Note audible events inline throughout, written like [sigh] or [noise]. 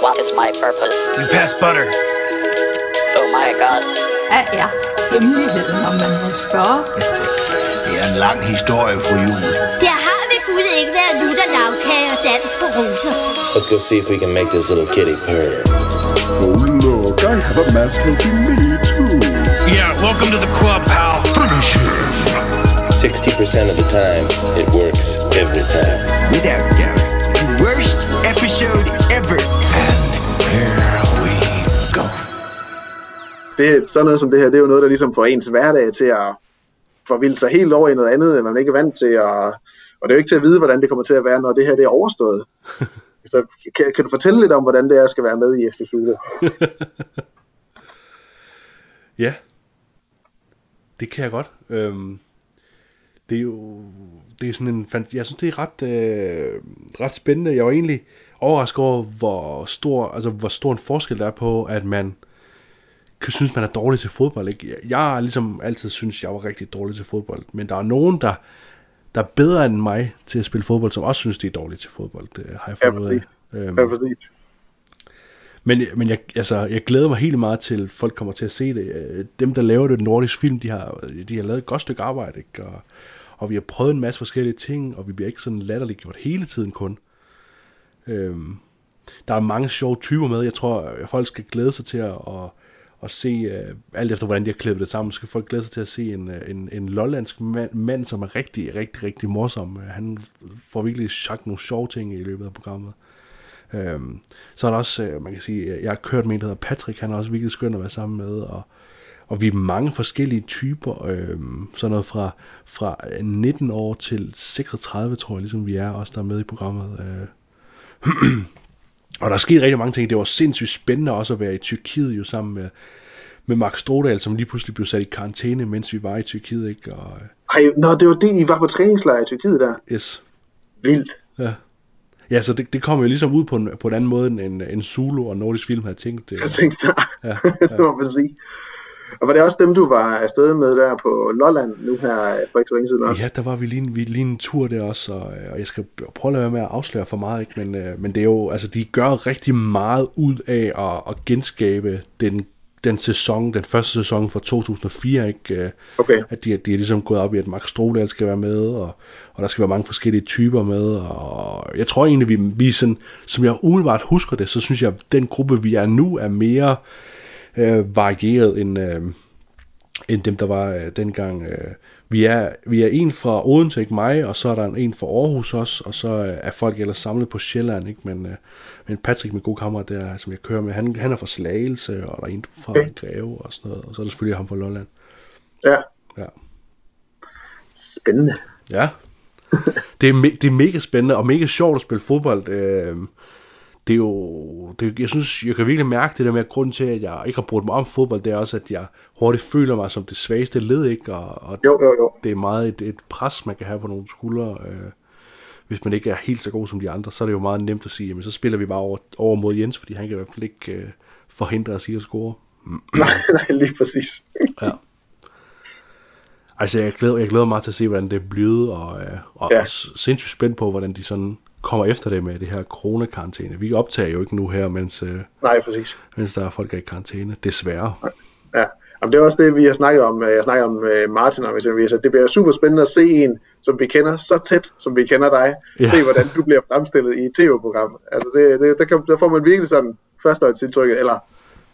What is my purpose? You pass butter. Oh my god. Hvad er hemmeligheden, om man må spørge? Det er en lang historie, fru Jul. Der har ved Gud ikke været lutter lavkage og dans på roser. Let's go see if we can make this little kitty purr. Oh, look, I have a mask helping me, too. Yeah, welcome to the club, pal. Finish him. 60% of the time, it works every time. Without doubt, the worst episode ever. Here we go. det, sådan noget som det her, det er jo noget, der ligesom får ens hverdag til at forvilde sig helt over i noget andet, end man ikke er vant til, og, og det er jo ikke til at vide, hvordan det kommer til at være, når det her det er overstået. [laughs] Så kan, kan du fortælle lidt om, hvordan det er, at skal være med i FC Zulu? [laughs] Ja, det kan jeg godt. Øhm, det er jo det er sådan en jeg synes det er ret øh, ret spændende. Jeg var egentlig overrasket over hvor stor altså hvor stor en forskel der er på at man kan synes man er dårlig til fodbold. Ikke? Jeg har ligesom altid synes jeg var rigtig dårlig til fodbold, men der er nogen der der er bedre end mig til at spille fodbold, som også synes, de er dårlige til fodbold. Det har jeg Ja, fundet ud af. Øhm, Ja, præcis. men, men jeg, altså, jeg glæder mig helt meget til, at folk kommer til at se det. Øh, Dem, der laver det, den nordiske film, de har, de har lavet et godt stykke arbejde, ikke? Og, og vi har prøvet en masse forskellige ting, og vi bliver ikke sådan latterligt gjort hele tiden kun. Øhm, der er mange sjove typer med. Jeg tror, at folk skal glæde sig til at, at, at se, uh, alt efter hvordan de har klippet det sammen, skal folk glæde sig til at se en, øh, en, en lollandsk mand, mand, som er rigtig, rigtig, rigtig morsom. Øh, han får virkelig sagt nogle sjove ting i løbet af programmet. Øhm, så er der også, man kan sige, jeg har kørt med en, der hedder Patrick, han er også virkelig skøn at være sammen med, og, og vi er mange forskellige typer, øhm, sådan noget fra, fra 19 år til 36, tror jeg, ligesom vi er, også der er med i programmet. Øh. [clears throat] og der er sket rigtig mange ting, det var sindssygt spændende også at være i Tyrkiet jo sammen med, med Max Strodal, som lige pludselig blev sat i karantæne, mens vi var i Tyrkiet, ikke? Og, øh, Ej, nå, det var det, I var på træningslejr i Tyrkiet der. yes. Vildt. Ja. Ja, så det, det kom jo ligesom ud på en, på en anden måde, end en, en Zulu og Nordisk Film havde tænkt det. Jeg tænkte, Ja, [laughs] det må man sige. Og var det også dem, du var afsted med der på Lolland nu her for ikke så længe siden også? Ja, der var vi lige, en- vi lige en tur der også, og, og jeg skal prøve at lade være med at afsløre for meget, ikke? Men, øh, men det er jo, altså de gør rigtig meget ud af at, at genskabe den, den sæson, den første sæson fra 2004, ikke? Øh, Okay. At de, de er ligesom gået op i, at Max Strodal skal være med, og, og der skal være mange forskellige typer med, og jeg tror egentlig, vi, vi sådan, som jeg umiddelbart husker det, så synes jeg, at den gruppe, vi er nu, er mere øh, varieret end, øh, end dem, der var øh, dengang. Øh. Vi, er, vi er en fra Odense, ikke mig, og så er der en, en fra Aarhus også, og så øh, er folk ellers samlet på Sjælland, ikke? Men, øh, men Patrick, min gode kammerat der, som jeg kører med, han, han er fra Slagelse, og der er en fra Okay. Greve og sådan noget, og så er der selvfølgelig ham fra Lolland. Ja, Ja. spændende. Ja. Det er, me- det er mega spændende og mega sjovt at spille fodbold. Øh, det er jo, det, jeg synes, jeg kan virkelig mærke det der med, at grunden til, at jeg ikke har brugt mig om fodbold, det er også, at jeg hurtigt føler mig som det svageste led, ikke? Og, og Jo, jo, jo. det er meget et, et pres, man kan have på nogle skuldre. Øh, hvis man ikke er helt så god som de andre, så er det jo meget nemt at sige, jamen så spiller vi bare over, over mod Jens, fordi han kan i hvert fald ikke øh, forhindre os i at score. [laughs] nej, nej, lige præcis. Ja. Altså, jeg glæder, jeg glæder mig til at se, hvordan det bliver, og, øh, og ja. også sindssygt spændt på, hvordan de sådan kommer efter det med det her coronakarantæne. Vi optager jo ikke nu her, mens, øh, Nej, præcis. mens der er folk er i karantæne. Desværre. Ja. Jamen, det er også det, vi har snakket om. Jeg snakker om uh, Martin, vi har sagt, det bliver super spændende at se en, som vi kender så tæt, som vi kender dig. Ja. Se, hvordan du bliver fremstillet i et tv-program. Altså, det, det, der, kan, der får man virkelig sådan førstehåndsindtrykket, eller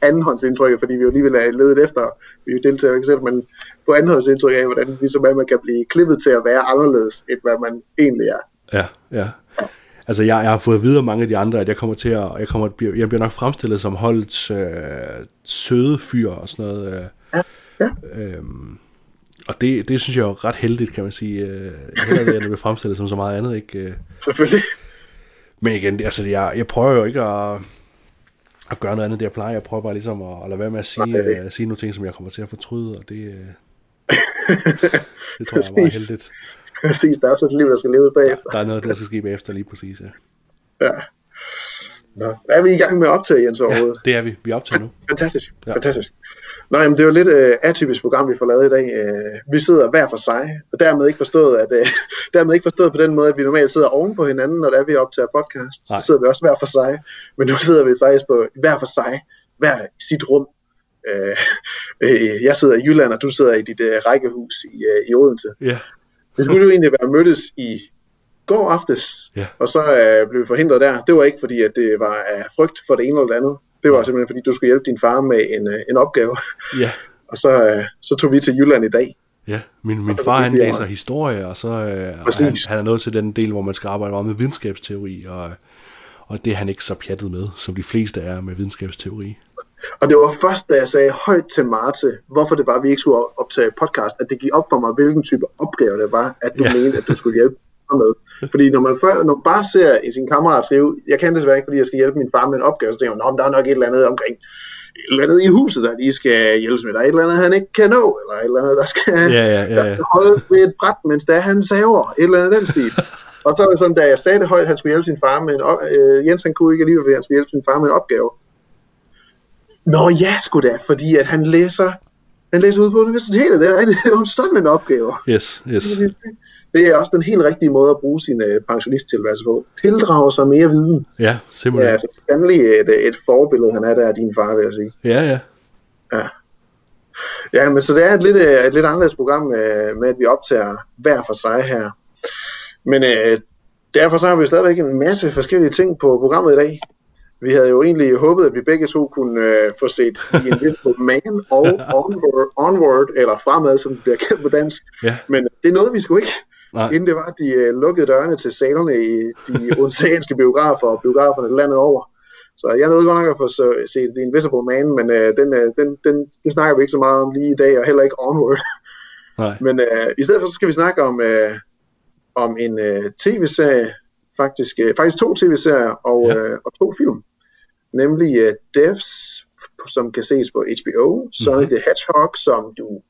andenhåndsindtrykket, fordi vi jo alligevel er ledet efter, vi jo deltager ikke selv, men på andenhåndsindtryk af, hvordan ligesom er, man kan blive klippet til at være anderledes, end hvad man egentlig er. Ja, ja. Altså, jeg, jeg har fået videre mange af de andre, at jeg kommer til at, jeg kommer, jeg bliver nok fremstillet som holdets øh, søde fyr og sådan noget. Øh, Ja, ja. Øhm, og det, det synes jeg er ret heldigt, kan man sige. Øh, heller det, end at blive fremstillet som så meget andet, ikke? Øh, Selvfølgelig. Men igen, det- altså, jeg, jeg prøver jo ikke at, at gøre noget andet, det jeg plejer. Jeg prøver bare ligesom at, at lade være med at sige, Nej. uh, sige nogle ting, som jeg kommer til at fortryde, og det, uh, [laughs] det tror jeg er meget heldigt. Præcis, der er også et liv, der skal leve bagefter. Der er noget, der skal ske bagefter lige præcis, ja. Ja. Nå, er vi i gang med at optage, Jens, overhovedet? Det er vi. Vi optager nu. Fantastisk, Ja. ja. fantastisk. Nå, jamen, det er jo lidt øh, atypisk program, vi får lavet i dag. Øh, vi sidder hver for sig, og dermed ikke forstået, at, øh, [laughs] dermed ikke forstået på den måde, at vi normalt sidder oven på hinanden, når det er, vi optager podcast. Nej. Så sidder vi også hver for sig, men nu sidder vi faktisk på hver for sig, hver sit rum. Øh, [laughs] øh, jeg sidder i Jylland, og du sidder i dit øh, rækkehus i, øh, i Odense. Ja. Vi skulle jo egentlig være mødtes i går aftes, Ja. og så øh, blev vi forhindret der. Det var ikke fordi, at det var af frygt for det ene eller det andet. Det var simpelthen fordi, du skulle hjælpe din far med en, øh, en opgave. [laughs] Ja. Og så, øh, så tog vi til Jylland i dag. Ja, min, min far han læser historie, og så øh, og han, han er nået til den del, hvor man skal arbejde meget med videnskabsteori, og, og det er han ikke så pjattet med, som de fleste er med videnskabsteori. Og det var først, da jeg sagde højt til Marte, hvorfor det var, at vi ikke skulle optage podcast, at det gik op for mig, hvilken type opgave det var, at du Ja. mente, at du skulle hjælpe med. Fordi når man, før, når man bare ser i sin kammerat skrive, jeg kan desværre ikke, fordi jeg skal hjælpe min far med en opgave, så tænker man, "Nå, der er nok et eller andet omkring et eller andet i huset, der lige skal hjælpes med. Der er et eller andet, han ikke kan nå, eller et eller andet, der skal Ja, ja, ja, ja. holde ved et bræt, mens der han saver, et eller andet den stil. Og så er det sådan, da jeg sagde det højt, han skulle hjælpe sin far med en øh, Jens han kunne ikke alligevel, fordi han skulle hjælpe sin far med en opgave. Nå ja, sgu da, fordi at han læser, han læser ud på universitetet, det er, det jo sådan en opgave. Yes, yes. Det er også den helt rigtige måde at bruge sin øh, pensionisttilværelse på. Tildrage sig mere viden. Ja, Ja, simpelthen. altså sandelig et, et forbillede, han er der af din far, vil jeg sige. Ja, ja. Ja. Ja, men så det er et lidt, øh, et lidt anderledes program øh, med, at vi optager hver for sig her. Men øh, derfor så har vi stadigvæk en masse forskellige ting på programmet i dag. Vi havde jo egentlig håbet, at vi begge to kunne øh, få set [laughs] The Invisible Man og Onward, Onward, eller Fremad, som det bliver kendt på dansk. Ja. Men det nåede vi sgu ikke, Nej. inden det var, at de øh, lukkede dørene til salerne i de [laughs] odenseanske biografer og biograferne landet over. Så jeg nåede godt nok at få så, set The Invisible Man, men øh, den, øh, den, den, det snakker vi ikke så meget om lige i dag, og heller ikke Onward. [laughs] Nej. Men øh, i stedet for, så skal vi snakke om, øh, om en øh, tv-serie, faktisk, øh, faktisk to tv-serier og, ja. øh, og to film. Nemlig øh, Devs, som kan ses på HBO, Sonic the Hedgehog, som du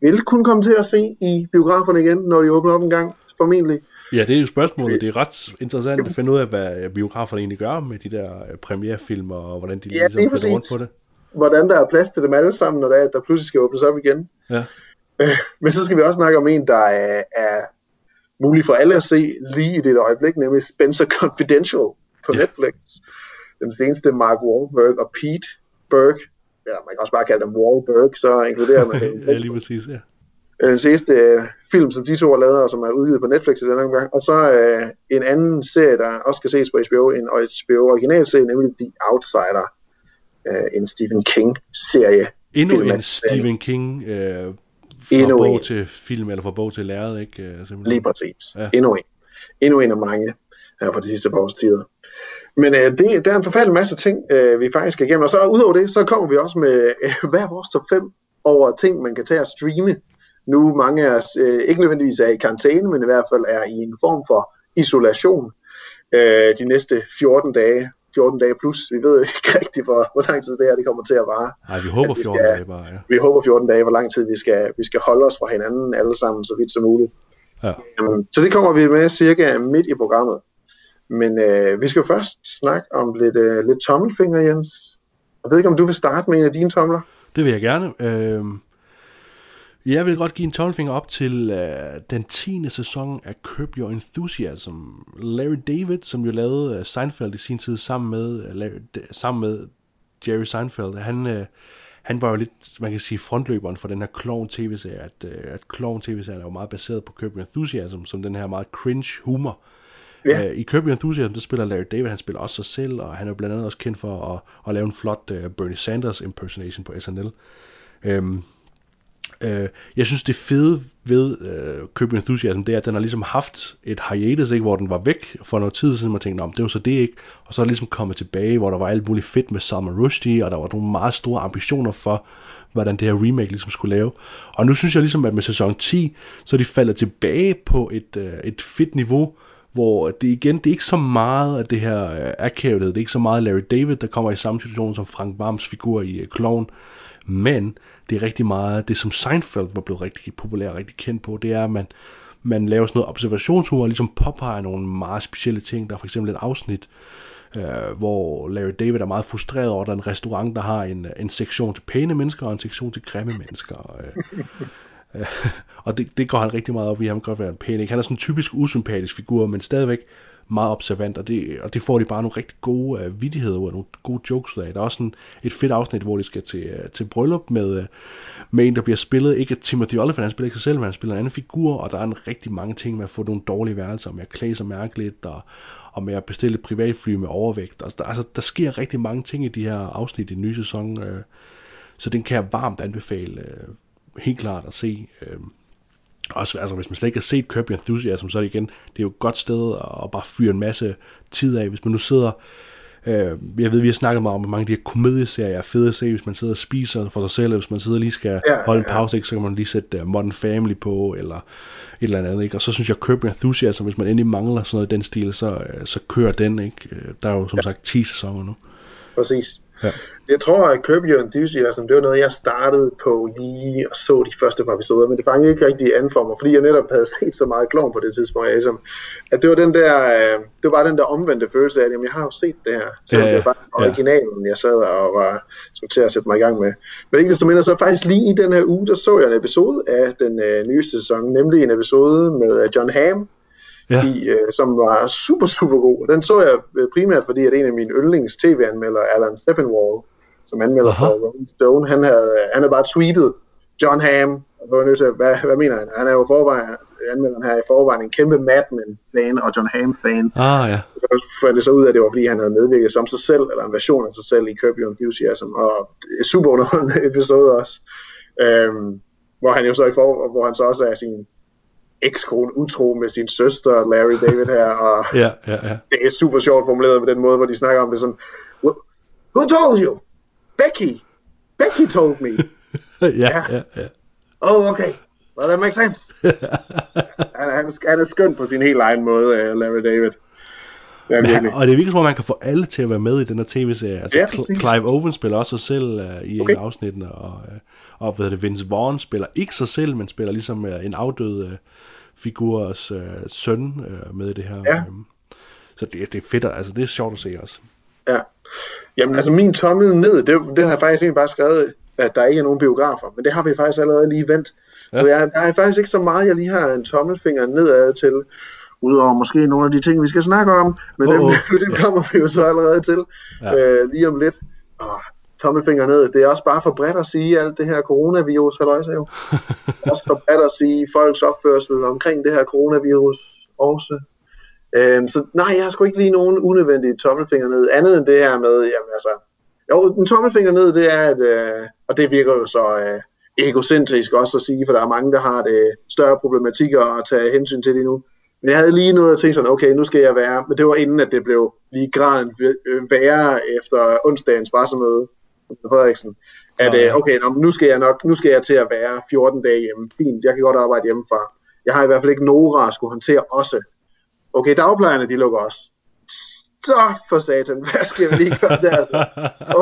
vil kunne komme til at se i biograferne igen, når de åbner op en gang, formentlig. Ja, det er jo spørgsmålet. Det er ret interessant at finde ud af, hvad biograferne egentlig gør med de der øh, premierefilm, og hvordan de Ja, ligesom lige flytter rundt på det. Hvordan der er plads til dem alle sammen, når der, er, der pludselig skal åbnes op igen. Ja. Men så skal vi også snakke om en, der er, er mulig for alle at se lige i det øjeblik, nemlig Spencer Confidential på Ja. Netflix. Den seneste Mark Wahlberg og Pete Berg, ja, man kan også bare kalde dem Wahlberg, så inkluderer man [laughs] dem. ja, lige præcis, ja. den seneste øh, film, som de to har lavet, og som er udgivet på Netflix i denne gang. Og så øh, en anden serie, der også skal ses på HBO, en HBO originalserie, nemlig The Outsider, øh, en Stephen King-serie. Endnu en Filmatisering. Stephen King øh, fra Endnu bog en. til film, eller fra bog til lærred, ikke? Øh, simpelthen. Lige præcis. Ja. Ja. Endnu en. Endnu en af mange her på de sidste par års tider. Men øh, det, der er en forfærdelig masse ting, øh, vi faktisk skal igennem. Og så udover det, så kommer vi også med øh, hver vores top 5 over ting, man kan tage og streame. Nu mange af os øh, ikke nødvendigvis er i karantæne, men i hvert fald er i en form for isolation øh, de næste 14 dage. 14 dage plus. Vi ved jo ikke [laughs] rigtigt, hvor, hvor lang tid det her det kommer til at vare. Nej, vi håber vi 14 skal- dage bare, ja. Vi håber 14 dage, hvor lang tid vi skal, vi skal holde os fra hinanden alle sammen, så vidt som muligt. ja. Jamen, så det kommer vi med cirka midt i programmet. Men øh, vi skal jo først snakke om lidt, øh, lidt tommelfinger, Jens. Jeg ved ikke, om du vil starte med en af dine tomler? Det vil jeg gerne. Øh, jeg vil godt give en tommelfinger op til øh, den 10. sæson af Curb Your Enthusiasm. Larry David, som jo lavede øh, Seinfeld i sin tid sammen med, øh, Larry, D- sammen med Jerry Seinfeld, han, øh, han var jo lidt, man kan sige, frontløberen for den her clown tv-serie, at, øh, at clown tv-serien er jo meget baseret på Curb Your Enthusiasm, som den her meget cringe humor. Ja. Øh, I Kirby Enthusiasm, der spiller Larry David, han spiller også sig selv, og han er jo blandt andet også kendt for at, at lave en flot uh, Bernie Sanders impersonation på SNL. Øhm, øh, jeg synes, det fede ved øh, Kirby Enthusiasm, det er, at den har ligesom haft et hiatus, ikke, hvor den var væk for noget tid siden, man tænkte, om det var så det ikke, og så er det ligesom kommet tilbage, hvor der var alt muligt fedt med Summer Rushdie, og der var nogle meget store ambitioner for, hvordan det her remake ligesom skulle lave. Og nu synes jeg ligesom, at med sæson 10, så er de faldet tilbage på et, øh, et fedt niveau, hvor det igen, det er ikke så meget af det her øh, akavet, det er ikke så meget Larry David, der kommer i samme situation som Frank Barms figur i øh, Clown, men det er rigtig meget det, som Seinfeld var blevet rigtig populær og rigtig kendt på, det er, at man, man laver sådan noget observationshumor, og ligesom påpeger nogle meget specielle ting. Der er for eksempel et afsnit, øh, hvor Larry David er meget frustreret over, at der er en restaurant, der har en, øh, en sektion til pæne mennesker og en sektion til grimme mennesker. Øh, [laughs] og det, det går han rigtig meget op i, han kan godt være en pæn, ikke? Han er sådan en typisk usympatisk figur, men stadigvæk meget observant, og det, og det får de bare nogle rigtig gode øh, uh, vidtigheder ud af, nogle gode jokes ud af. Der er også sådan et fedt afsnit, hvor de skal til, uh, til bryllup med, uh, med en, der bliver spillet, ikke Timothy Olyphant, han spiller ikke sig selv, men han spiller en anden figur, og der er en rigtig mange ting med at få nogle dårlige værelser, med at klæde sig mærkeligt, og, og med at bestille et privatfly med overvægt. Altså, der, altså, der sker rigtig mange ting i de her afsnit i den nye sæson, uh, så den kan jeg varmt anbefale, uh, helt klart at se. Uh, også, altså, hvis man slet ikke har set Your Enthusiasm, så er det igen, det er jo et godt sted at bare fyre en masse tid af. Hvis man nu sidder, øh, jeg ved, vi har snakket meget om, at mange af de her komedieserier er fede at se, hvis man sidder og spiser for sig selv, hvis man sidder og lige skal ja, holde en pause, ikke, så kan man lige sætte uh, Modern Family på, eller et eller andet. Ikke? Og så synes jeg, Curb Your Enthusiasm, hvis man endelig mangler sådan noget i den stil, så, uh, så kører den. Ikke? Der er jo som ja. sagt 10 sæsoner nu. Præcis. Ja. Jeg tror, at Curb Your Enthusiasm, det var noget, jeg startede på lige og så de første par episoder, men det fangede ikke rigtig an for mig, fordi jeg netop havde [laughs] set så meget klovn på det tidspunkt, at, ligesom, at det var den der, øh, det var bare den der omvendte følelse af, at jamen, jeg har jo set det her, så ja, ja, det var bare originalen, jeg sad og var som til at sætte mig i gang med. Men ikke desto mindre, så faktisk lige i den her uge, der så jeg en episode af den øh, nyeste sæson, nemlig en episode med øh, John Hamm, ja. i, øh, som var super, super god. Den så jeg øh, primært, fordi at en af mine yndlings tv-anmeldere, Alan Steppenwall, som anmelder Aha. for Rolling Stone, han havde, han havde bare tweetet John Hamm, og så var nødt til, hvad, hvad mener han? Han er jo forvejen, anmelderen her i forvejen en kæmpe Mad Men-fan og John Hamm-fan. Ah, ja. Så fandt det så ud af, at det var, fordi han havde medvirket som sig selv, eller en version af sig selv i Curb Your Enthusiasm, og super underholdende [laughs] episode også. Øhm, hvor han jo så i for, hvor han så også er sin ekskone utro med sin søster, Larry David her, og [laughs] ja, ja, ja. det er super sjovt formuleret på den måde, hvor de snakker om det sådan, Who told you? Becky. Becky told me. [laughs] ja, ja, ja. Oh, okay. Well, that makes sense. [laughs] han, han, han er skøn på sin helt egen måde, uh, Larry David. Ja, han, og det er virkelig om, man kan få alle til at være med i den her tv-serie. Altså, Ja. Clive Owen spiller også sig selv uh, i Okay. en af afsnittene, og, uh, og hvad det, Vince Vaughn spiller ikke sig selv, men spiller ligesom uh, en afdød uh, figurs uh, søn uh, med i det her. Ja. Um, så det, det er fedt, altså det er sjovt at se også. Ja. Jamen altså min tommel ned, det, det har jeg faktisk egentlig bare skrevet, at der ikke er nogen biografer, men det har vi faktisk allerede lige vendt. Ja. Så jeg, jeg har faktisk ikke så meget, jeg lige har en tommelfinger nedad til, udover måske nogle af de ting, vi skal snakke om, men Åh, dem, åh. [laughs] dem kommer vi jo så allerede til Ja. øh, lige om lidt. Åh, tommelfinger ned, det er også bare for bredt at sige alt det her coronavirus, halløjsa jo. også for bredt at sige folks opførsel omkring det her coronavirus også. Øhm, så nej, jeg har sgu ikke lige nogen unødvendige tommelfinger ned, andet end det her med, jamen altså, jo, en tommelfinger ned, det er, at, øh, og det virker jo så øh, egocentrisk også at sige, for der er mange, der har det større problematikker at tage hensyn til lige nu. Men jeg havde lige noget at tænke sådan, okay, nu skal jeg være, men det var inden, at det blev lige graden øh, værre efter onsdagens pressemøde Frederiksen, at øh, okay, nå, nu skal jeg nok, nu skal jeg til at være 14 dage hjemme. Fint, jeg kan godt arbejde hjemmefra. Jeg har i hvert fald ikke Nora at skulle håndtere også. Okay, dagplejerne, de lukker også. Så for satan, [laughs] hvad skal vi lige gøre der?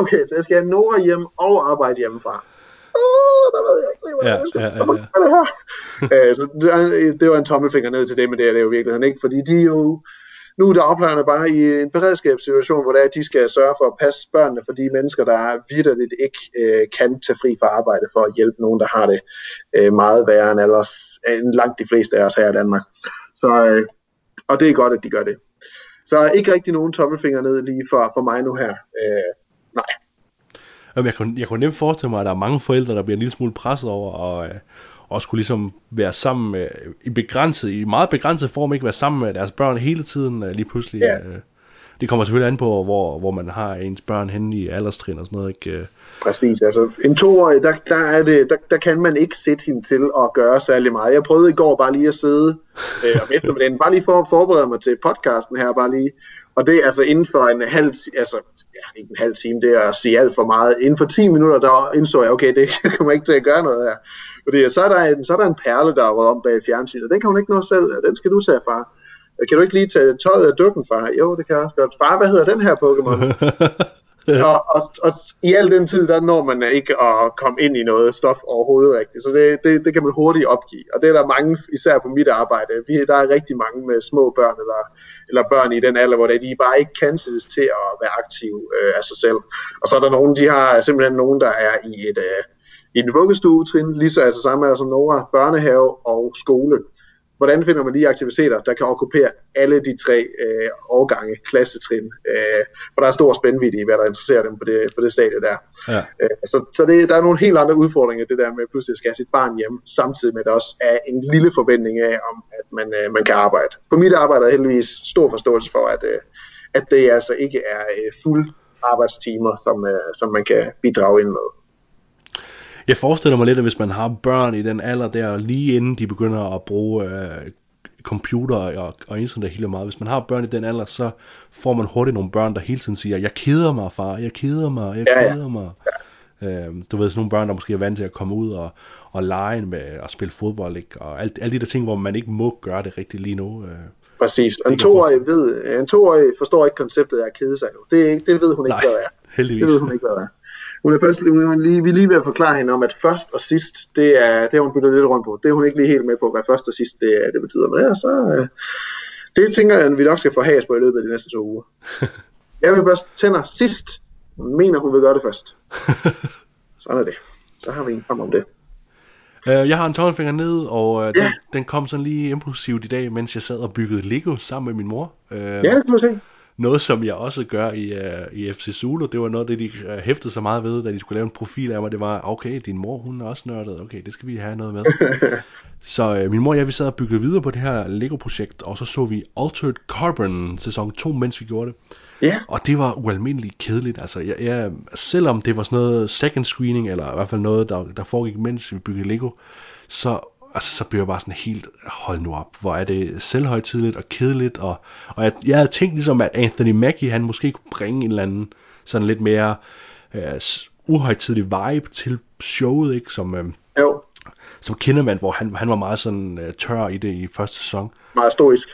Okay, så jeg skal have Nora hjem og arbejde hjemmefra. Åh, der ved jeg ikke lige, hvordan Ja, jeg skal ja, ja, forstå ja. det her. [laughs] Øh, så det, det var en tommelfinger ned til det, men det er det jo i virkeligheden ikke, fordi de er jo, nu er dagplejerne bare i en beredskabssituation, hvor det er, at de skal sørge for at passe børnene for de mennesker, der vidderligt ikke øh, kan tage fri fra arbejde for at hjælpe nogen, der har det øh, meget værre end, ellers, øh, end langt de fleste af os her i Danmark. Så, øh, og det er godt, at de gør det. Så ikke rigtig nogen tommelfinger ned lige for, for mig nu her. Øh, nej. Jamen, jeg, kunne, jeg kunne nemt forestille mig, at der er mange forældre, der bliver en lille smule presset over, øh, og skulle ligesom være sammen med, i begrænset, i meget begrænset form, ikke være sammen med deres børn hele tiden øh, lige pludselig. Ja. Øh, det kommer selvfølgelig an på, hvor, hvor man har ens børn henne i alderstrin og sådan noget, ikke? Øh, Præcis, altså en toårig, der, der, er det, der, der kan man ikke sætte hende til at gøre særlig meget. Jeg prøvede i går bare lige at sidde øh, om eftermiddagen, bare lige for at forberede mig til podcasten her, bare lige. Og det er altså inden for en halv, altså ja, ikke en halv time, det er at sige alt for meget. Inden for 10 minutter, der indså jeg, okay, det [laughs] kommer ikke til at gøre noget her. Fordi så er der en, så er der en perle, der er røget om bag fjernsynet. Den kan hun ikke nå selv, den skal du tage, far. Kan du ikke lige tage tøjet af dukken, far? Jo, det kan jeg også godt. Far, hvad hedder den her Pokémon? [laughs] og, og, og, i al den tid, der når man ikke at komme ind i noget stof overhovedet rigtigt. Så det, det, det kan man hurtigt opgive. Og det er der mange, især på mit arbejde. Vi, der er rigtig mange med små børn, eller, eller børn i den alder, hvor de bare ikke kan sættes til at være aktive øh, af sig selv. Og så er der nogen, de har simpelthen nogen, der er i et... Øh, i en vuggestue trin, lige så altså samme som Nora, børnehave og skole hvordan finder man de aktiviteter, der kan okkupere alle de tre øh, årgange, klassetrin, øh, hvor der er stor spændvidde i, hvad der interesserer dem på det, på det stadie der. Ja. Øh, så så det, der er nogle helt andre udfordringer, det der med at pludselig skal sit barn hjem, samtidig med at der også er en lille forventning af, om at man, øh, man kan arbejde. På mit arbejde er heldigvis stor forståelse for, at, øh, at det altså ikke er øh, fuld arbejdstimer, som, øh, som man kan bidrage ind med. Jeg forestiller mig lidt, at hvis man har børn i den alder der, lige inden de begynder at bruge øh, computer og, og internet hele meget, hvis man har børn i den alder, så får man hurtigt nogle børn, der hele tiden siger, jeg keder mig, far, jeg keder mig, jeg Ja, ja. keder mig. Øhm, du ved, sådan nogle børn, der måske er vant til at komme ud og, og lege med at spille fodbold, ikke? og alt, alle de der ting, hvor man ikke må gøre det rigtigt lige nu. Øh. Præcis. En toårig, ved, en toårig forstår ikke konceptet af at kede sig. nu. Det, det ved hun ikke, Nej, hvad det er. heldigvis. Det ved hun ikke, hvad det er. Hun er først, hun er lige, vi er lige ved at forklare hende om, at først og sidst, det er, det har hun byttet lidt rundt på. Det er hun ikke lige helt med på, hvad først og sidst det, det betyder. Men ja, så, øh, det tænker jeg, at vi nok skal få has på i løbet af de næste to uger. [laughs] Jeg vil først tænder sidst. Hun mener, hun vil gøre det først. [laughs] Sådan er det. Så har vi en om det. Øh, jeg har en tommelfinger ned, og øh, den, Ja. den kom sådan lige impulsivt i dag, mens jeg sad og byggede Lego sammen med min mor. Øh, Ja, det kan du se. Noget, som jeg også gør i, uh, i FC Zulu, det var noget, det de uh, hæftede sig meget ved, da de skulle lave en profil af mig. Det var, okay, din mor, hun er også nørdet. Okay, det skal vi have noget med. [laughs] så uh, min mor og jeg, vi sad og byggede videre på det her Lego-projekt, og så så vi Altered Carbon sæson 2, mens vi gjorde det. Ja. Og det var ualmindeligt kedeligt. Altså, jeg, jeg, selvom det var sådan noget second screening, eller i hvert fald noget, der, der foregik, mens vi byggede Lego, så, altså, så blev jeg bare sådan helt, hold nu op, hvor er det selvhøjtidligt og kedeligt. Og, og jeg, jeg havde tænkt ligesom, at Anthony Mackie, han måske kunne bringe en eller anden sådan lidt mere øh, uhøjtidlig vibe til showet, ikke? Som, øh, Jo, som Kinderman, hvor han, han var meget sådan øh, tør i det i første sæson. meget stoisk.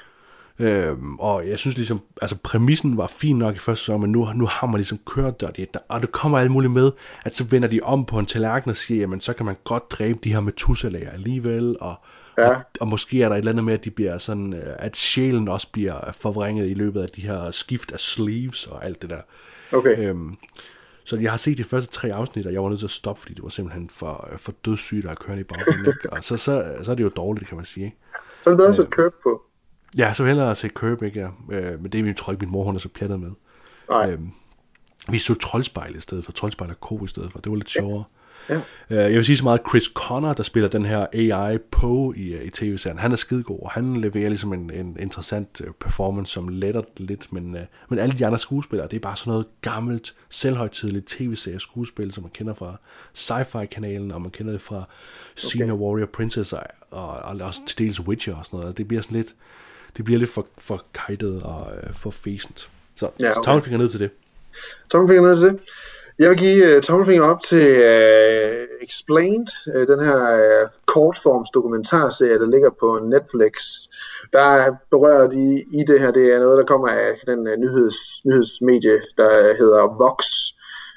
Øhm, og jeg synes ligesom, altså præmissen var fin nok i første sæson, men nu, nu har man ligesom kørt det, og det, og det kommer alt muligt med, at så vender de om på en tallerken og siger, jamen så kan man godt dræbe de her metusalager alligevel, og, Ja. og, og måske er der et eller andet med, at de bliver sådan, øh, at sjælen også bliver forvrænget i løbet af de her skift af sleeves og alt det der. Okay. Øhm, så jeg har set de første tre afsnit, og jeg var nødt til at stoppe, fordi det var simpelthen for, for dødssygt at køre i baggrunden. Og så, så, så er det jo dårligt, kan man sige. Ikke? Så er det bedre at sætte curb på. Ja, så vil jeg hellere se Curb, ikke? Ja. Øh, men det jeg tror ikke, min mor hun er så pjattet med. Nej. Øhm, vi så Troldspejl i stedet for, Troldspejl og Ko i stedet for, det var lidt sjovere. Ja. Øh, jeg vil sige så meget, Chris Connor, der spiller den her AI Poe i, øh, i tv-serien, han er skidegod, og han leverer ligesom en, en interessant øh, performance, som letter lidt, men, øh, men alle de andre skuespillere, det er bare sådan noget gammelt, selvhøjtidligt tv-serie skuespil, som man kender fra Sci-Fi-kanalen, og man kender det fra Senior Warrior Princess, og, og, og også til dels Witcher og sådan noget. Det bliver sådan lidt, det bliver lidt for, for kajtet og øh, for fæsent. Så, Ja, okay. så tommelfinger ned til det. Tommelfinger ned til det. Jeg vil give uh, tommelfinger op til uh, Explained, uh, den her uh, kortforms dokumentarserie, der ligger på Netflix. Der berører de i det her, det er noget, der kommer af den uh, nyheds, nyhedsmedie, der hedder Vox.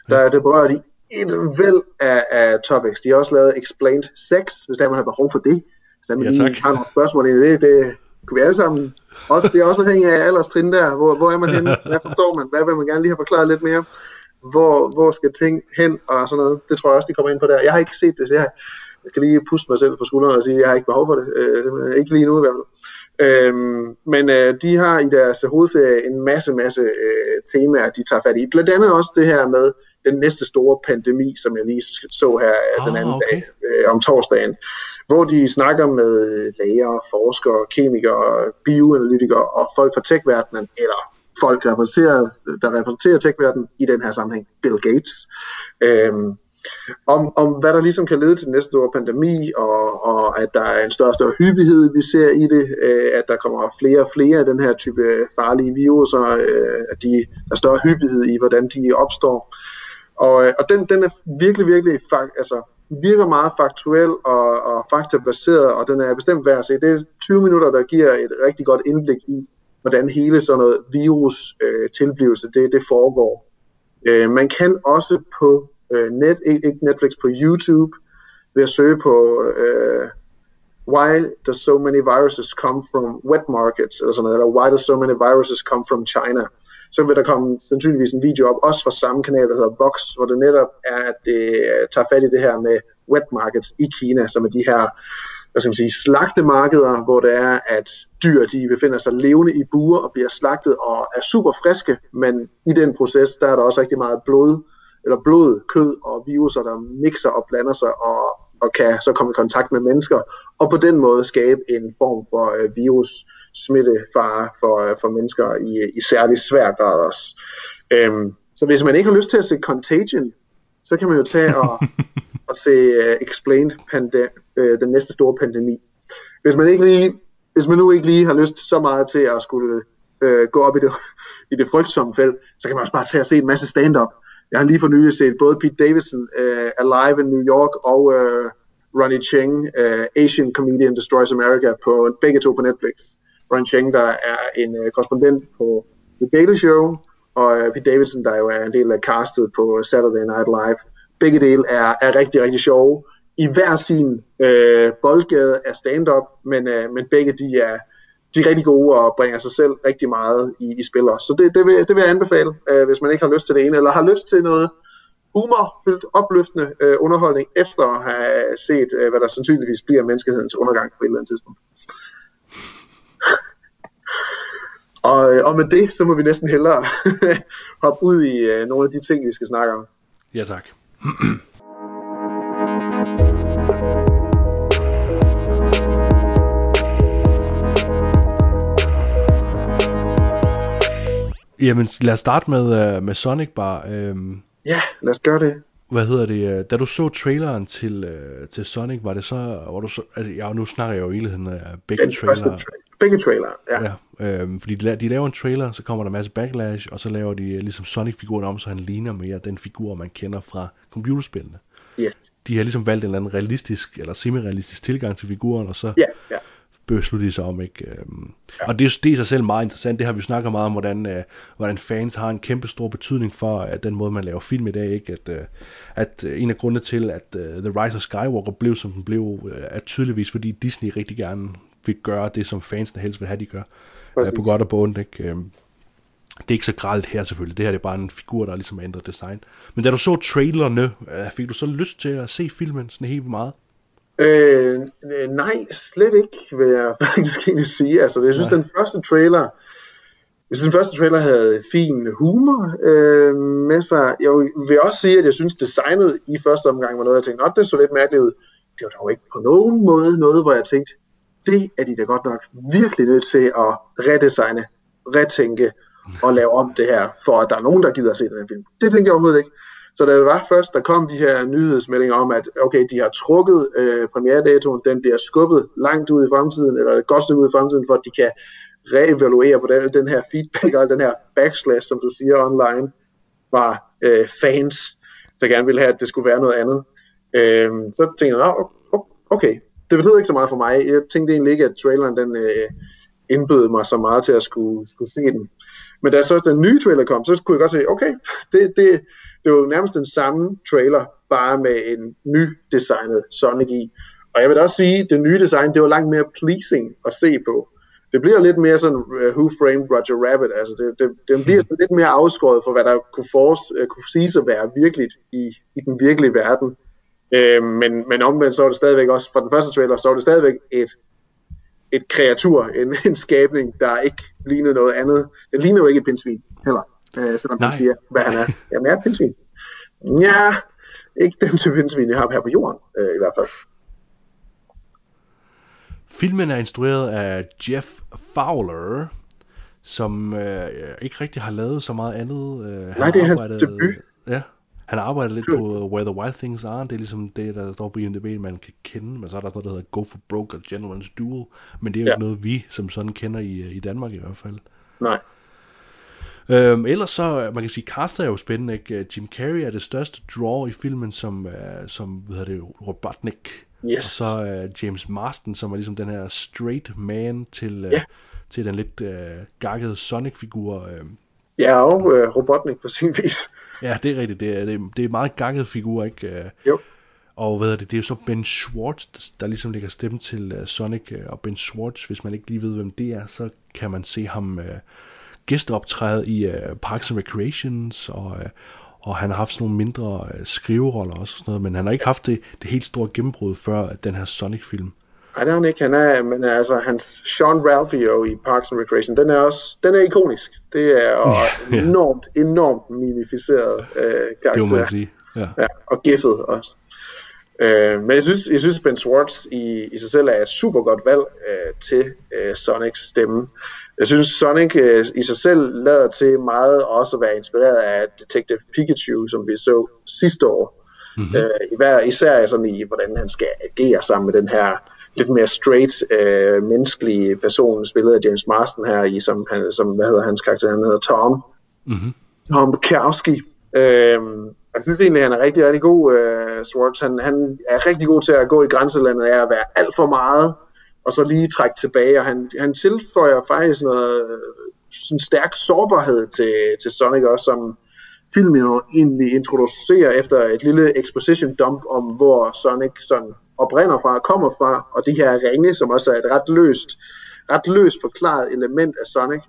Der, der berører de et væld af, af topics. De har også lavet Explained Sex, hvis der man har behov for det. Hvis der man Ja, tak. har nogle spørgsmål i det, det kunne vi alle sammen. Også, det er også afhængigt af alderstrin der. Hvor, hvor er man henne? Hvad forstår man? Hvad vil man gerne lige have forklaret lidt mere? Hvor, hvor skal ting hen og sådan noget? Det tror jeg også, de kommer ind på der. Jeg har ikke set det, så jeg, jeg kan lige puste mig selv på skulderen og sige, at jeg har ikke behov for det. Øh, ikke lige nu i hvert fald. Øhm, men øh, de har i deres hovedserie en masse, masse øh, temaer, de tager fat i. Blandt andet også det her med den næste store pandemi, som jeg lige så her øh, den Ah, anden okay. dag øh, om torsdagen, hvor de snakker med læger, forskere, kemikere, bioanalytikere og folk fra tech-verdenen, eller folk, der repræsenterer, der repræsenterer tech-verdenen i den her sammenhæng, Bill Gates. Øhm, om, om hvad der ligesom kan lede til den næste store pandemi, og, og at der er en større og større hyppighed, vi ser i det, øh, at der kommer flere og flere af den her type farlige viruser, øh, at de, der er større hyppighed i, hvordan de opstår. Og, øh, og den, den er virkelig, virkelig altså, virker meget faktuel og, og faktabaseret, og den er bestemt værd at se. Det er 20 minutter, der giver et rigtig godt indblik i, hvordan hele sådan noget virus øh, tilblivelse, det, det foregår. Øh, man kan også på øh, net, ikke Netflix, på YouTube, ved at søge på øh, Why do so many viruses come from wet markets, eller sådan noget, eller Why do so many viruses come from China? Så vil der komme sandsynligvis en video op, også fra samme kanal, der hedder Vox, hvor det netop er, at det øh, tager fat i det her med wet markets i Kina, som er de her hvad skal man sige, slagtemarkeder, hvor det er, at dyr de befinder sig levende i buer og bliver slagtet og er super friske, men i den proces, der er der også rigtig meget blod, eller blod, kød og viruser, der mixer og blander sig og, og kan så komme i kontakt med mennesker, og på den måde skabe en form for øh, virus smittefare for, øh, for mennesker i, i særlig svær grad også. Øhm, så hvis man ikke har lyst til at se Contagion, så kan man jo tage og, [laughs] og se uh, Explained pande- uh, den næste store pandemi. Hvis man ikke lige, hvis man nu ikke lige har lyst så meget til at skulle uh, gå op i det, [laughs] i det frygtsomme felt, så kan man også bare tage og se en masse stand-up. Jeg har lige for nylig set både Pete Davidson uh, Alive in New York og uh, Ronnie Cheng uh, Asian Comedian Destroys America på begge to på Netflix. Ron Cheng, der er en uh, korrespondent på The Daily Show, og uh, Pete Davidson, der jo er en del af castet på Saturday Night Live. Begge dele er, er rigtig, rigtig sjove. I hver sin øh, boldgade er stand-up, men, øh, men begge de er, de er rigtig gode og bringer sig selv rigtig meget i, i spil også. Så det, det, vil, det vil jeg anbefale, øh, hvis man ikke har lyst til det ene, eller har lyst til noget humorfyldt, opløftende øh, underholdning, efter at have set, øh, hvad der sandsynligvis bliver menneskehedens undergang på et eller andet tidspunkt og, og med det, så må vi næsten hellere [laughs] hoppe ud i øh, nogle af de ting, vi skal snakke om. Ja, tak. [clears throat] Jamen, lad os starte med, uh, med Sonic bare. Øhm, Ja, lad os gøre det. Hvad hedder det? øh, Da du så traileren til, uh, til Sonic, var det så, var du så altså, ja, nu snakker jeg jo i virkeligheden af begge Den trailer. tra- begge trailer, ja. ja. Øhm, fordi de, de laver en trailer, så kommer der en masse backlash, og så laver de øh, ligesom Sonic-figuren om, så han ligner mere den figur, man kender fra computerspillene. Yes. De har ligesom valgt en eller anden realistisk eller semi-realistisk tilgang til figuren, og så Ja, ja. Beslutter de sig om, ikke? Øhm, Og det, det er i sig selv meget interessant. Det har vi snakket meget om, hvordan, øh, hvordan fans har en kæmpe stor betydning for at den måde, man laver film i dag. Ikke? At, øh, at øh, en af grundene til, at øh, The Rise of Skywalker blev, som den blev, øh, er tydeligvis, fordi Disney rigtig gerne vil gøre det, som fansene helst vil have, de gør. Øh, Præcis. på godt og på ondt. Ikke? Øhm, det er ikke så gralt her selvfølgelig. Det her det er bare en figur, der ligesom har ændret design. Men da du så trailerne, øh, fik du så lyst til at se filmen sådan helt meget? Øh, nej, slet ikke, vil jeg [laughs] faktisk egentlig sige. Altså, jeg synes, Nej. den første trailer, jeg synes, den første trailer havde fin humor øh, med sig. Jeg vil også sige, at jeg synes, designet i første omgang var noget, jeg tænkte, Nå, det så lidt mærkeligt ud. Det var dog ikke på nogen måde noget, hvor jeg tænkte, det er de da godt nok virkelig nødt til at redesigne, retænke og lave om det her, for at der er nogen, der gider at se den her film. Det tænkte jeg overhovedet ikke. Så da det var først, der kom de her nyhedsmeldinger om, at okay, de har trukket øh, premieredatoen, den bliver skubbet langt ud i fremtiden, eller et godt stykke ud i fremtiden, for at de kan reevaluere på den, den her feedback og den her backslash, som du siger online, fra øh, fans, der gerne ville have, at det skulle være noget andet. Øh, så tænkte jeg, okay, det betød ikke så meget for mig. Jeg tænkte egentlig ikke, at traileren den øh, indbød mig så meget til at skulle, skulle se den. Men da så den nye trailer kom, så kunne jeg godt se, okay, det, det, det var nærmest den samme trailer, bare med en nydesignet Sonic i. Og jeg vil da også sige, at det nye design, det var langt mere pleasing at se på. Det bliver lidt mere sådan, uh, Who Framed Roger Rabbit, altså det, det, det bliver sådan lidt mere afskåret for, hvad der kunne, force, uh, kunne sige at være virkeligt i, i den virkelige verden. Øh, men, men omvendt så var det stadigvæk også, for den første trailer, så var det stadigvæk et, et kreatur, en, en skabning, der ikke lignede noget andet. Det ligner jo ikke et pindsvin heller, øh, selvom Nej. man siger, hvad han er. Jamen, jeg er pindsvin. Ja, ikke den type pindsvin, jeg har her på jorden, øh, i hvert fald. Filmen er instrueret af Jeff Fowler, som øh, ikke rigtig har lavet så meget andet. Øh, han Nej, det er har hans arbejdet- debut. Ja, han har arbejdet lidt Sure. på Where the Wild Things Are. Det er ligesom det, der står på IMDb, man kan kende. Men så er der sådan noget, der hedder Go for Broke og Gentleman's Duel. Men det er jo Ja. ikke noget, vi som sådan kender i, øh, i Danmark i hvert fald. Nej. Øhm, ellers så, man kan sige, castet er jo spændende, ikke? Jim Carrey er det største draw i filmen, som, uh, som hvad hedder det, Robotnik. Yes. Og så uh, James Marston, som er ligesom den her straight man til, uh, Ja. til den lidt uh, gakkede Sonic-figur. Uh, Ja, og øh, Robotnik på sin vis. [laughs] Ja, det er rigtigt. Det er, det er, det er meget ganget figur, ikke? Øh, Jo. Og hvad er det? Det er jo så Ben Schwartz, der, ligesom lægger stemme til uh, Sonic. øh, Og Ben Schwartz, hvis man ikke lige ved, hvem det er, så kan man se ham uh, gæsteoptræde i uh, Parks and Recreations, og, uh, og han har haft sådan nogle mindre uh, skriveroller også, og sådan noget, men han har ikke haft det, det helt store gennembrud før den her Sonic-film. Nej, det er han ikke. Han er, men altså, hans Sean Ralphio i Parks and Recreation, den er også, den er ikonisk. Det er og Ja. [laughs] enormt, enormt mimificeret øh, karakter. Det må man sige. Ja. Ja, og giffet også. Øh, men jeg synes, jeg synes Ben Schwartz i, i sig selv er et super godt valg øh, til øh, Sonics stemme. Jeg synes, Sonic øh, i sig selv lader til meget også at være inspireret af Detective Pikachu, som vi så sidste år. Mm-hmm. Øh, i hver, især sådan i, hvordan han skal agere sammen med den her lidt mere straight, øh, menneskelige person, spillet af James Marsden her, i, som, han, som hvad hedder hans karakter, han hedder Tom. Mm-hmm. Tom Bukowski. Øhm, jeg synes egentlig, han er rigtig, rigtig god, øh, Swartz. Han, han er rigtig god til at gå i grænselandet af at være alt for meget, og så lige trække tilbage. Og han, han tilføjer faktisk noget sådan stærk sårbarhed til, til Sonic også, som filmen jo egentlig introducerer efter et lille exposition dump om, hvor Sonic sådan oprinder fra, kommer fra, og de her ringe, som også er et ret løst, ret løst forklaret element af Sonic,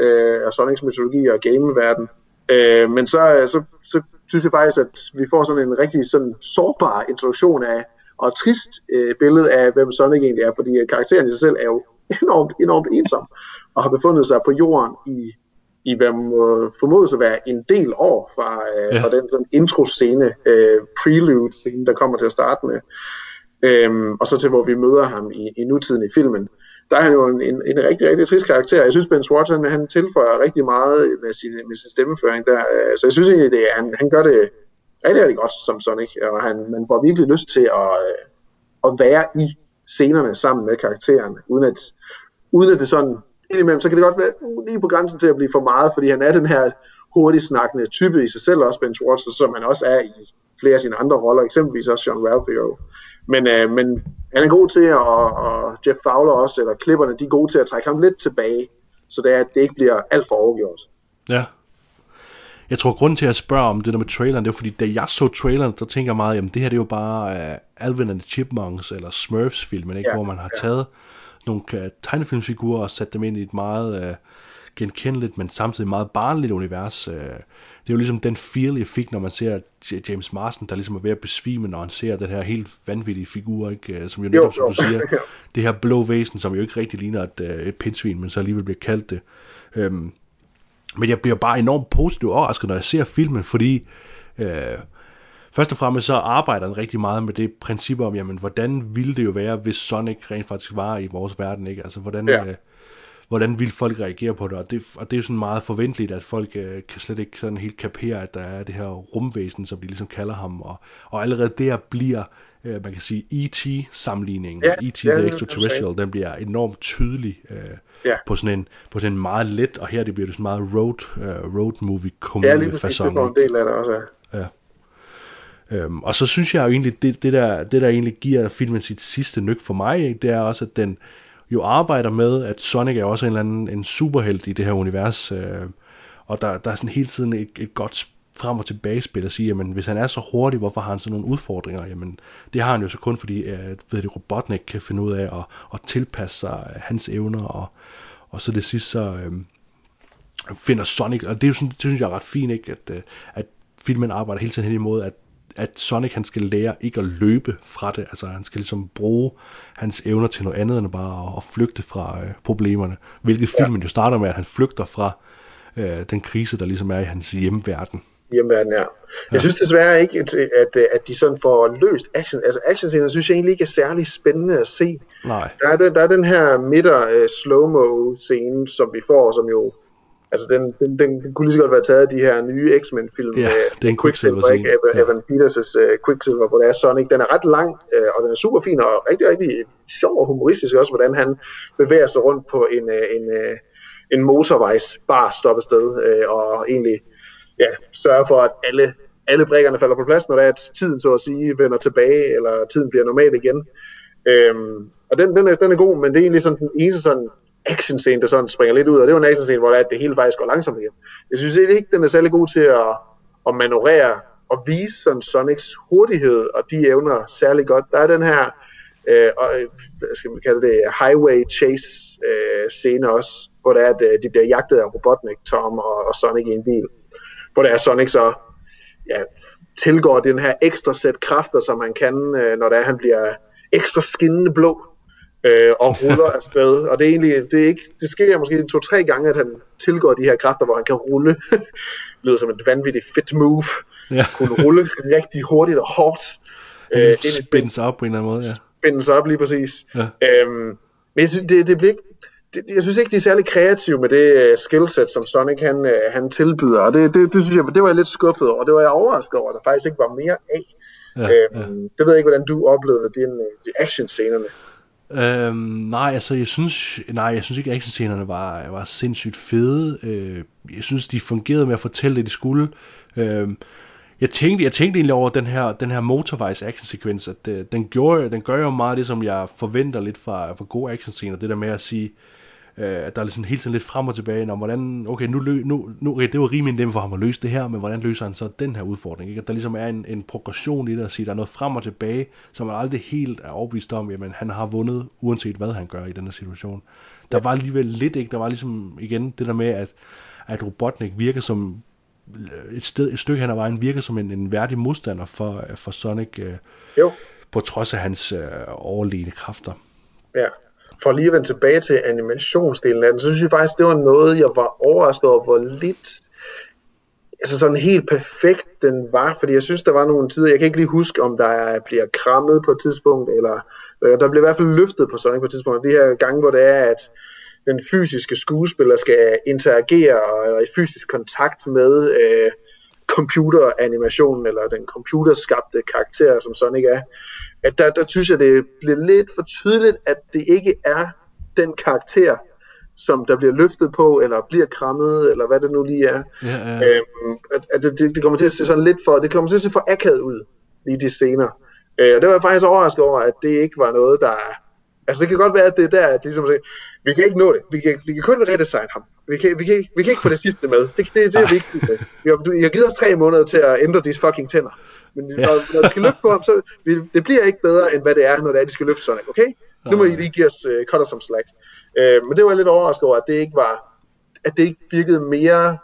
øh, og Sonics mytologi og gameverden. Øh, men så, så, så synes jeg faktisk, at vi får sådan en rigtig sådan sårbar introduktion af, og trist øh, billede af, hvem Sonic egentlig er, fordi øh, karakteren i sig selv er jo [laughs] enormt, enormt ensom, og har befundet sig på jorden i, i hvad må formodes at være en del år fra, øh, Ja. ja. fra den sådan intro-scene, øh, prelude-scene, der kommer til at starte med, øhm, og så til hvor vi møder ham i, i nutiden i filmen. Der er han jo en, en, en rigtig, rigtig trist karakter. Jeg synes, Ben Schwartz, han, han tilføjer rigtig meget med sin, med sin stemmeføring der. Øh, Så jeg synes egentlig, det, er- han, han gør det rigtig, rigtig godt som Sonic, og han, man får virkelig lyst til at, øh, at være i scenerne sammen med karakteren, uden at, uden at det sådan, indimellem, så kan det godt være uh, lige på grænsen til at blive for meget, fordi han er den her hurtigt snakkende type i sig selv også, Ben Schwartz, som han også er i flere af sine andre roller, eksempelvis også John Ralphio. Men, øh, men han er god til at, og, og Jeff Fowler også, eller klipperne, de er gode til at trække ham lidt tilbage, så det er, at det ikke bliver alt for overgjort. Ja. Jeg tror, grunden til at spørge om det der med traileren, det er fordi, da jeg så traileren, så tænker jeg meget, jamen det her det er jo bare uh, Alvin and the Chipmunks eller Smurfs-filmen, ikke? Ja, hvor man har ja. taget nogle uh, tegnefilmsfigurer og sat dem ind i et meget uh, genkendeligt, men samtidig meget barnligt univers. Uh, det er jo ligesom den feel, jeg fik, når man ser James Marsden, der ligesom er ved at besvime, når han ser den her helt vanvittige figur, ikke? Som jo netop, som jo. du siger, [laughs] det her blå væsen, som jo ikke rigtig ligner et, et pindsvin, men så alligevel bliver kaldt det. Um, men jeg bliver bare enormt positivt overrasket, når jeg ser filmen, fordi øh, først og fremmest så arbejder den rigtig meget med det princip om, jamen, hvordan ville det jo være, hvis Sonic rent faktisk var i vores verden, ikke? Altså, hvordan, Ja. øh, hvordan vil folk reagere på det? Og det, og det er jo sådan meget forventeligt, at folk øh, kan slet ikke sådan helt kapere, at der er det her rumvæsen, som de ligesom kalder ham, og, og allerede der bliver, øh, man kan sige, E.T.-sammenligningen, Ja, E.T. ja, The er Extraterrestrial, den bliver enormt tydelig øh, Ja. på, sådan en, på sådan en meget let, og her det bliver det sådan meget road, uh, road movie Ja, komedie lige præcis, det en del af det også. ja. Ja. Øhm, og så synes jeg jo egentlig, det, det, der, det der egentlig giver filmen sit sidste nyk for mig, ikke, det er også, at den jo arbejder med, at Sonic er også en eller anden en superhelt i det her univers, øh, og der, der er sådan hele tiden et, et godt frem og tilbage spil at sige, jamen hvis han er så hurtig, hvorfor har han så nogle udfordringer? Jamen det har han jo så kun fordi, at ved det, Robotnik kan finde ud af at, at tilpasse sig øh, hans evner, og, og så det sidste så, øh, finder Sonic, og det, er jo sådan, det synes jeg er ret fint, ikke? At, øh, at filmen arbejder hele tiden hen imod, at, at Sonic han skal lære ikke at løbe fra det, altså han skal ligesom bruge hans evner til noget andet end bare at, at flygte fra øh, problemerne, hvilket filmen jo starter med, at han flygter fra øh, den krise, der ligesom er i hans hjemverden. Hjemmeverden er. Jeg synes desværre ikke, at, at, at de sådan får løst action. Altså actionscener synes jeg egentlig ikke er særlig spændende at se. Nej. Der er, den, der er den her midter uh, slow-mo scene, som vi får, som jo Altså, den, den, den, den kunne lige så godt være taget af de her nye X-Men-film. Ja, med er en Quicksilver-scene. ikke? Evan, Ja. Evan Peters' uh, Quicksilver, hvor det er Sonic. Den er ret lang, uh, og den er super fin, og rigtig, rigtig sjov og humoristisk også, hvordan han bevæger sig rundt på en, uh, en, uh, en motorvejsbar stoppested, uh, og egentlig ja, sørge for, at alle, alle brækkerne falder på plads, når der er at tiden, så at sige, vender tilbage, eller tiden bliver normal igen. Øhm, og den, den, er, den er god, men det er egentlig sådan den eneste sådan action scene, der sådan springer lidt ud, og det er jo en action scene, hvor det, er, at det hele faktisk går langsomt igen. Jeg synes egentlig ikke, den er særlig god til at, at manøvrere og vise sådan Sonics hurtighed og de evner særlig godt. Der er den her, øh, og, øh, hvad skal man kalde det, highway chase øh, scene også, hvor det er, at øh, de bliver jagtet af Robotnik, Tom og, og Sonic i en bil. Hvor det er Sonic så ja, tilgår den her ekstra sæt kræfter, som han kan, øh, når det er, han bliver ekstra skinnende blå øh, og ruller [laughs] afsted. Og det er egentlig, det, er ikke, det sker måske to-tre gange, at han tilgår de her kræfter, hvor han kan rulle. det [laughs] lyder som et vanvittigt fit move. Ja. [laughs] Kunne rulle rigtig hurtigt og hårdt. Øh, ind i spænde sig op på en eller anden måde, ja. spænde sig op lige præcis. Ja. Øhm, men jeg synes, det, det bliver ikke, det, jeg synes ikke, de er særlig kreative med det uh, skillset, som Sonic han, uh, han tilbyder. Og det, det, det, synes jeg, det var jeg lidt skuffet over. Det var jeg overrasket over, at der faktisk ikke var mere af. Ja, øhm, Det ved jeg ikke, hvordan du oplevede din, uh, de actionscenerne. Øhm, nej, altså jeg synes, nej, jeg synes ikke, at actionscenerne var, var sindssygt fede. Øh, jeg synes, de fungerede med at fortælle det, de skulle. Øh, jeg tænkte, jeg tænkte egentlig over den her, den her motorvejs actionsekvens, at øh, den, gjorde, den gør jo meget det, som jeg forventer lidt fra, fra gode actionscener. Det der med at sige, øh, at der er sådan hele tiden lidt frem og tilbage, om hvordan, okay, nu, lø, nu, nu okay, det var rimelig nemt for ham at løse det her, men hvordan løser han så den her udfordring? Ikke? At der ligesom er en, en progression i det, at sige, der er noget frem og tilbage, som man aldrig helt er overbevist om, jamen han har vundet, uanset hvad han gør i den her situation. Der var alligevel lidt, ikke? Der var ligesom igen det der med, at, at Robotnik virker som et, sted, et stykke hen ad vejen virker som en, en værdig modstander for, for Sonic, øh, Jo, på trods af hans øh, overlegne kræfter. ja. For lige at vende tilbage til animationsdelen af den, så synes jeg faktisk, det var noget, jeg var overrasket over, hvor lidt altså sådan helt perfekt den var, fordi jeg synes, der var nogle tider, jeg kan ikke lige huske, om der bliver krammet på et tidspunkt, eller øh, der bliver i hvert fald løftet på Sonic på et tidspunkt, de her gange, hvor det er, at den fysiske skuespiller skal interagere og er i fysisk kontakt med øh, computeranimationen, eller den computerskabte karakter, som Sonic er, at der, der synes jeg, det bliver lidt for tydeligt, at det ikke er den karakter, som der bliver løftet på, eller bliver krammet, eller hvad det nu lige er. Ja, ja. Øhm, at, at det, det kommer til at se sådan lidt for, det kommer til at se for akavet ud, lige de scener. Øh, og det var jeg faktisk overrasket over, at det ikke var noget, der... Altså det kan godt være, at det er der, at ligesom, vi kan ikke nå det. Vi kan, vi kan kun redesigne ham. Vi kan, vi, kan, ikke- vi kan ikke få det sidste med. Det, det, det er vi ikke tid til. Vi har, du, I har givet os tre måneder til at ændre de fucking tænder. Men når, når de skal løfte på ham, så vi, det bliver ikke bedre, end hvad det er, når det er, de skal løfte Sonic, okay? Nu må I lige give os uh, cutter som slack. Uh, men det var lidt overrasket over, at det ikke var, at det ikke virkede mere,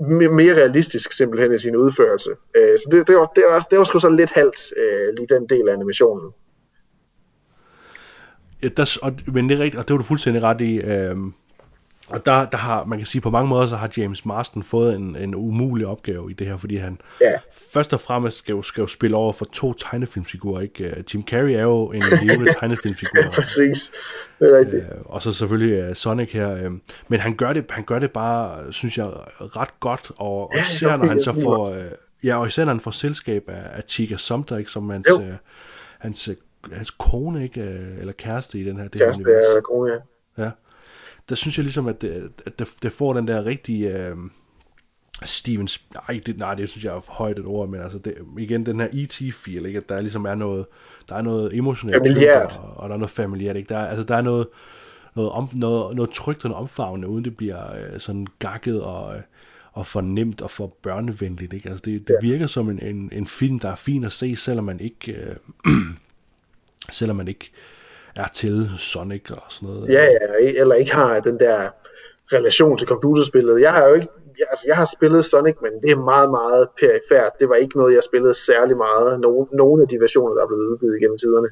mere, mere realistisk simpelthen i sin udførelse. Uh, så det, det, var, det, var, det var sgu så lidt halvt, uh, lige den del af animationen. Ja, der, og, men det er rigtigt, og det var du fuldstændig ret i. Øhm, og der, der har, man kan sige, på mange måder, så har James Marston fået en, en umulig opgave i det her, fordi han Ja. først og fremmest skal jo, skal jo spille over for to tegnefilmsfigurer, ikke? Øh, Jim Carrey er jo en levende [laughs] tegnefilmfigur. Præcis. Det er rigtigt. Øh, og så selvfølgelig uh, Sonic her. Øh, men han gør, det, han gør det bare, synes jeg, ret godt, og, og Ja, især det når han så får, øh, ja, og især når han får selskab af, af Tika Sumter, ikke, som hans, øh, hans, øh, hans kone, ikke, øh, eller kæreste i den her, det her Kæreste univers. er kone, ja. Ja. Der synes jeg ligesom, at det, at det, det får den der rigtige... Øh, Steven... Nej, det, nej, det synes jeg er for højt et ord, men altså det, igen, den her E.T.-feel, ikke? At der ligesom er noget, der er noget emotionelt. Familiært. Og, og, der er noget familiært, ikke? Der er, altså der er noget, noget, om, noget, noget trygt og noget omfavnende, uden det bliver øh, sådan gakket og, øh, og for nemt og for børnevenligt, ikke? Altså det, det virker som en, en, en film, der er fin at se, selvom man ikke... Øh, [clears throat] selvom man ikke er til Sonic og sådan noget. Ja, ja, eller ikke har den der relation til computerspillet. Jeg har jo ikke, jeg, altså jeg har spillet Sonic, men det er meget, meget perifært. Det var ikke noget, jeg spillede særlig meget. Nogle, nogle af de versioner, der er blevet udgivet gennem tiderne.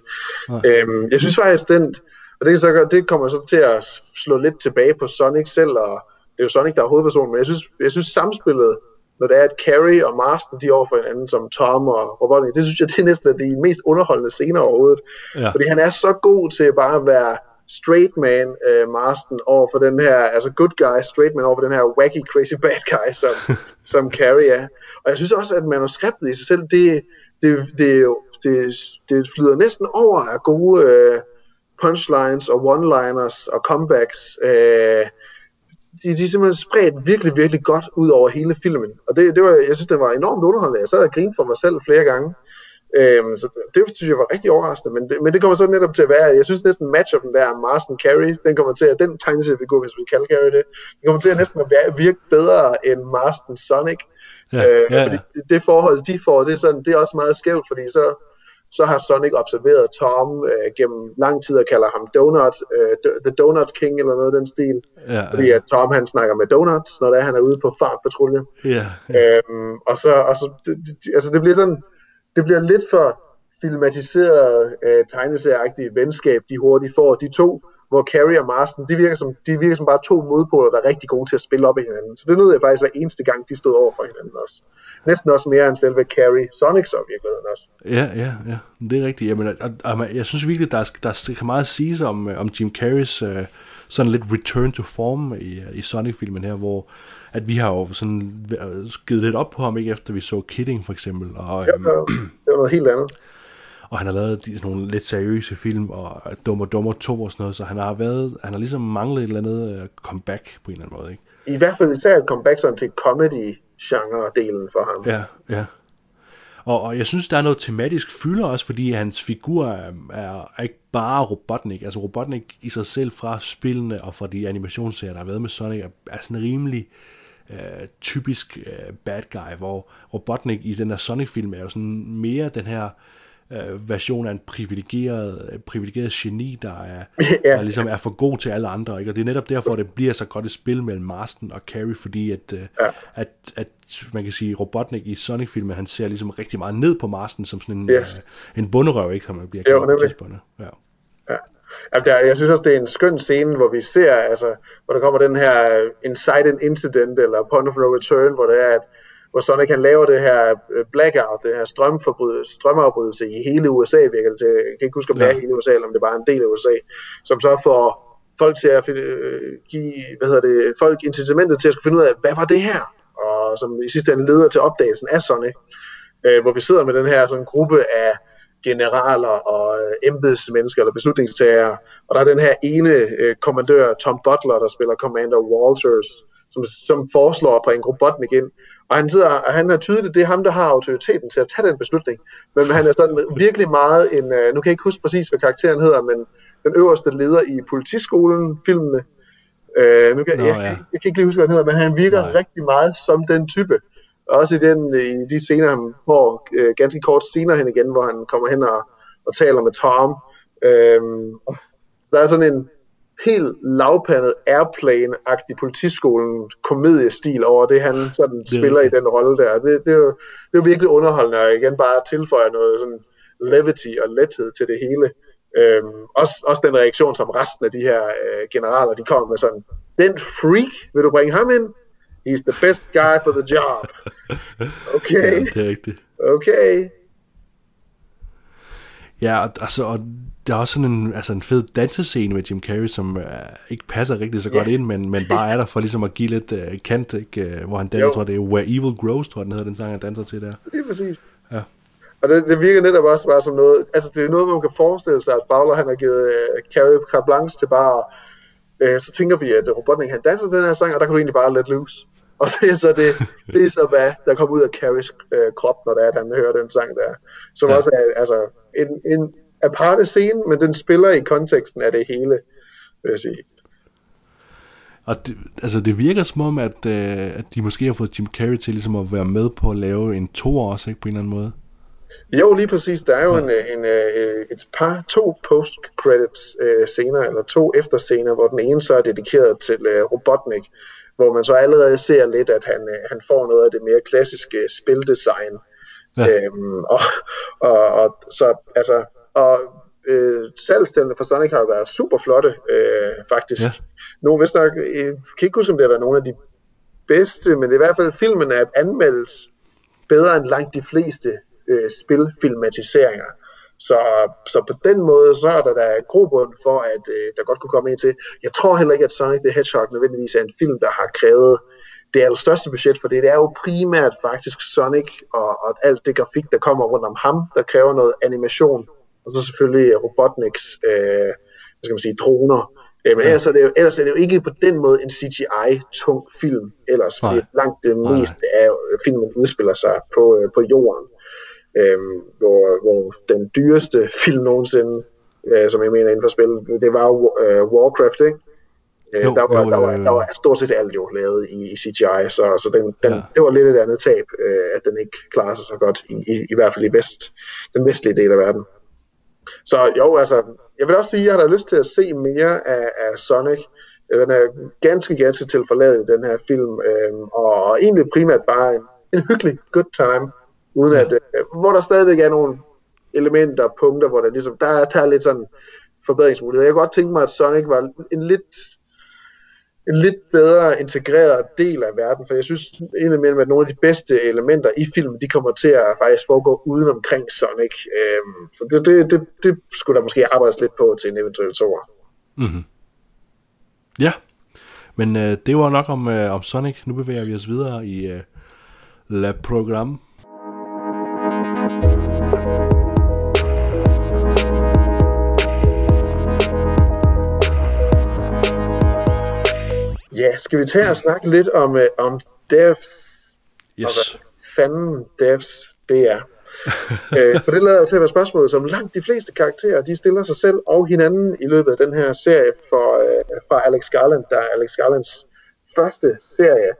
Øhm, jeg synes faktisk, den, og det, så, det kommer så til at slå lidt tilbage på Sonic selv, og det er jo Sonic, der er hovedpersonen, men jeg synes, jeg synes samspillet, når det er, at Carrie og Marston, de er over for hinanden, som Tom og Robotnik, det synes jeg, det er næsten de mest underholdende scener overhovedet. Ja. Fordi han er så god til bare at være straight man uh, Marston over for den her, altså good guy straight man over for den her wacky crazy bad guy, som, [laughs] som Carrie er. Og jeg synes også, at manuskriptet i sig selv, det, det, det, det, det flyder næsten over af gode uh, punchlines og one-liners og comebacks. Uh, de, de er simpelthen spredt virkelig, virkelig godt ud over hele filmen. Og det, det var, jeg synes, det var enormt underholdende. Jeg sad og grinede for mig selv flere gange. Øhm, så det synes jeg var rigtig overraskende, men det, men det kommer så netop til at være, jeg synes næsten matchupen der, Marston Carey, den kommer til at, den tegneseriefigur, hvis vi kalder Carey det, den kommer til at næsten at virke bedre end Marston Sonic. Ja, øh, ja, fordi ja. det, det forhold, de får, det er, sådan, det er også meget skævt, fordi så, så har Sonic observeret Tom øh, gennem lang tid og kalder ham Donut, øh, The Donut King eller noget af den stil. Ja, Fordi ja. at Tom han snakker med donuts, når det er, han er ude på fartpatrulje. Ja, ja. Øhm, og så, og så det, det, altså det bliver sådan, det bliver lidt for filmatiseret øh, tegneserieagtigt venskab, de hurtigt får. De to, hvor Carrie og Marston, de virker, som, de virker som bare to modpoler, der er rigtig gode til at spille op i hinanden. Så det nød jeg faktisk hver eneste gang, de stod over for hinanden også. Næsten også mere end selve Carrie Sonic så i virkeligheden også. Ja, ja, ja, det er rigtigt. Jamen, og, og, jeg synes virkelig, der, er, der skal meget siges om, øh, om Jim Carreys øh, sådan lidt return to form i, øh, i Sonic-filmen her, hvor at vi har jo sådan øh, givet lidt op på ham, ikke efter vi så Kidding for eksempel, og, Ja, øhm, det var noget helt andet. og han har lavet de, nogle lidt seriøse film, og Dummer Dummer 2 og sådan noget, så han har været, han har ligesom manglet et eller andet øh, comeback på en eller anden måde, ikke? I hvert fald især et comeback sådan til genre-delen for ham. Ja, ja. Og, og jeg synes, der er noget tematisk fylder også, fordi hans figur er, er, er ikke bare Robotnik. Altså Robotnik i sig selv fra spillene og fra de animationsserier, der har været med Sonic, er, er sådan rimelig øh, typisk øh, bad guy, hvor Robotnik i den her Sonic-film er jo sådan mere den her øh, version af en privilegeret, øh, privilegeret geni, der er, [laughs] Ja. der ligesom er for god til alle andre. Ikke? Og det er netop derfor, det bliver så godt et spil mellem Marston og Carrie, fordi at, øh, Ja. at, at man kan sige, Robotnik i Sonic-filmen, han ser ligesom rigtig meget ned på Marston som sådan en, Yes. øh, en bunderøv, ikke? Som man bliver kaldt på tidspunktet. Ja. Ja. Altså, der, jeg synes også, det er en skøn scene, hvor vi ser, altså, hvor der kommer den her øh, Incite Incident, eller Point of No Return, hvor det er, at hvor Sonic han laver det her øh, blackout, det her strømafbrydelse i hele USA, virker det til. Jeg kan ikke huske, om det er hele USA, eller om det bare er en del af USA, som så får folk til at finde, øh, give, hvad hedder det, folk incitamentet til at skulle finde ud af, hvad var det her? Og som i sidste ende leder til opdagelsen af Sonic, øh, hvor vi sidder med den her sådan gruppe af generaler og embedsmennesker eller beslutningstagere, og der er den her ene øh, kommandør, Tom Butler, der spiller Commander Walters, som, som foreslår at bringe Robotnik ind. Og han, sidder, og han er tydeligt, det er ham, der har autoriteten til at tage den beslutning. Men han er sådan virkelig meget en, øh, nu kan jeg ikke huske præcis, hvad karakteren hedder, men den øverste leder i politiskolen, filmene. Øh, nu kan, Nå, jeg, ja. jeg, jeg kan ikke lige huske, hvad han hedder, men han virker Nej. rigtig meget som den type. Også i, den, i de scener, han får øh, ganske kort senere hen igen, hvor han kommer hen og, og taler med Tom. Og der er sådan en helt lavpandet airplane-agtig politiskolen komediestil over det, han sådan er spiller i rigtigt. den rolle der. Det, det, er jo, det er jo virkelig underholdende, og igen bare tilføjer noget sådan levity og lethed til det hele. Øhm, også, også den reaktion, som resten af de her øh, generaler, de kommer med sådan, den freak, vil du bringe ham ind? He's the best guy for the job. [laughs] Okay, ja, det er rigtigt. okay. Ja, altså, og der er også sådan en, altså en fed dansescene med Jim Carrey, som uh, ikke passer rigtig så godt Ja. ind, men, men bare er der for ligesom at give lidt uh, kant, ikke? Uh, hvor han danser, Jo. tror det er Where Evil Grows, tror jeg den hedder, den sang, han danser til der. Det er præcis. Ja. Og det, det virker netop også bare som noget, altså det er noget, man kan forestille sig, at Fowler han har givet uh, Carrie carte blanche til bare, uh, så tænker vi, at Robotnik han danser til den her sang, og der kan du egentlig bare let loose. [laughs] Og det er så, det, det er så hvad der kommer ud af Carries uh, krop, når det er, at han hører den sang der. Som ja. også er altså, en, en aparte scene, men den spiller i konteksten af det hele, vil jeg sige. Og det, altså det virker som om, at, uh, at de måske har fået Jim Carrey til ligesom at være med på at lave en toer også, ikke, på en eller anden måde. Jo, lige præcis. Der er jo en, en, øh, et par, to post-credits øh, scener, eller to efterscener, hvor den ene så er dedikeret til øh, Robotnik, hvor man så allerede ser lidt, at han, øh, han får noget af det mere klassiske spildesign. Ja. Ja. Øhm, og, og, og, så, altså, og øh, salgstændene for Sonic har jo været super flotte, øh, faktisk. Ja. Nogle vist nok, øh, kan ikke huske, om det har været nogle af de bedste, men det er i hvert fald filmen er anmeldes bedre end langt de fleste øh, spilfilmatiseringer. Så, så på den måde, så er der da grobund for, at øh, der godt kunne komme en til. Jeg tror heller ikke, at Sonic the Hedgehog nødvendigvis er en film, der har krævet det allerstørste budget, for det er jo primært faktisk Sonic og, og alt det grafik, der kommer rundt om ham, der kræver noget animation. Og så selvfølgelig Robotniks, øh, hvad skal man sige, droner. Øh, men ellers er, det jo, ellers er det jo ikke på den måde en CGI-tung film ellers, fordi Nej. langt det meste af øh, filmen udspiller sig på, øh, på jorden. øhm, hvor, hvor den dyreste film nogensinde, øh, som jeg mener inden for spillet, det var jo øh, Warcraft, ikke? Øh, Jo, der, var, jo, der, jo, var, jo. der var stort set alt jo lavet i, i CGI, så, så den, den, Ja. ja. det var lidt et andet tab, øh, at den ikke klarer sig så godt, i, i, i hvert fald i vest, den vestlige del af verden. Så jo, altså, jeg vil også sige, at jeg har da lyst til at se mere af, af Sonic. Øh, Den er ganske, ganske tilforladet, den her film, øh, og, og egentlig primært bare en, en hyggelig good time, uden at, øh, hvor der stadigvæk er nogle elementer, punkter, hvor der ligesom, der, er- der er lidt sådan forbedringsmuligheder. Jeg kunne godt tænke mig, at Sonic var en lidt en lidt bedre integreret del af verden, for jeg synes indimellem, at nogle af de bedste elementer i filmen, de kommer til at faktisk foregå uden omkring Sonic. Øhm, så det, det, det, det skulle der måske arbejdes lidt på til en eventuel toer. Mhm. Ja, men øh, det var nok om, øh, om Sonic. Nu bevæger vi os videre i øh, La Program. Ja, skal vi tage og snakke lidt om, øh, om devs, og Yes. hvad fanden devs det er. [laughs] øh, for det lader jo til at være spørgsmålet, som langt de fleste karakterer, de stiller sig selv og hinanden i løbet af den her serie for, øh, fra Alex Garland, der er Alex Garlands første serie.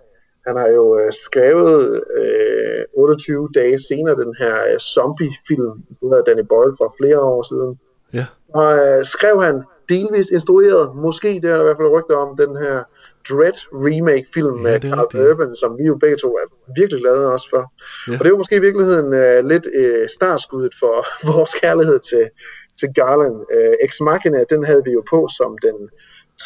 Han har jo øh, skrevet øh, 28 dage senere den her øh, zombie-film, hedder Danny Boyle for flere år siden. Ja, Og øh, skrev han delvis instrueret, måske det er der i hvert fald rygter om, den her Dread remake-film Ja, med Carl. Urban, som vi jo begge to er virkelig glade også for. Ja. Og det er jo måske i virkeligheden øh, lidt øh, startskuddet for [laughs] vores kærlighed til, til Garland. Øh, Ex Machina, den havde vi jo på som den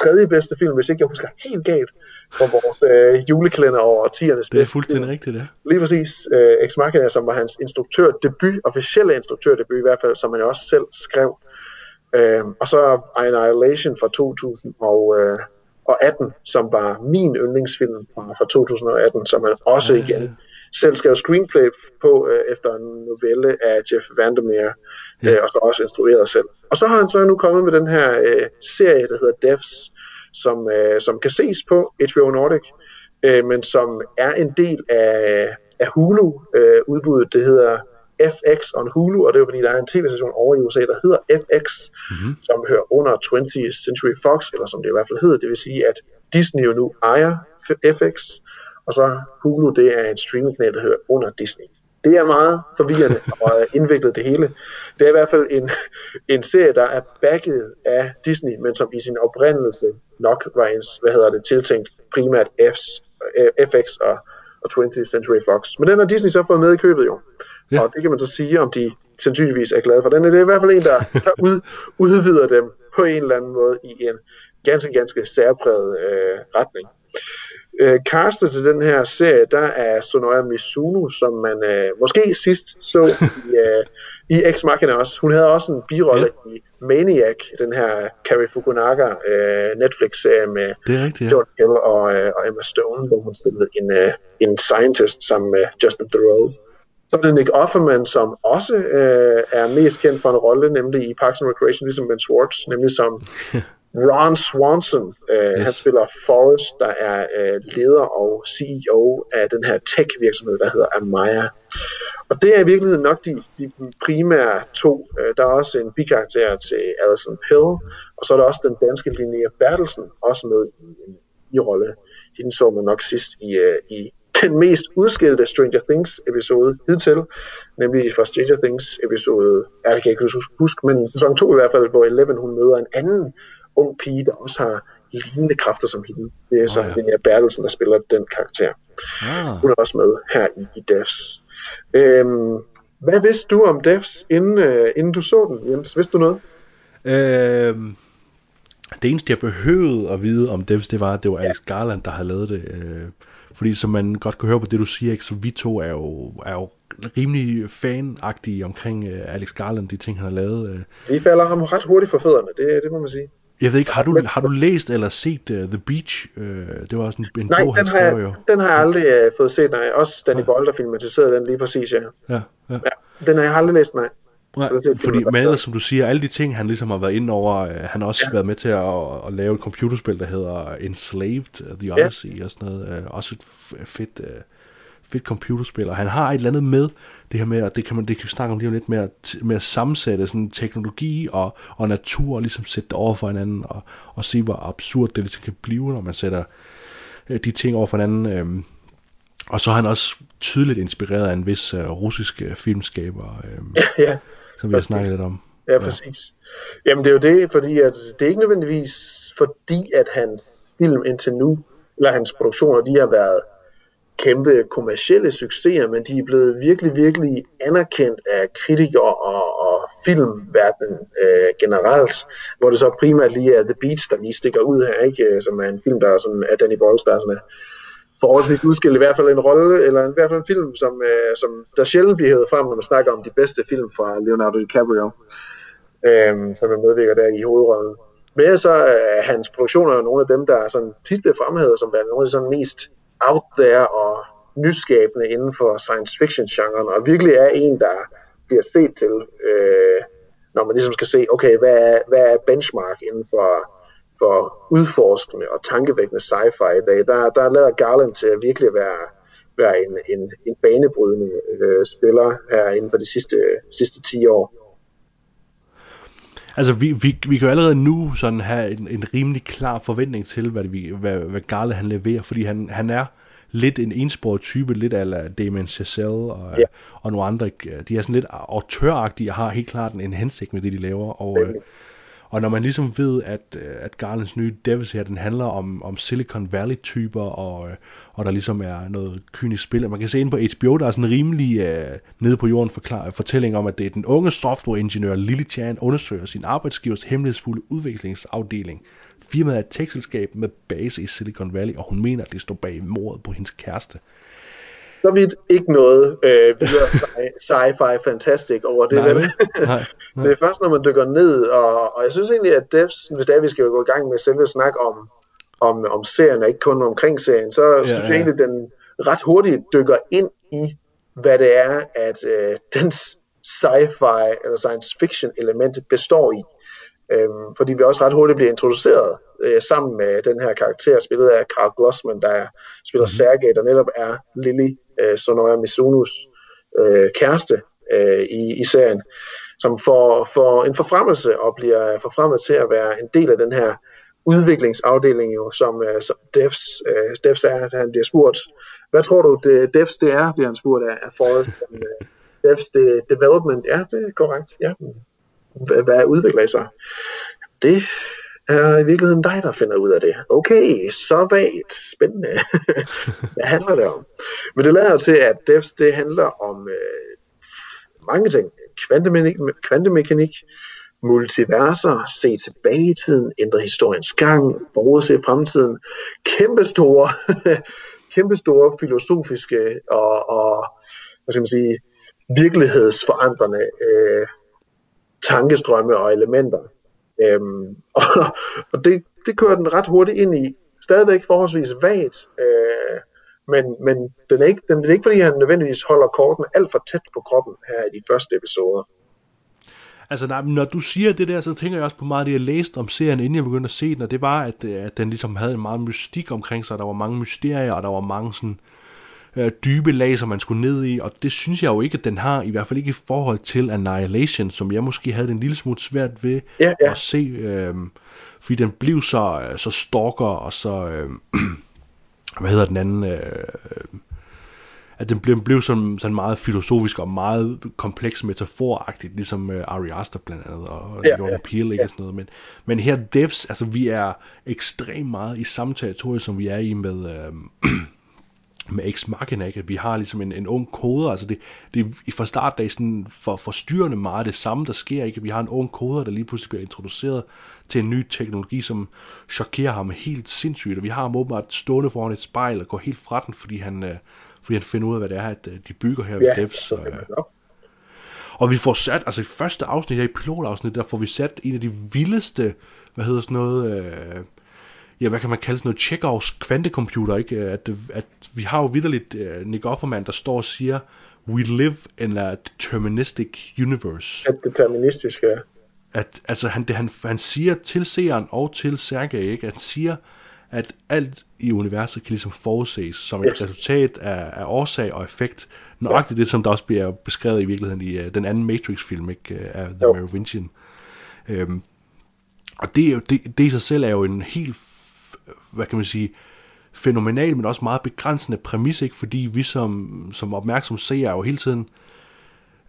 tredje bedste film, hvis ikke jeg husker helt galt, for vores øh, julekalender over 10'ernes det er fuldstændig rigtigt, ja. Lige præcis. Øh, Ex Machina, som var hans instruktørdebut, officielle instruktørdebut i hvert fald, som han også selv skrev. Øh, og så Annihilation fra 2018, som var min yndlingsfilm fra, fra 2018, som han også ja, igen ja. selv skrev screenplay på øh, efter en novelle af Jeff Vandermeer, Ja. øh, og så også instrueret selv. Og så har han så nu kommet med den her øh, serie, der hedder Devs, som, øh, som kan ses på HBO Nordic, øh, men som er en del af, af Hulu-udbuddet. det hedder FX on Hulu, og det er jo fordi, der er en tv-station over i USA, der hedder FX, mm-hmm. som hører under 20th Century Fox, eller som det i hvert fald hedder, det vil sige, at Disney jo nu ejer FX, og så Hulu, det er en streamingkanal, der hører under Disney. Det er meget forvirrende [laughs] og øh, indviklet det hele. Det er i hvert fald en, en serie, der er backet af Disney, men som i sin oprindelse nok var en, hvad hedder det, tiltænkt primært F's, øh, FX og, og 20th Century Fox. Men den har Disney så fået med i købet jo. Ja. Og det kan man så sige, om de sandsynligvis er glade for. Den er det er i hvert fald en, der, der ud, udvider dem på en eller anden måde i en ganske, ganske særpræget øh, retning. Øh, castet til den her serie, der er Sonoya Mizuno, som man øh, måske sidst så i, øh, i Ex Machina også. Hun havde også en birolle ja. i Maniac, den her Carrie Fukunaga øh, Netflix-serie med rigtigt, ja. Jordan Hill og, øh, og Emma Stone, hvor hun spillede en, øh, en scientist sammen med Justin Theroux. Så er det Nick Offerman, som også øh, er mest kendt for en rolle, nemlig i Parks and Recreation, ligesom Ben Schwartz, nemlig som [laughs] Ron Swanson. Øh, yes. Han spiller Forrest, der er øh, leder og CEO af den her tech-virksomhed, der hedder Amaya. Og det er i virkeligheden nok de, de primære to. Øh, der er også en bikarakter til Alison Pill, og så er der også den danske Linnea Bertelsen, også med i en i-rolle. Hende så man nok sidst i, øh, i den mest udskilte Stranger Things episode hidtil, nemlig fra Stranger Things episode, ja, det kan jeg ikke huske, men sæson 2 i hvert fald, hvor Eleven hun møder en anden ung pige, der også har lignende kræfter som hende. Det er så Nå ja. oh, Linnea Bertelsen, der spiller den karakter. Ah. Hun er også med her i, i Devs. Øhm, hvad vidste du om Devs, inden, øh, inden du så den, Jens? Vidste du noget? Øhm, det eneste, jeg behøvede at vide om Devs, det var, at det var Alex Garland, der havde lavet det. Øh, fordi som man godt kan høre på det, du siger, ikke, så vi to er jo, er jo rimelig fanagtige omkring øh, Alex Garland, de ting, han har lavet. Øh. Vi falder ham ret hurtigt for fødderne, det, det må man sige. Jeg ved ikke, har du, har du læst eller set uh, The Beach? Uh, det var også en, en Nej, bog, han den har, skrev jeg, jo. den har jeg aldrig øh, fået set, nej. Også Danny Boyle, der filmatiserede den lige præcis, ja. Ja, ja. ja. Den har jeg aldrig læst, nej. Nej, fordi, men ellers, som du siger, alle de ting, han ligesom har været inde over, øh, han har også ja. været med til at, at lave et computerspil, der hedder Enslaved, uh, The Odyssey, ja. og sådan noget. Øh, også et fedt, øh, fedt computerspil, og han har et eller andet med det her med, og det kan man det kan vi snakke om lige om lidt, med at, med at sammensætte sådan teknologi og, og natur, og ligesom sætte det over for hinanden, og, og se, hvor absurd det ligesom kan blive, når man sætter øh, de ting over for hinanden. Øh, og så er han også tydeligt inspireret af en vis uh, russisk filmskaber, øh, ja, som vi har snakket lidt om. Ja, præcis. Jamen det er jo det, fordi at det er ikke nødvendigvis fordi, at hans film indtil nu, eller hans produktioner, de har været kæmpe kommercielle succeser, men de er blevet virkelig, virkelig anerkendt af kritikere og, og filmverdenen øh, generelt, hvor det så primært lige er The Beach, der lige stikker ud her, ikke? som er en film, der er sådan, af Danny Boyle, der er sådan, forholdsvis udskilt i hvert fald en rolle, eller i hvert fald en film, som, øh, som der sjældent bliver hævet frem, når man snakker om de bedste film fra Leonardo DiCaprio, øh, som er medvirker der i hovedrollen. Men så er øh, hans produktioner er nogle af dem, der sådan tit bliver fremhævet som værende nogle af de sådan mest out there og nyskabende inden for science fiction genren, og virkelig er en, der bliver set til, øh, når man ligesom skal se, okay, hvad er, hvad er benchmark inden for for udforskende og tankevækkende sci-fi i dag, der, der lader Garland til at virkelig være, være en, en, en banebrydende øh, spiller her inden for de sidste, sidste 10 år. Altså, vi, vi, vi kan jo allerede nu sådan have en, en rimelig klar forventning til, hvad, vi, hvad, hvad Garland han leverer, fordi han, han er lidt en ensporet type, lidt af Damien Chazelle og, ja. og nogle andre. De er sådan lidt autøragtige og har helt klart en, en hensigt med det, de laver. Og, øh, og når man ligesom ved, at, øh, at Garlands nye Devils her, den handler om, om Silicon Valley-typer, og, øh, og der ligesom er noget kynisk spil. Man kan se ind på HBO, der er sådan en rimelig uh, nede på jorden forklar, fortælling om, at det er den unge softwareingeniør Lily Chan undersøger sin arbejdsgivers hemmelighedsfulde udviklingsafdeling. Firmaet er et tekstselskab med base i Silicon Valley, og hun mener, at det står bag mordet på hendes kæreste så vidt ikke noget øh, videre sci-fi fantastic over det. Nej, vel? nej, nej. [laughs] det er først, når man dykker ned, og, og jeg synes egentlig, at Devs, hvis det er, vi skal gå i gang med selve snak om, om, om serien, og ikke kun omkring serien, så ja, synes jeg egentlig, at den ret hurtigt dykker ind i, hvad det er, at øh, dens sci-fi eller science fiction element består i. Øhm, fordi vi også ret hurtigt bliver introduceret øh, sammen med den her karakter, spillet af Carl Glossman, der spiller mm-hmm. Sergej, der netop er Lily øh, Sonoya Mizunus øh, kæreste øh, i, i serien, som får, får en forfremmelse og bliver forfremmet til at være en del af den her udviklingsafdeling, jo, som, øh, som Devs, øh, Devs er, at han bliver spurgt, hvad tror du, det, Devs det er, bliver han spurgt af, af Forrest. [laughs] Devs det, Development, ja, det er korrekt, ja. Hvad, hvad udvikler I så? Det er i virkeligheden dig, der finder ud af det. Okay, så vagt. Spændende. [laughs] Hvad handler det om? Men det lader til, at devs det handler om øh, mange ting. Kvantemekanik, kvantemekanik, multiverser, se tilbage i tiden, ændre historiens gang, forudse fremtiden. Kæmpestore, [laughs] kæmpestore filosofiske og, og hvad skal man sige, virkelighedsforandrende øh, tankestrømme og elementer. Øhm, [laughs] og og det, det kører den ret hurtigt ind i. Stadigvæk forholdsvis vagt, øh, men, men den er ikke, den, det er ikke fordi, han nødvendigvis holder korten alt for tæt på kroppen her i de første episoder. Altså, nej, når du siger det der, så tænker jeg også på meget af det, jeg læste om serien, inden jeg begyndte at se den, og det var, at, øh, at den ligesom havde en meget mystik omkring sig, der var mange mysterier, og der var mange sådan, øh, dybe lag, som man skulle ned i, og det synes jeg jo ikke, at den har, i hvert fald ikke i forhold til Annihilation, som jeg måske havde en lille smule svært ved ja, ja. at se, øh, fordi den blev så, øh, så stalker, og så, øh, [clears throat] hvad hedder den anden, øh, at den blev, blev sådan, sådan meget filosofisk og meget kompleks metaforagtigt, ligesom uh, Ari Aster blandt andet, og ja, Jordan Peele, ikke ja. sådan noget. Men, men her devs, altså vi er ekstremt meget i samme territorie, som vi er i med, øh, [clears throat] med Ex Machina, ikke? at vi har ligesom en, en ung koder, altså det, det er fra start af sådan for forstyrrende meget det samme, der sker, ikke? vi har en ung koder, der lige pludselig bliver introduceret til en ny teknologi, som chokerer ham helt sindssygt, og vi har ham åbenbart stående foran et spejl og går helt fra den, fordi han, øh, fordi han finder ud af, hvad det er, at øh, de bygger her ved ja, Devs. Og, øh, og vi får sat, altså i første afsnit her i pilotafsnit, der får vi sat en af de vildeste, hvad hedder sådan noget, øh, ja, hvad kan man kalde sådan noget, Chekhovs kvantecomputer, ikke? At, at vi har jo vidderligt uh, Nick Offerman, der står og siger, we live in a deterministic universe. At deterministisk, ja. At, altså han, det, han, han siger til seeren og til Sergej, ikke? Han siger, at alt i universet kan ligesom forudses som et Yes. resultat af, af årsag og effekt. Nøjagtigt det, som der også bliver beskrevet i virkeligheden i uh, den anden Matrix-film, ikke, uh, af The Jo. Merovingian. Øhm, og det, er jo, det, det i sig selv er jo en helt, hvad kan man sige, fænomenal, men også meget begrænsende præmis, ikke? fordi vi som, som opmærksom seere er jo hele tiden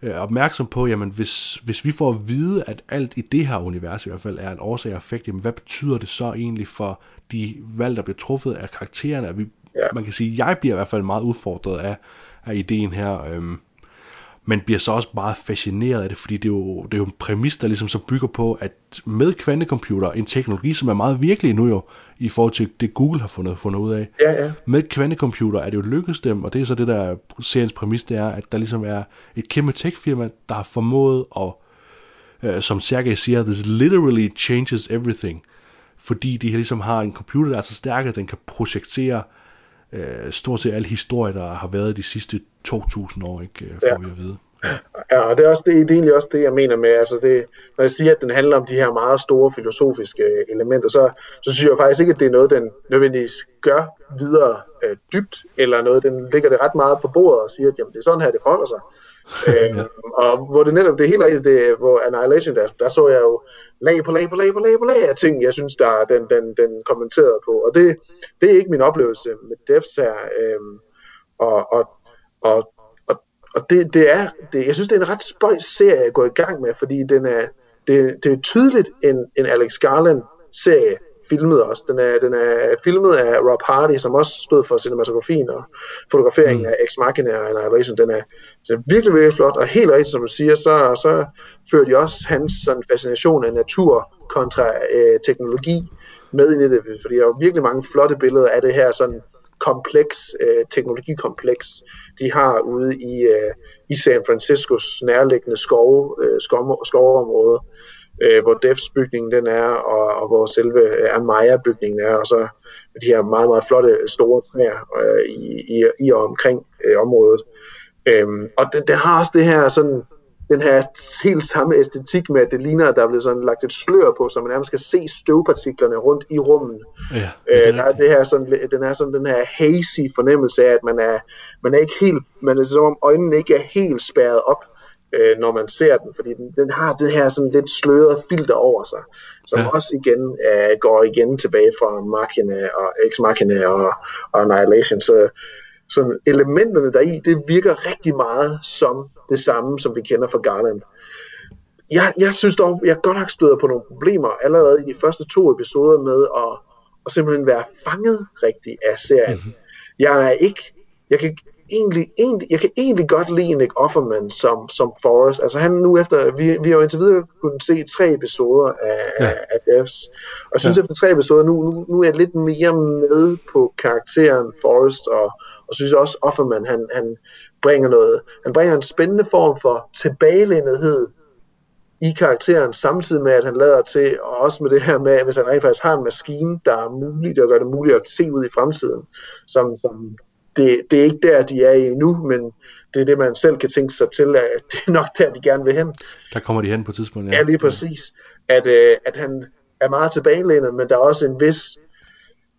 øh, opmærksom på, jamen hvis, hvis vi får at vide, at alt i det her univers i hvert fald er en årsag og effekt, jamen hvad betyder det så egentlig for de valg, der bliver truffet af karaktererne? Vi, Ja. Man kan sige, jeg bliver i hvert fald meget udfordret af, af ideen her, øhm, men bliver så også meget fascineret af det, fordi det er, jo, det er jo en præmis, der ligesom så bygger på, at med kvantecomputer, en teknologi, som er meget virkelig nu jo, i forhold til det Google har fundet, fundet ud af, Ja, ja. med kvantecomputer er det jo lykkedes dem, og det er så det, der er seriens præmis, det er, at der ligesom er et kæmpe tech-firma, der har formået at, øh, som Sergej siger, this literally changes everything, fordi de ligesom har en computer, der er så stærk, at den kan projektere øh, stort set alle historier, der har været de sidste 2.000 år, ikke, øh, får Ja. vi at vide. Ja, og det er, også det, det er egentlig også det, jeg mener med, altså det, når jeg siger, at den handler om de her meget store filosofiske elementer, så, så synes jeg faktisk ikke, at det er noget, den nødvendigvis gør videre øh, dybt, eller noget, den ligger det ret meget på bordet og siger, at jamen, det er sådan her, det forholder sig. Øh, og hvor det netop, det er helt rigtigt, det, hvor Annihilation, der, der så jeg jo lag på lag på lag på lag på lag af ting, jeg synes, der den, den, den kommenterede på. Og det, det er ikke min oplevelse med Devs her. Øh, og, og, og, og, og det, det er, det, jeg synes, det er en ret spøjs serie at gå i gang med, fordi den er, det, det er tydeligt en, en Alex Garland-serie, filmet også. Den er, den er filmet af Rob Hardy, som også stod for cinematografien og fotograferingen mm. af Ex Machina og Annihilation. Den er, den er virkelig, virkelig flot, og helt rigtigt, som du siger, så, så fører de også hans sådan, fascination af natur kontra øh, teknologi med ind i det, fordi der er virkelig mange flotte billeder af det her sådan kompleks, øh, teknologikompleks, de har ude i, øh, i San Franciscos nærliggende skove, øh, skov, skovområde, øh, hvor Defs bygningen den er, og, og hvor selve øh, Amaya-bygningen er, og så de her meget, meget flotte store træer øh, i, i, i og omkring øh, området. Øhm, og den, den har også det her sådan, den her helt samme æstetik med, at det ligner, at der er blevet sådan lagt et slør på, så man nærmest skal se støvpartiklerne rundt i rummet. Ja, Øh, der er det her sådan, den er sådan den her hazy fornemmelse af, at man er, man er ikke helt, man er som om øjnene ikke er helt spærret op, øh, når man ser den, fordi den, den har det her sådan lidt sløret filter over sig, som Ja. også igen øh, går igen tilbage fra Machina og Ex Machina og, og Annihilation, så så elementerne deri, det virker rigtig meget som det samme, som vi kender fra Garland. Jeg, jeg synes dog, jeg godt nok støder på nogle problemer allerede i de første to episoder med at, at simpelthen være fanget rigtigt af serien. Mm-hmm. Jeg er ikke, jeg kan egentlig, egentlig, jeg kan egentlig godt lide Nick Offerman som, som Forrest. Altså han nu efter, vi, vi har jo indtil videre kunnet se tre episoder af, Ja. af Devs. Og synes Ja. efter tre episoder, nu, nu, nu er jeg lidt mere med på karakteren Forrest, og, og synes også Offerman, han, han bringer noget, han bringer en spændende form for tilbagelændighed i karakteren, samtidig med, at han lader til, og også med det her med, hvis han rent faktisk har en maskine, der er muligt, der gør det muligt at se ud i fremtiden, som, som det, det er ikke der, de er i nu, men det er det, man selv kan tænke sig til, at det er nok der, de gerne vil hen. Der kommer de hen på et tidspunkt. Ja, lige præcis. At, øh, at han er meget tilbagelænet, men der er også en vis,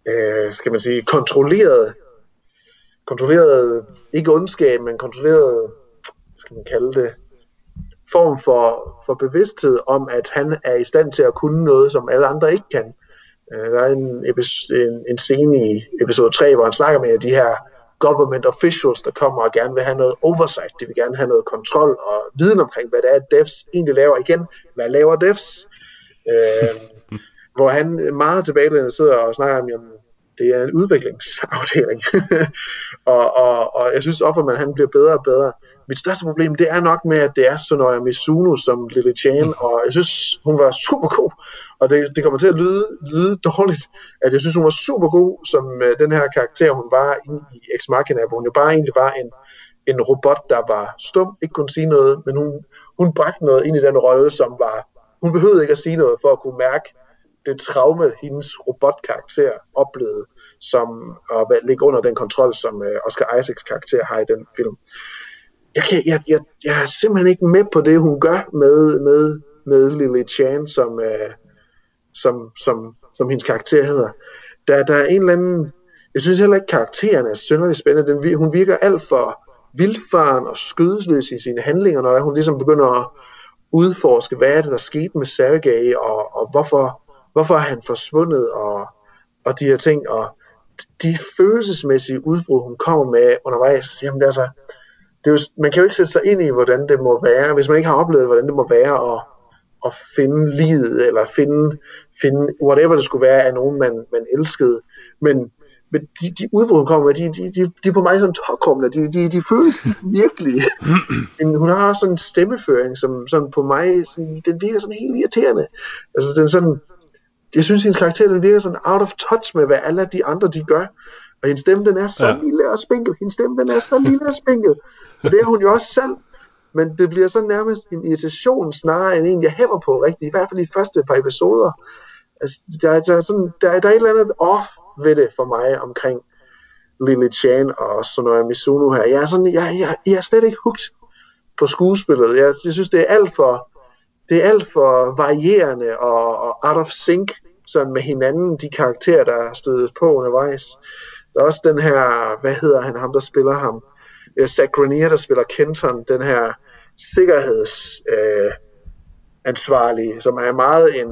øh, skal man sige, kontrolleret, kontrolleret, ikke ondskab, men kontrolleret, hvad skal man kalde det, form for, for bevidsthed om, at han er i stand til at kunne noget, som alle andre ikke kan. Øh, der er en, epi- en, en scene i episode 3, hvor han snakker med de her government officials, der kommer og gerne vil have noget oversight. De vil gerne have noget kontrol og viden omkring, hvad det er, devs egentlig laver. Igen, hvad laver devs? Øh, [laughs] hvor han meget tilbagelænet sidder og snakker om, jamen, det er en udviklingsafdeling. [laughs] og, og, og jeg synes ofte, at han bliver bedre og bedre. Mit største problem, det er nok med, at det er Sonoya Mizuno som Lily Chan, og jeg synes, hun var super god. Og det, det kommer til at lyde, lyde dårligt, at jeg synes, hun var super god som uh, den her karakter, hun var inde i Ex Machina, hvor hun jo bare egentlig var en, en robot, der var stum, ikke kunne sige noget, men hun, hun bragte noget ind i den rolle, som var, hun behøvede ikke at sige noget for at kunne mærke det traume, hendes robotkarakter oplevede, som at ligge under den kontrol, som øh, Oscar Isaacs karakter har i den film. Jeg, kan, jeg, jeg, jeg er simpelthen ikke med på det, hun gør med, med, med Lily Chan, som, øh, som, som, som hendes karakter hedder. der, der er en eller anden, jeg synes heller ikke karakteren er synderligt spændende, Den, hun virker alt for vildfaren og skødesløs i sine handlinger, når hun ligesom begynder at udforske, hvad er det, der skete med Sergej, og, og hvorfor, hvorfor er han forsvundet, og, og de her ting, og de følelsesmæssige udbrud, hun kommer med undervejs, jamen det er altså, det er jo, man kan jo ikke sætte sig ind i, hvordan det må være, hvis man ikke har oplevet, hvordan det må være at, at finde livet, eller finde, finde whatever det skulle være af nogen, man, man elskede. Men, men de, de udbrud, hun kommer med, de, de, de, de er på mig sådan tårkrumler, de, de, de føles virkelig. [clears throat] Men hun har også sådan en stemmeføring, som sådan på mig, sådan, den virker sådan helt irriterende. Altså den sådan, jeg synes, hendes karakter, den virker sådan out of touch med, hvad alle de andre, de gør. Og hendes stemme, den er så Ja. lille og spinkel. Hendes stemme, den er så lille og spinkel. Og [laughs] det er hun jo også selv. Men det bliver så nærmest en irritation, snarere end en, jeg hæver på rigtigt. I hvert fald i de første par episoder. Altså, der, der, er sådan, der, der er et eller andet off ved det for mig omkring Lily Chan og Sonora Mizuno her. Jeg er, sådan, jeg, jeg, jeg er slet ikke hooked på skuespillet. Jeg, jeg synes, det er alt for, det er alt for varierende og, og out of sync sådan med hinanden, de karakterer, der er stødet på undervejs. Der er også den her, hvad hedder han, ham der spiller ham, øh, Zach Grenier, der spiller Kenton, den her sikkerheds øh, som er meget en,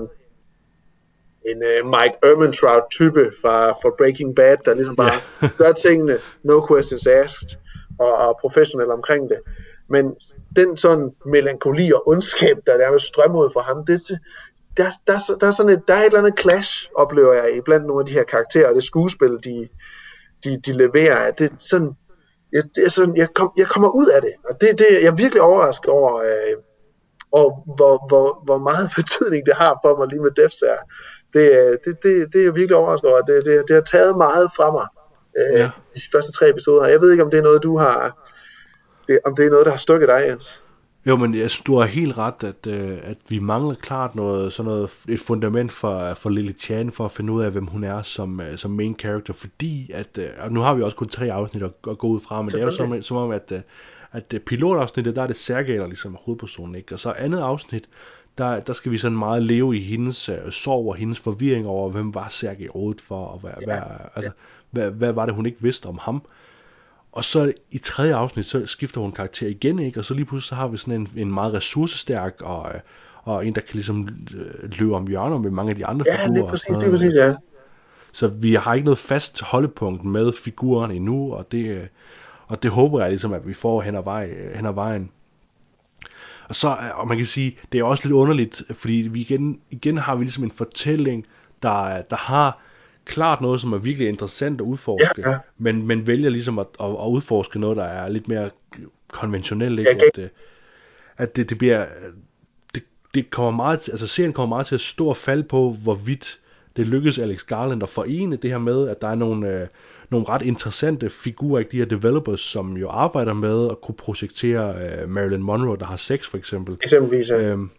en uh, Mike Ehrmantraut type fra, fra Breaking Bad, der ligesom bare gør tingene, no questions asked, og, og professionel omkring det. Men den sådan melankoli og ondskab, der er strømmer ud fra ham, det, der, der, der, er sådan et, der er et eller andet clash, oplever jeg, i blandt nogle af de her karakterer, og det skuespil, de, de, de leverer. Det er sådan, jeg, det er sådan, jeg, kom, jeg kommer ud af det, og det, det jeg er virkelig overrasket over, øh, og hvor, hvor, hvor meget [laughs] betydning det har for mig lige med Devs her. Det, øh, det, det, det er jeg virkelig overrasket over. Det, det, det har taget meget fra mig, øh, ja. de første tre episoder. Jeg ved ikke, om det er noget, du har, det, om det er noget, der har stukket dig, Jens. Jo, men jeg synes, du har helt ret, at, øh, at vi mangler klart noget, sådan noget, et fundament for, for Lily Chan, for at finde ud af, hvem hun er som, øh, som main character, fordi at, øh, og nu har vi også kun tre afsnit at, at gå ud fra, men det er jo som, som om, at, øh, at øh, pilotafsnittet, der er det Sergej, der ligesom er hovedpersonen, ikke? Og så andet afsnit, der, der skal vi sådan meget leve i hendes øh, sorg og hendes forvirring over, hvem var Sergej rådet for, og hvad, ja. hvad, altså, hvad, hvad var det, hun ikke vidste om ham. Og så i tredje afsnit, så skifter hun karakter igen, ikke? Og så lige pludselig så har vi sådan en, en meget ressourcestærk, og, øh, og en, der kan ligesom øh, løbe om hjørner med mange af de andre Ja, figurer. lige og præcis, sådan lige noget. præcis, ja. Så vi har ikke noget fast holdepunkt med figuren endnu, og det, øh, og det håber jeg ligesom, at vi får hen ad, vej, hen ad vejen. Og så, øh, og man kan sige, det er også lidt underligt, fordi vi igen, igen har vi ligesom en fortælling, der, der har klart noget, som er virkelig interessant at udforske, Ja, ja. Men, men vælger ligesom at, at, at udforske noget, der er lidt mere konventionelt, Ja, ikke? okay. At, at det, det bliver, det, det kommer meget, til- altså serien kommer meget til at stå og falde på, hvorvidt det lykkes Alex Garland at forene det her med, at der er nogle, øh, nogle ret interessante figurer, ikke? de her developers, som jo arbejder med at kunne projektere øh, Marilyn Monroe, der har sex for eksempel. Eksempelvis, ja. Øhm,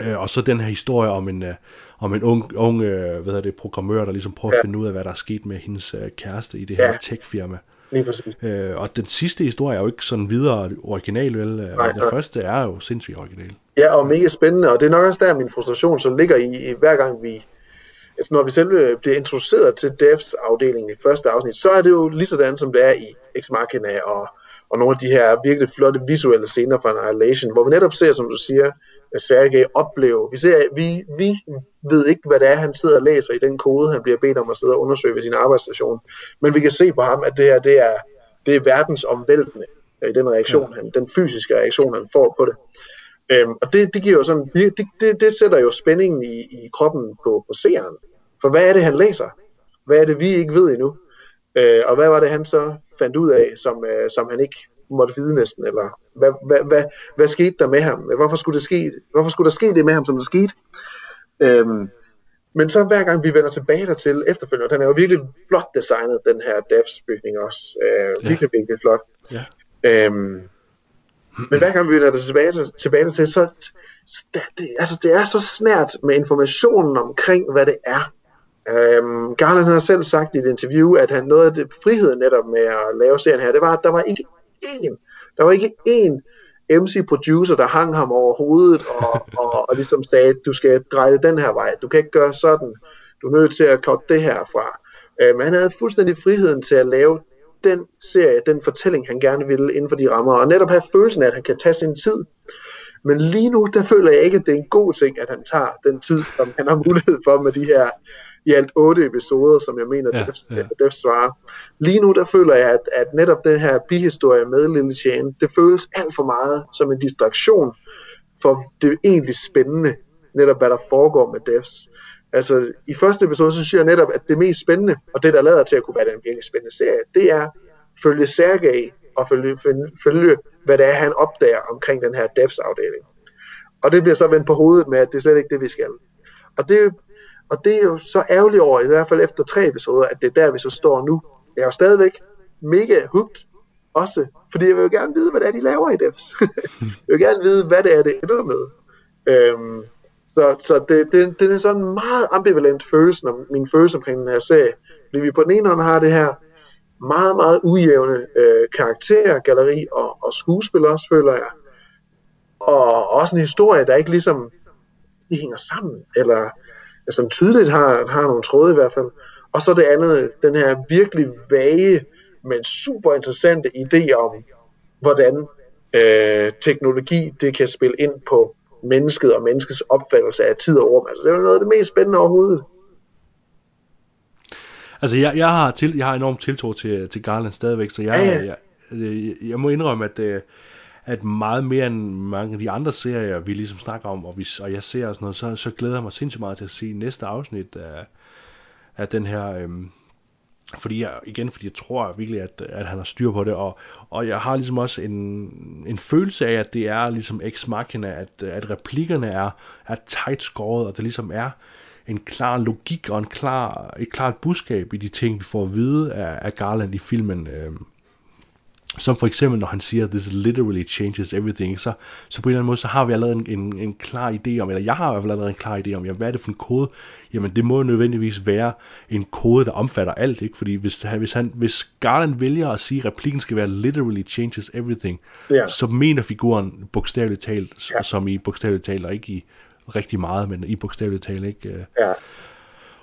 øh, og så den her historie om en, øh, om en ung, ung øh, hvad det, programmør, der ligesom prøver ja. at finde ud af, hvad der er sket med hendes øh, kæreste i det her Ja. tech-firma. Lige præcis. Øh, og den sidste historie er jo ikke sådan videre original, vel? Nej, Nej, den nej. første er jo sindssygt original. Ja, og mega spændende, og det er nok også der, min frustration så ligger i, i hver gang vi, altså når vi selv bliver introduceret til devs afdelingen i første afsnit, så er det jo lige sådan, som det er i Ex Machina og, og nogle af de her virkelig flotte visuelle scener fra Annihilation, hvor vi netop ser, som du siger, Sergej oplever, vi, ser, vi, vi ved ikke, hvad det er, han sidder og læser i den kode, han bliver bedt om at sidde og undersøge ved sin arbejdsstation, men vi kan se på ham, at det her, det er, det er verdensomvæltende, øh, den reaktion, han, den fysiske reaktion, han får på det. Øhm, og det, det giver jo sådan, det, det, det sætter jo spændingen i, i kroppen på, på seeren. For hvad er det, han læser? Hvad er det, vi ikke ved endnu? Øh, og hvad var det, han så fandt ud af, som, øh, som han ikke måtte vide næsten? Eller hvad, hvad, hvad, hvad skete der med ham? Hvorfor skulle, det ske, hvorfor skulle der ske det med ham, som der skete? Øhm, men så hver gang vi vender tilbage dertil efterfølgende, den er jo virkelig flot designet, den her devs bygning også. Øh, Ja. virkelig, virkelig flot. Ja. Øhm, men hver gang vi vender tilbage, tilbage til, så så det, det, altså, det er så snært med informationen omkring, hvad det er. Øhm, Garland har selv sagt i et interview, at han noget af det friheden netop med at lave serien her, det var, at der var ikke én, der var ikke én MC-producer, der hang ham over hovedet og, [laughs] og, og ligesom sagde, du skal dreje det den her vej, du kan ikke gøre sådan. du er nødt til at korte det her fra. Øh, men han havde fuldstændig friheden til at lave den serie, den fortælling, han gerne ville inden for de rammer, og netop have følelsen af, at han kan tage sin tid. Men lige nu, der føler jeg ikke, at det er en god ting, at han tager den tid, som han har mulighed for med de her i alt otte episoder, som jeg mener, Ja, Def, ja. Def svarer. Lige nu, der føler jeg, at, at netop den her bihistorie med Lille Jane, det føles alt for meget som en distraktion for det egentlig spændende, netop hvad der foregår med Devs. Altså, i første episode, så synes jeg netop, at det mest spændende, og det, der lader til at kunne være den virkelig spændende serie, det er følge Sergej og følge, følge, følge, hvad det er, han opdager omkring den her Devs-afdeling. Og det bliver så vendt på hovedet med, at det er slet ikke det, vi skal. Og det, og det er jo så ærgerligt over, i hvert fald efter tre episoder, at det er der, vi så står nu. Jeg er jo stadigvæk mega hooked, også, fordi jeg vil jo gerne vide, hvad det er, de laver i Devs. [laughs] jeg vil gerne vide, hvad det er, det ender med. Øhm, så så det, det, det er sådan en meget ambivalent følelse, når min følelse omkring den her serie. Fordi vi på den ene hånd har det her meget, meget ujævne øh, karaktergalleri og, og skuespil også, føler jeg. Og også en historie, der ikke ligesom de hænger sammen, eller som tydeligt har, har nogle tråde i hvert fald. Og så det andet, den her virkelig vage, men super interessante idé om, hvordan øh, teknologi det kan spille ind på mennesket og menneskets opfattelse af tid og rum. Altså, det er jo noget af det mest spændende overhovedet. Altså, jeg, jeg, har til, jeg har enormt tiltro til, til Garland stadigvæk, så jeg, Ja, ja. jeg, jeg, jeg må indrømme, at, øh, at meget mere end mange af de andre serier, vi ligesom snakker om, og, vi, og jeg ser og sådan noget, så, så glæder jeg mig sindssygt meget til at se næste afsnit af, af den her... Øhm, fordi jeg, igen, fordi jeg tror virkelig, at, at han har styr på det, og, og jeg har ligesom også en, en følelse af, at det er ligesom ex machina, at, at replikkerne er, er tight skåret, og der ligesom er en klar logik og en klar, et klart budskab i de ting, vi får at vide af, af Garland i filmen. Øhm, som for eksempel, når han siger, this literally changes everything, så, så på en eller anden måde, så har vi allerede en, en, en klar idé om, eller jeg har i hvert fald allerede en klar idé om, jamen, hvad er det for en kode? Jamen, det må jo nødvendigvis være en kode, der omfatter alt, ikke? Fordi hvis, han- hvis, han, hvis Garland vælger at sige, at replikken skal være literally changes everything, Ja. så mener figuren bogstaveligt talt, Ja. som i bogstaveligt talt, og ikke i rigtig meget, men i bogstaveligt talt, ikke? Øh, Ja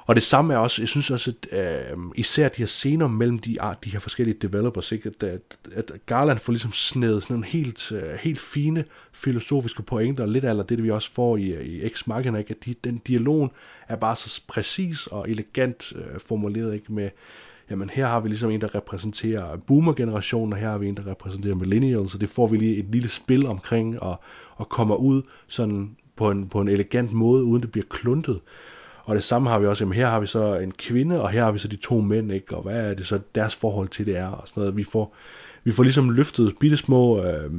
og det samme er også, jeg synes også, at øh, især de her scener mellem de, de her forskellige developers, ikke? At, at, at Garland får ligesom snedet sådan nogle helt, øh, helt fine filosofiske pointer, lidt af det, vi også får i, øh, i Ex Machina, ikke? at de, den dialog er bare så præcis og elegant øh, formuleret, ikke? med, jamen her har vi ligesom en, der repræsenterer boomer-generationen, og her har vi en, der repræsenterer millennials, så det får vi lige et lille spil omkring, og, og kommer ud sådan på en, på en elegant måde, uden det bliver kluntet. Og det samme har vi også, jamen her har vi så en kvinde, og her har vi så de to mænd, ikke? og hvad er det så deres forhold til det er, og sådan noget. Vi får, vi får ligesom løftet bitte små øh,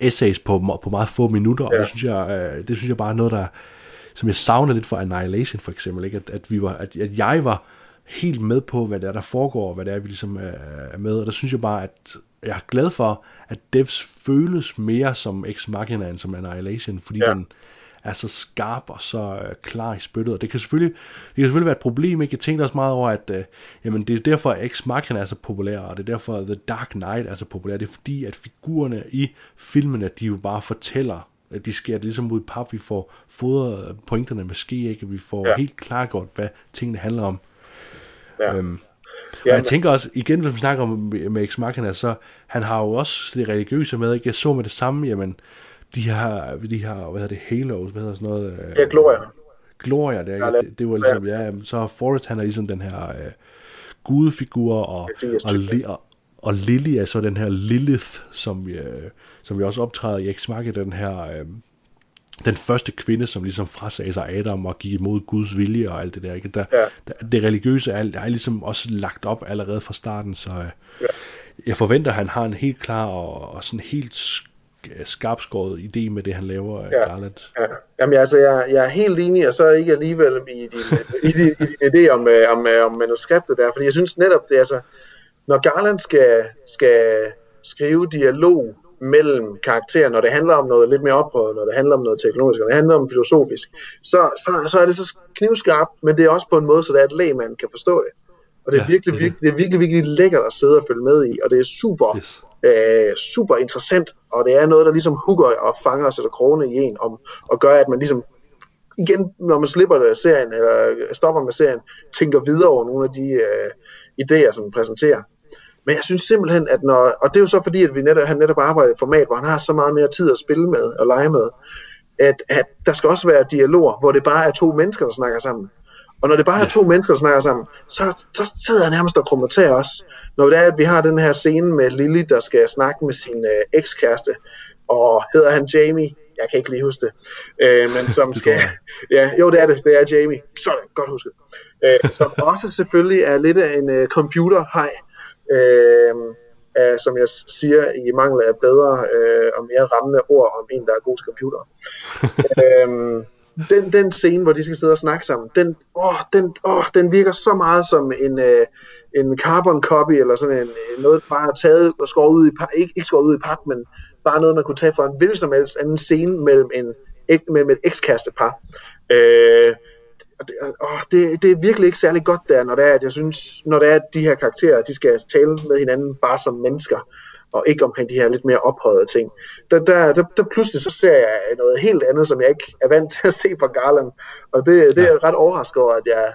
essays på, på meget få minutter, ja. og det synes, jeg, øh, det synes jeg bare er noget, der, som jeg savner lidt for Annihilation for eksempel, ikke? At, at, vi var, at, at jeg var helt med på, hvad der, er, der foregår, og hvad det er, vi ligesom er, er med, og der synes jeg bare, at jeg er glad for, at Devs føles mere som Ex Machina end som Annihilation, fordi. Ja. den er så skarp og så øh, klar i spyttet, og det kan selvfølgelig, det kan selvfølgelig være et problem, ikke? Jeg tænkte også meget over, at øh, jamen, det er derfor, at Ex Machina er så populær, og det er derfor, at The Dark Knight er så populær. Det er fordi, at figurerne i filmene, de jo bare fortæller, at de skærer det ligesom ud i pap, vi får fodret pointerne med ske, ikke? Vi får ja. Helt klargjort, hvad tingene handler om. Ja. Øhm, og jeg tænker også, igen hvis vi snakker om med Ex Machina, så han har jo også det religiøse med, ikke? Jeg så med det samme, jamen, de her, de her hvad hedder det, halos, hvad hedder sådan noget? øh, Ja, Gloria. Gloria, det, er, Ja, det, det var ligesom, ja, så Forrest, han er ligesom den her øh, gudefigur, og, og, og, og Lily er så den her Lilith, som, øh, som vi også optræder i Machina, den her, øh, den første kvinde, som ligesom frasagde sig Adam og gik imod Guds vilje og alt det der, ikke? Der, Ja. der, det religiøse er, er ligesom også lagt op allerede fra starten, så øh, ja. jeg forventer, at han har en helt klar og, og sådan helt skarpskåret idé med det, han laver af Ja. Garland. Ja. Jamen altså, jeg, jeg er helt enig, og så ikke alligevel i din, i din, i din idé om, øh, om, øh, om manuskriptet der, fordi jeg synes netop, det er altså, når Garland skal, skal skrive dialog mellem karakterer, når det handler om noget lidt mere oprøret, når det handler om noget teknologisk, når det handler om filosofisk, så, så, så er det så knivskarpt, men det er også på en måde, så det er, at lægmand kan forstå det. Og det er, ja, virkelig, det er det. virkelig, det er virkelig, virkelig lækkert at sidde og følge med i, og det er super, Yes øh, super interessant, og det er noget, der ligesom hugger og fanger og sætter krone i en, om, og gør, at man ligesom igen, når man slipper det serien, eller stopper med serien, tænker videre over nogle af de øh, idéer, som den præsenterer. Men jeg synes simpelthen, at når, og det er jo så fordi, at vi netop, han netop arbejder i et format, hvor han har så meget mere tid at spille med og lege med, at, at der skal også være dialoger, hvor det bare er to mennesker, der snakker sammen. Og når det bare er to mennesker, der snakker sammen, så, så sidder jeg nærmest og kommenterer også. Når det er, at vi har den her scene med Lily, der skal snakke med sin øh, ekskæreste, og hedder han Jamie, jeg kan ikke lige huske det, øh, men [laughs] som skal, ja, jo det er det, det er Jamie, sådan, godt husket, øh, som [laughs] også selvfølgelig er lidt af en øh, computerhej, øh, øh, som jeg siger i mangel af bedre øh, og mere rammende ord om en, der er god til computer. [laughs] øh, den, den scene, hvor de skal sidde og snakke sammen, den, åh, den, åh, den virker så meget som en, øh, en carbon copy, eller sådan en, øh, noget, bare taget og skåret ud i pap, ikke, ikke skåret ud i pap, men bare noget, man kunne tage fra en hvilken som helst anden scene mellem, en, mellem et ekskærestepar. Øh, og det, åh, det, det er virkelig ikke særlig godt der, når det er, at jeg synes, når det er, at de her karakterer, de skal tale med hinanden bare som mennesker, og ikke omkring de her lidt mere ophøjede ting. Der, der, der, der pludselig så ser jeg noget helt andet, som jeg ikke er vant til at se fra Garland, og det, det er jeg ret overrasket over, at jeg er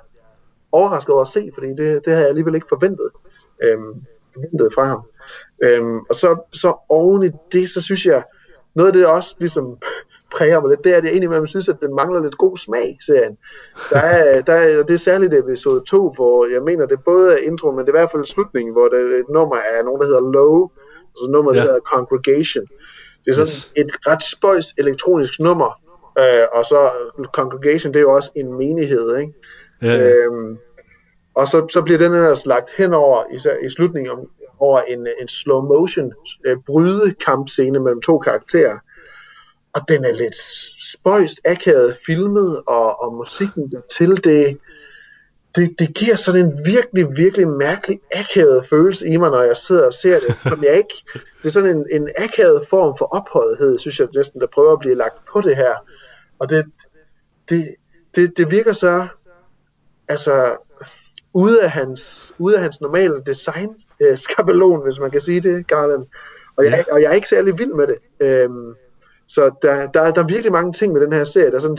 overrasket over at se, fordi det, det havde jeg alligevel ikke forventet, øhm, forventet fra ham. Øhm, og så, så oven i det, så synes jeg, noget af det også ligesom [laughs] præger mig lidt, det er, at jeg indimellem synes, at den mangler lidt god smag, serien. Der er, [laughs] der er, det er særligt episode 2, hvor jeg mener, det både er intro, men det er i hvert fald slutningen, hvor det, et nummer er nogen, der hedder Low, altså nummeret ja. hedder Congregation. Det er sådan yes. et ret spøjs elektronisk nummer, øh, og så Congregation, det er jo også en menighed, ikke? Ja. Øhm, og så, så bliver den ellers lagt henover i, i slutningen om, over en, en slow motion øh, brydekampscene mellem to karakterer. Og den er lidt spøjst akavet filmet, og, og musikken der til det, det, det giver sådan en virkelig, virkelig mærkelig akavet følelse i mig, når jeg sidder og ser det, som jeg ikke, det er sådan en, en akavet form for ophøjethed, synes jeg næsten, der prøver at blive lagt på det her. Og det, det, det, det virker så, altså, ude af hans, ude af hans normale design øh, skabelon, hvis man kan sige det, Garland. Og jeg, ja. og jeg er ikke særlig vild med det. Øhm, så der, der, der er virkelig mange ting med den her serie, der, sådan,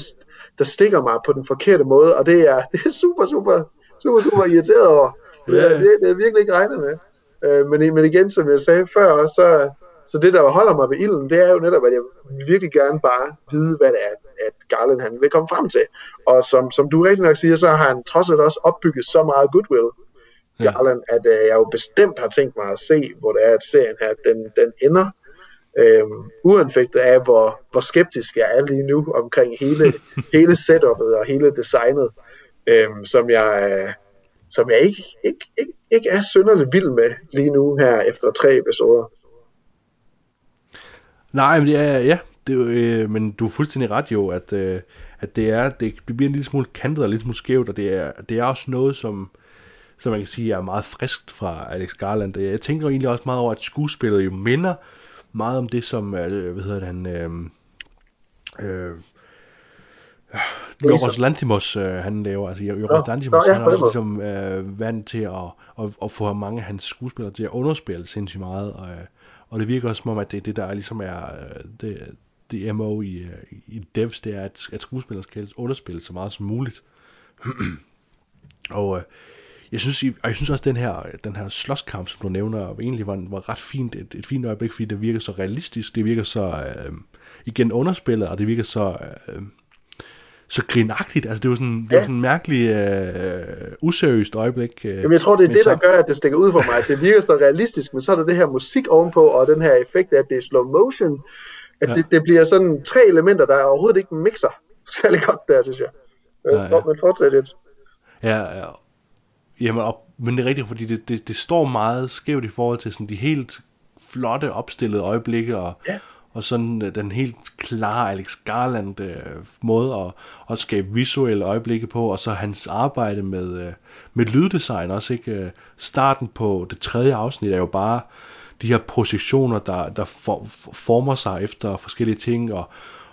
der stikker mig på den forkerte måde, og det er, [laughs] det er super, super, super, super irriteret over. Det, er, det, det er virkelig ikke regnet med. Øh, men, men igen, som jeg sagde før, så, så det, der holder mig ved ilden, det er jo netop, at jeg virkelig gerne bare vide, hvad det er, at Garland han vil komme frem til. Og som, som du rigtig nok siger, så har han trods alt også opbygget så meget goodwill, ja. Garland, at uh, jeg jo bestemt har tænkt mig at se, hvor det er, at serien her, den, den ender. Øhm, uanfægtet af, hvor, hvor skeptisk jeg er lige nu omkring hele, [laughs] hele setupet og hele designet, øhm, som jeg, uh, som jeg ikke, ikke, ikke, ikke er synderligt vild med lige nu her efter tre episoder. Nej, men er, ja, det, øh, men du er fuldstændig ret jo, at, øh, at det er, det, det bliver en lille smule kantet og en lille smule skævt, og det er, det er også noget, som, som man kan sige er meget friskt fra Alex Garland. Jeg tænker egentlig også meget over, at skuespillet jo minder meget om det, som, øh, hvad hedder det, han, øh, øh, Jorgos Lantimos, øh, han laver, altså Jorgos ja, Lantimos, ja, han er også ligesom øh, vant til at, at, at få mange af hans skuespillere til at underspille sindssygt meget, og, øh, og det virker også som om, at det er det, der ligesom er øh, det, det MO i, øh, i devs, det er, at, at skuespillere skal underspille så meget som muligt. [clears throat] og øh, jeg synes, og jeg synes også, at den her, den her slåskamp, som du nævner, egentlig var, var ret fint, et, et fint øjeblik, fordi det virker så realistisk, det virker så øh, igen underspillet, og det virker så... Øh, så grinagtigt. Altså, det var sådan, det var sådan en mærkelig, øh, useriøst øjeblik. Øh, Jamen, jeg tror, det er det, der gør, at det stikker ud for mig. Det virker så realistisk, men så er der det her musik ovenpå, og den her effekt af, at det er slow motion. At ja. det, det bliver sådan tre elementer, der overhovedet ikke mixer særlig godt der, synes jeg. Men, ja, ja. men fortsæt lidt. Ja, ja. Jamen, og, men det er rigtigt, fordi det, det, det står meget skævt i forhold til sådan de helt flotte opstillede øjeblikke, og, ja og sådan øh, den helt klare Alex Garland øh, måde at, at skabe visuelle øjeblikke på, og så hans arbejde med, øh, med lyddesign også, ikke? Øh, starten på det tredje afsnit er jo bare de her projektioner, der, der for, former sig efter forskellige ting, og,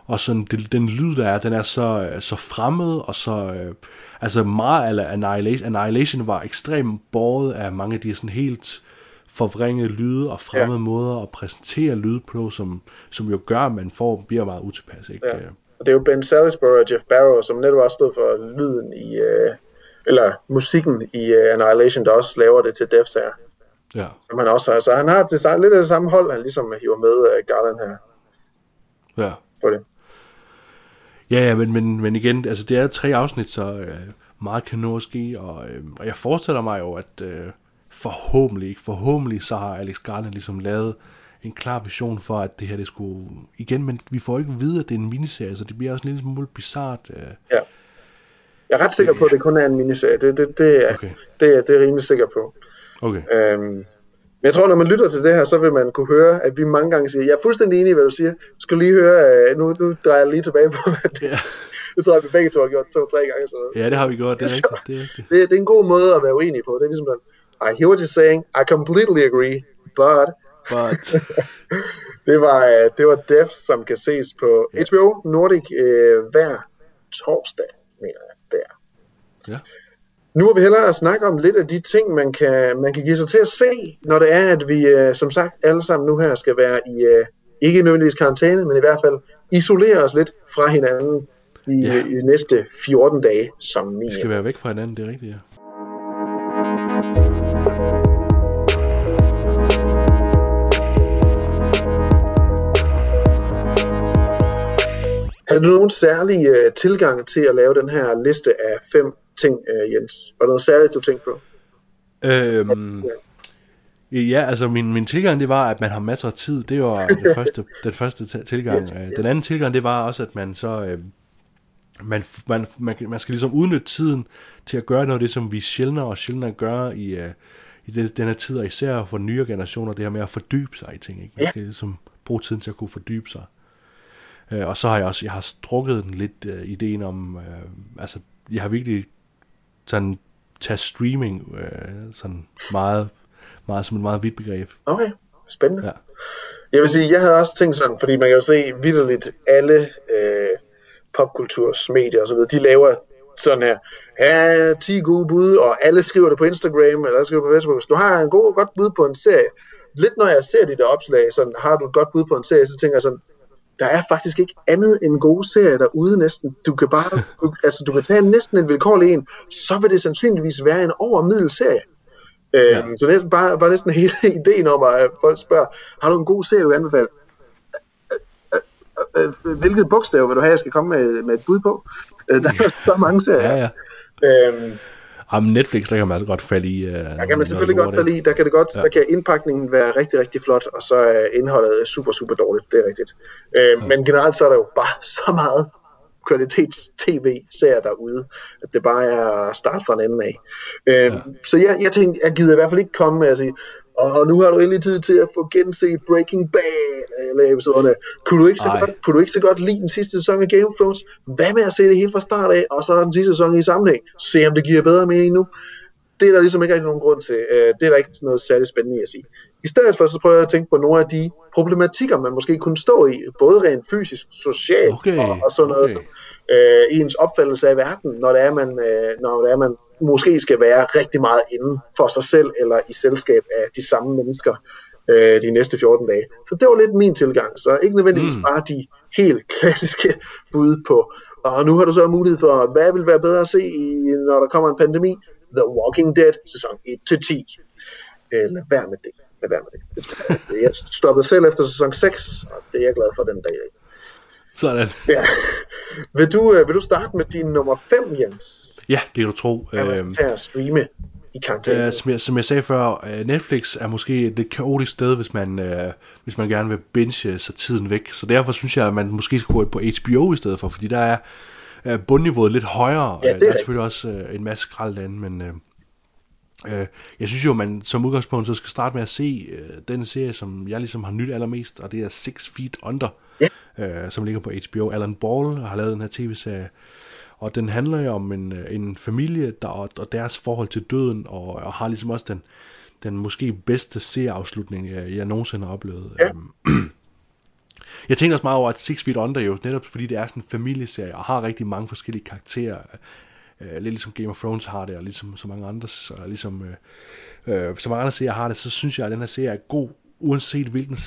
og sådan det, den lyd, der er, den er så, så fremmed, og så, øh, altså meget af Annihilation, Annihilation var ekstremt båret af mange af de sådan helt forvrængede lyde og fremmede ja. måder at præsentere lyd på, som, som jo gør, at man får, bliver meget utilpas. Ikke? Ja. Og det er jo Ben Salisbury og Jeff Barrow, som netop også stod for lyden i, øh, eller musikken i øh, Annihilation, der også laver det til Death her. Ja. Som han også har. Så han har det, lidt af det samme hold, han ligesom hiver med øh, Garland her Ja. på det. Ja, ja, men, men, men igen, altså det er tre afsnit, så øh, meget kan nå at ske, og, øh, og jeg forestiller mig jo, at øh, forhåbentlig, ikke forhåbentlig, så har Alex Garland ligesom lavet en klar vision for, at det her det skulle, igen, men vi får ikke at vide, at det er en miniserie, så det bliver også en lille smule bizart. Øh, Ja. Jeg er ret sikker på, at det kun er en miniserie. Det, det, det, er, Okay. det, det er jeg rimelig sikker på. okay, Øhm, men jeg tror, når man lytter til det her, så vil man kunne høre, at vi mange gange siger, jeg er fuldstændig enig i, hvad du siger. Du skal lige høre, øh, nu, nu drejer jeg lige tilbage på, at det, Ja. [laughs] det tror jeg, vi begge to har gjort to-tre gange. Så. ja, det har vi gjort, det er [laughs] rigtigt, det er rigtigt. Det, det er en god måde at være uenig på. Det er ligesom sådan, I hear what you're saying, I completely agree, but [laughs] But, det var, øh, det var Death, som kan ses på HBO Nordic øh, hver torsdag, mener jeg, der. ja, Nu vil vi hellere snakke om lidt af de ting, man kan, man kan give sig til at se, når det er, at vi øh, som sagt alle sammen nu her skal være i, øh, ikke nødvendigvis karantæne, men i hvert fald isolere os lidt fra hinanden i, Ja. ja. i næste 14 dage som vi minimum. skal være væk fra hinanden, det er rigtigt, ja. Havde du nogen særlig øh, tilgang til at lave den her liste af fem ting, øh, Jens? Var der noget særligt, du tænkte på? Øhm, ja, altså min, min tilgang, det var, at man har masser af tid. Det var det [laughs] første, den første tilgang. Yes, Øh, yes. Den anden tilgang, det var også, at man så... Øh, man, man, man, man skal ligesom udnytte tiden til at gøre noget af det, som vi sjældnere og sjældnere gør i, øh, i den, den her tid, og især for nye generationer, det her med at fordybe sig i ting. Ikke? Man Ja. skal ligesom bruge tiden til at kunne fordybe sig. Øh, og så har jeg også jeg har strukket den lidt øh, ideen om, øh, altså jeg har virkelig sådan taget streaming øh, sådan meget, meget som et meget vidt begreb. Okay, spændende. Ja. Jeg vil sige, jeg havde også tænkt sådan, fordi man kan jo se vidderligt alle øh, popkulturs medier videre, de laver sådan her, ja, 10 gode bud, og alle skriver det på Instagram, eller skriver på Facebook. Hvis du har en god, godt bud på en serie, lidt når jeg ser de der opslag, sådan, har du et godt bud på en serie, så tænker jeg sådan, der er faktisk ikke andet end gode serier derude næsten. Du kan bare, du, [laughs] altså du kan tage næsten en vilkårlig en, så vil det sandsynligvis være en overmiddel serie. Ja. Øhm, så det er bare, bare næsten hele [laughs] ideen om, at folk spørger, har du en god serie, du kan anbefale? Øh, øh, øh, Hvilket bogstav vil du have, jeg skal komme med, med et bud på? Der er så mange serier. Ja, ja. Øhm, Jamen Netflix, der kan man altså godt falde i. Øh, der kan man selvfølgelig godt falde i. Der kan, det godt, Ja. der kan indpakningen være rigtig, rigtig flot, og så er indholdet super, super dårligt. Det er rigtigt. Øh, Men generelt så er der jo bare [laughs] så meget kvalitets-tv-serier derude, at det bare er at starte fra en ende af. Øh, Så jeg, jeg tænkte, jeg gider i hvert fald ikke komme med at sige, og nu har du endelig tid til at få genset Breaking Bad eller episoderne. Kunne du ikke så, Ej. godt, kunne du ikke så godt lide den sidste sæson af Game of Thrones? Hvad med at se det hele fra start af, og så den sidste sæson i sammenhæng? Se om det giver bedre mening nu det er der ligesom ikke rigtig nogen grund til. Øh, det er der ikke noget særligt spændende at sige. I stedet for, så prøver jeg at tænke på nogle af de problematikker, man måske kunne stå i, både rent fysisk, socialt Okay, og, og sådan noget. okay. Øh, ens opfattelse af verden, når det, er, man, øh, når det er, man måske skal være rigtig meget inden for sig selv, eller i selskab af de samme mennesker øh, de næste 14 dage. Så det var lidt min tilgang. Så ikke nødvendigvis mm. bare de helt [laughs] klassiske bud på, og nu har du så mulighed for, hvad vil være bedre at se, i, når der kommer en pandemi? The Walking Dead, sæson 1-10. Øh, lad være med det. Lad være med det. [laughs] Jeg stoppede selv efter sæson 6, og det er jeg glad for den dag. Sådan. Ja. Vil, du, øh, vil du starte med din nummer 5, Jens? Ja, det kan du tro. Øhm, vil tage at streame i karantæne. Øh, som, jeg, som jeg sagde før, øh, Netflix er måske et lidt kaotisk sted, hvis man, øh, hvis man gerne vil binge så tiden væk. Så derfor synes jeg, at man måske skal gå på HBO i stedet for, fordi der er øh, bundniveauet lidt højere. Ja, det er Øh, der er selvfølgelig også øh, en masse skrald derinde, men øh, øh, jeg synes jo, at man som udgangspunkt så skal starte med at se øh, den serie, som jeg ligesom har nyt allermest, og det er Six Feet Under, Ja. øh, som ligger på HBO. Alan Ball har lavet den her tv-serie, og den handler jo om en, øh, en familie der, og, deres forhold til døden, og, og har ligesom også den, den måske bedste serieafslutning, jeg, jeg nogensinde har oplevet. Ja. Øhm, [clears throat] jeg tænkte også meget over, at Six Feet Under jo, netop fordi det er sådan en familieserie, og har rigtig mange forskellige karakterer, øh, lidt ligesom Game of Thrones har det, og ligesom så mange andre, og ligesom, øh, øh, så mange andre serier har det, så synes jeg, at den her serie er god uanset hvilken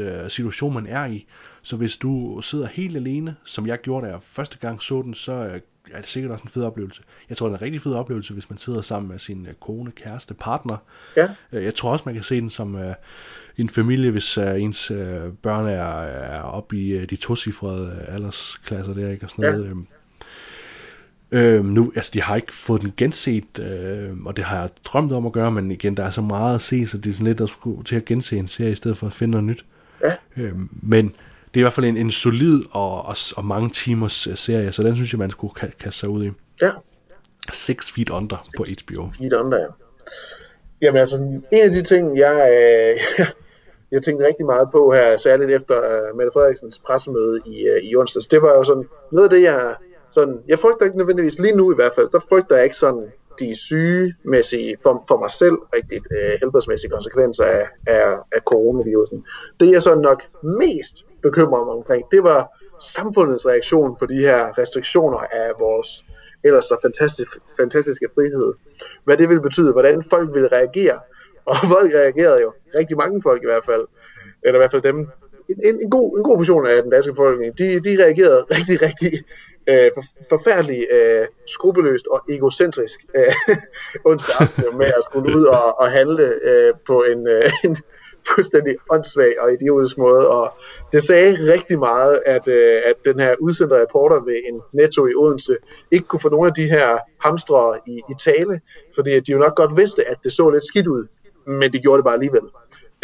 øh, situation man er i. Så hvis du sidder helt alene, som jeg gjorde, da jeg første gang så den, så øh, er det sikkert også en fed oplevelse. Jeg tror, det er en rigtig fed oplevelse, hvis man sidder sammen med sin øh, kone, kæreste, partner. Ja. Øh, Jeg tror også, man kan se den som en familie, hvis ens børn er, er oppe i øh, de tocifrede aldersklasser der, ikke? Og sådan Ja. noget. øhm. Øhm, nu, altså, de har ikke fået den genset, øh, og det har jeg drømt om at gøre, men igen, der er så meget at se, så det er sådan lidt at skulle til at gense en serie, i stedet for at finde noget nyt. Ja. Øhm, men det er i hvert fald en, en solid og, og, og mange timers øh, serie, så den synes jeg, man skulle ka- kaste sig ud i. Ja, Six Feet Under på HBO. Feet Under, ja. Jamen altså, en af de ting, jeg, øh, [laughs] jeg tænkte rigtig meget på her, særligt efter øh, Mette Frederiksens pressemøde i, øh, i onsdags, det var jo sådan, noget af det, jeg sådan, jeg frygter ikke nødvendigvis lige nu i hvert fald, der frygter jeg ikke sådan de sygemæssige, for, for mig selv rigtigt, øh, helbredsmæssige konsekvenser af, af, af coronavirusen. Det jeg så nok mest bekymrer mig omkring, det var samfundets reaktion på de her restriktioner af vores ellers så fantastisk, fantastiske frihed. Hvad det ville betyde, hvordan folk ville reagere. Og [laughs] folk reagerede jo, rigtig mange folk i hvert fald, eller i hvert fald dem, en, en, en, god, en god portion af den danske befolkning, de, de reagerede [laughs] rigtig, rigtig øh, forfærdeligt øh, skrupelløst og egocentrisk øh, [laughs] onsdag aften med at skulle ud og, og handle øh, på en, øh, en fuldstændig åndssvag og idiotisk måde. Og det sagde rigtig meget, at, øh, at den her udsendte reporter ved en netto i Odense ikke kunne få nogle af de her hamstre i, i tale, fordi at de jo nok godt vidste, at det så lidt skidt ud, men de gjorde det bare alligevel.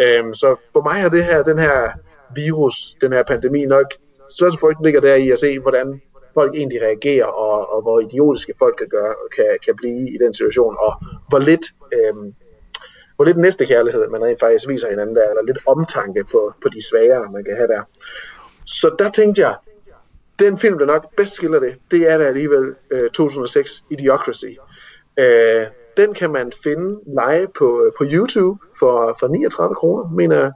Øhm, så for mig har det her, den her virus, den her pandemi nok, største frygt ligger der i at se, hvordan folk egentlig reagerer, og, og hvor idiotiske folk kan, gøre, kan, kan blive i den situation, og hvor lidt, øhm, hvor lidt næste kærlighed man rent faktisk viser hinanden der, eller lidt omtanke på, på de svagere, man kan have der. Så der tænkte jeg, den film, der nok bedst skiller det, det er da alligevel øh, 2006 Idiocracy. Øh, den kan man finde live på, øh, på YouTube for, for 39 kroner, mener jeg.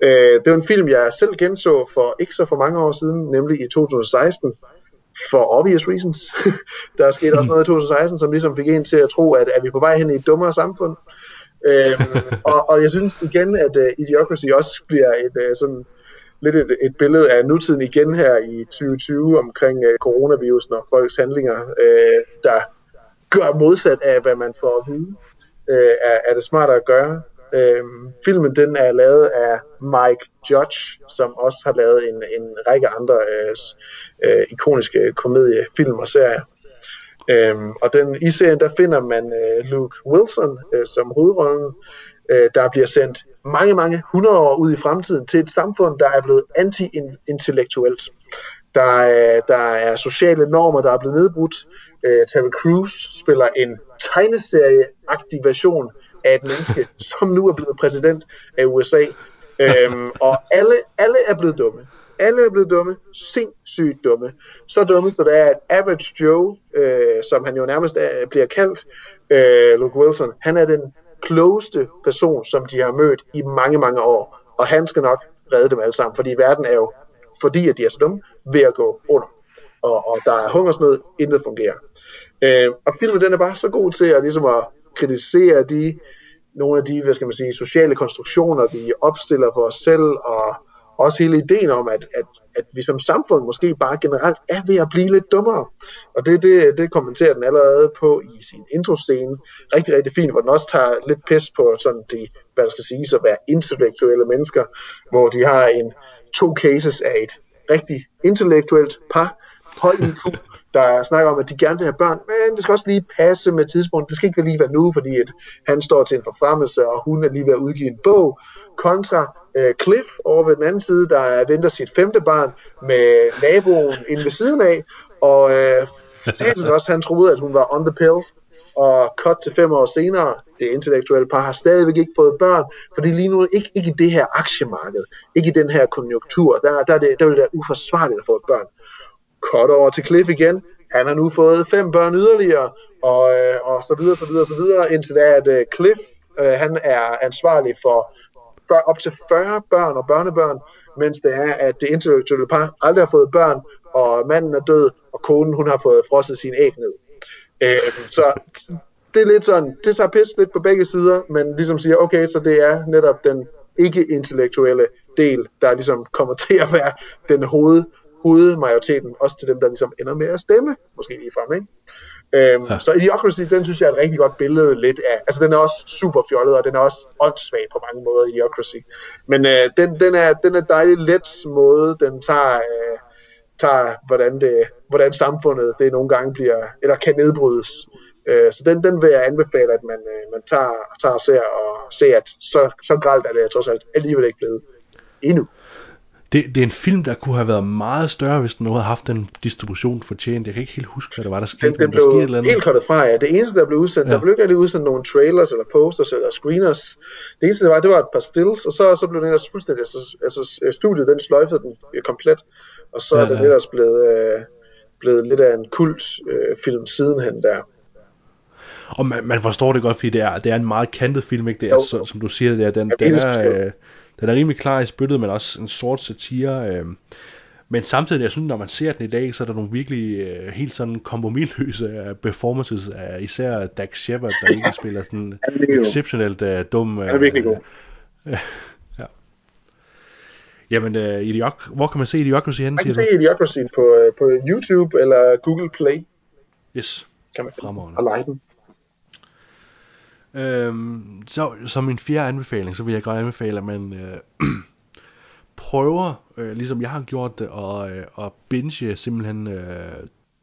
Øh, det var en film, jeg selv genså for ikke så for mange år siden, nemlig i 2016, for obvious reasons. [laughs] der er sket også noget i 2016, som ligesom fik en til at tro, at er vi på vej hen i et dummere samfund. Øhm, [laughs] og, og jeg synes igen, at uh, Idiocracy også bliver et uh, sådan lidt et, et billede af nutiden igen her i 2020 omkring uh, coronavirusen og folks handlinger, uh, der gør modsat af, hvad man får at vide, uh, er, er det smartere at gøre. Uh, filmen den er lavet af Mike Judge, som også har lavet en, en række andre uh, uh, ikoniske komediefilm og serier. Øhm, og den, i serien der finder man øh, Luke Wilson øh, som hovedrollen, øh, der bliver sendt mange, mange hundrede år ud i fremtiden til et samfund, der er blevet anti-intellektuelt. Der er, der er sociale normer, der er blevet nedbrudt. Øh, Terry Crews spiller en tegneserie-agtig version af et menneske, [laughs] som nu er blevet præsident af USA. Øhm, og alle, alle er blevet dumme. Alle er blevet dumme, sindssygt dumme. Så dumme, så der er at Average Joe, øh, som han jo nærmest er, bliver kaldt, øh, Luke Wilson, han er den klogeste person, som de har mødt i mange, mange år. Og han skal nok redde dem alle sammen, fordi verden er jo, fordi at de er så dumme, ved at gå under. Og, og der er hungersnød, intet fungerer. Øh, og filmen den er bare så god til at, ligesom at kritisere de, nogle af de, hvad skal man sige, sociale konstruktioner, vi opstiller for os selv, og også hele ideen om, at, at, at vi som samfund måske bare generelt er ved at blive lidt dummere. Og det, det, det kommenterer den allerede på i sin introscene. Rigtig, rigtig fint, hvor den også tager lidt pis på sådan de, hvad der skal sige, at være intellektuelle mennesker, hvor de har en to cases af et rigtig intellektuelt par, høj IQ, der snakker om, at de gerne vil have børn, men det skal også lige passe med tidspunktet. Det skal ikke lige være nu, fordi at han står til en forfremmelse, og hun er lige ved at udgive en bog, kontra øh, Cliff over ved den anden side, der venter sit femte barn med naboen inde ved siden af, og øh, fortalte også, han troede, at hun var on the pill, og cut til fem år senere, det intellektuelle par har stadigvæk ikke fået børn, fordi lige nu ikke, ikke i det her aktiemarked, ikke i den her konjunktur, der, der, er det, der vil det være uforsvarligt at få et børn. Cut over til Cliff igen, han har nu fået fem børn yderligere, og, øh, og så videre, så videre, så videre, indtil da, at øh, Cliff, øh, han er ansvarlig for bør, op til 40 børn og børnebørn, mens det er, at det intellektuelle par aldrig har fået børn, og manden er død, og konen hun har fået frosset sin æg ned. Øh, så det er lidt sådan, det tager pis lidt på begge sider, men ligesom siger, okay, så det er netop den ikke-intellektuelle del, der ligesom kommer [laughs] til at være den hoved, hovedmajoriteten, også til dem, der ligesom ender med at stemme, måske lige frem, ikke? Øhm, ja. Så Idiocracy, den synes jeg er et rigtig godt billede lidt af. Altså, den er også super fjollet, og den er også åndssvag på mange måder, Idiocracy. Men øh, den, den, er, den er dejlig let måde, den tager, øh, tager hvordan, det, hvordan samfundet det nogle gange bliver, eller kan nedbrydes. Øh, så den, den vil jeg anbefale, at man, øh, man tager, tager og ser, og ser, at så, så gralt er det trods alt alligevel ikke blevet endnu. Det, det er en film, der kunne have været meget større, hvis den nu havde haft den distribution fortjent. Jeg kan ikke helt huske, hvad der var, der skete. Den, den men der blev skete et eller andet. helt kortet fra, ja. Det eneste, der blev udsendt, ja. Der blev ikke udsendt nogle trailers, eller posters, eller screeners. Det eneste, der var, det var et par stills, og så, så blev den ellers fuldstændig, altså, altså studiet, den sløjfede den øh, komplet, og så ja, er den ellers blevet, øh, blevet lidt af en kult øh, film sidenhen der. Og man, man forstår det godt, fordi det er, det er en meget kantet film, ikke? Det er, Jo. så, som du siger, det er, den, Ja, den, er, øh, den er rimelig klar i spyttet, men også en sort satire. Øh, men samtidig, jeg synes, når man ser den i dag, så er der nogle virkelig øh, helt sådan kompromisløse øh, performances af især Dax Shepard, der ikke [laughs] spiller sådan exceptionelt øh, dum. Øh, Han er virkelig god. [laughs] Jamen, øh, Idiok, hvor kan man se Idiocracy henne, Man kan se Idiocracy på, øh, på YouTube eller Google Play? Yes. kan man Fremragende. og lege den. Øhm, så som min fjerde anbefaling, så vil jeg godt anbefale, at man øh, [clears throat] prøver, øh, ligesom jeg har gjort det, og, øh, at binge simpelthen øh,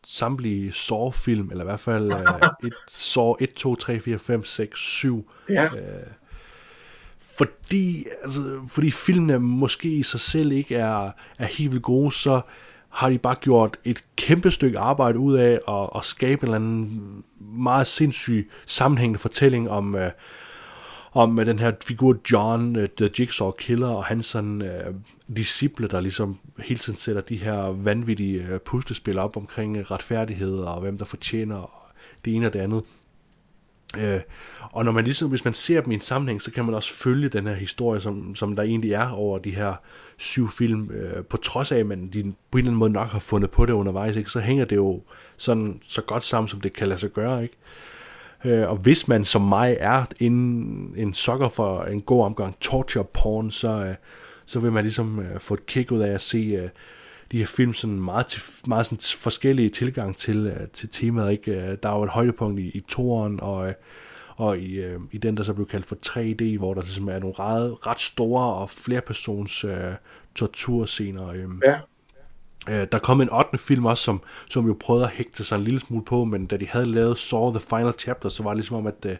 samtlige Saw-film, eller i hvert fald øh, [laughs] et, Saw 1, 2, 3, 4, 5, 6, 7. Ja, Fordi, altså, fordi filmene måske i sig selv ikke er, er helt vildt gode, så har de bare gjort et kæmpe stykke arbejde ud af at, at skabe en eller anden meget sindssyg sammenhængende fortælling om, øh, om øh, den her figur John, øh, The Jigsaw Killer, og hans sådan, øh, disciple, der ligesom hele tiden sætter de her vanvittige øh, puslespil op omkring retfærdighed, og hvem der fortjener det ene og det andet. Øh, og når man ligesom, hvis man ser dem i en sammenhæng, så kan man også følge den her historie, som, som der egentlig er over de her syv film, øh, på trods af, at man de på en eller anden måde nok har fundet på det undervejs, ikke? så hænger det jo sådan så godt sammen, som det kan lade sig gøre, ikke? Øh, og hvis man som mig er en, en sokker for en god omgang torture porn, så, øh, så vil man ligesom øh, få et kick ud af at se øh, de her film sådan meget, til, meget sådan forskellige tilgang til, øh, til temaet. Ikke? Øh, Der er jo et højdepunkt i, i toren, og, øh, og i, øh, i den, der så blev kaldt for 3D, hvor der ligesom er nogle ret, ret store og flerpersons øh, torturscener. Øh. ja. Øh, der kom en 8. film også, som, som jo prøvede at hægte sig en lille smule på, men da de havde lavet Saw The Final Chapter, så var det ligesom om, at,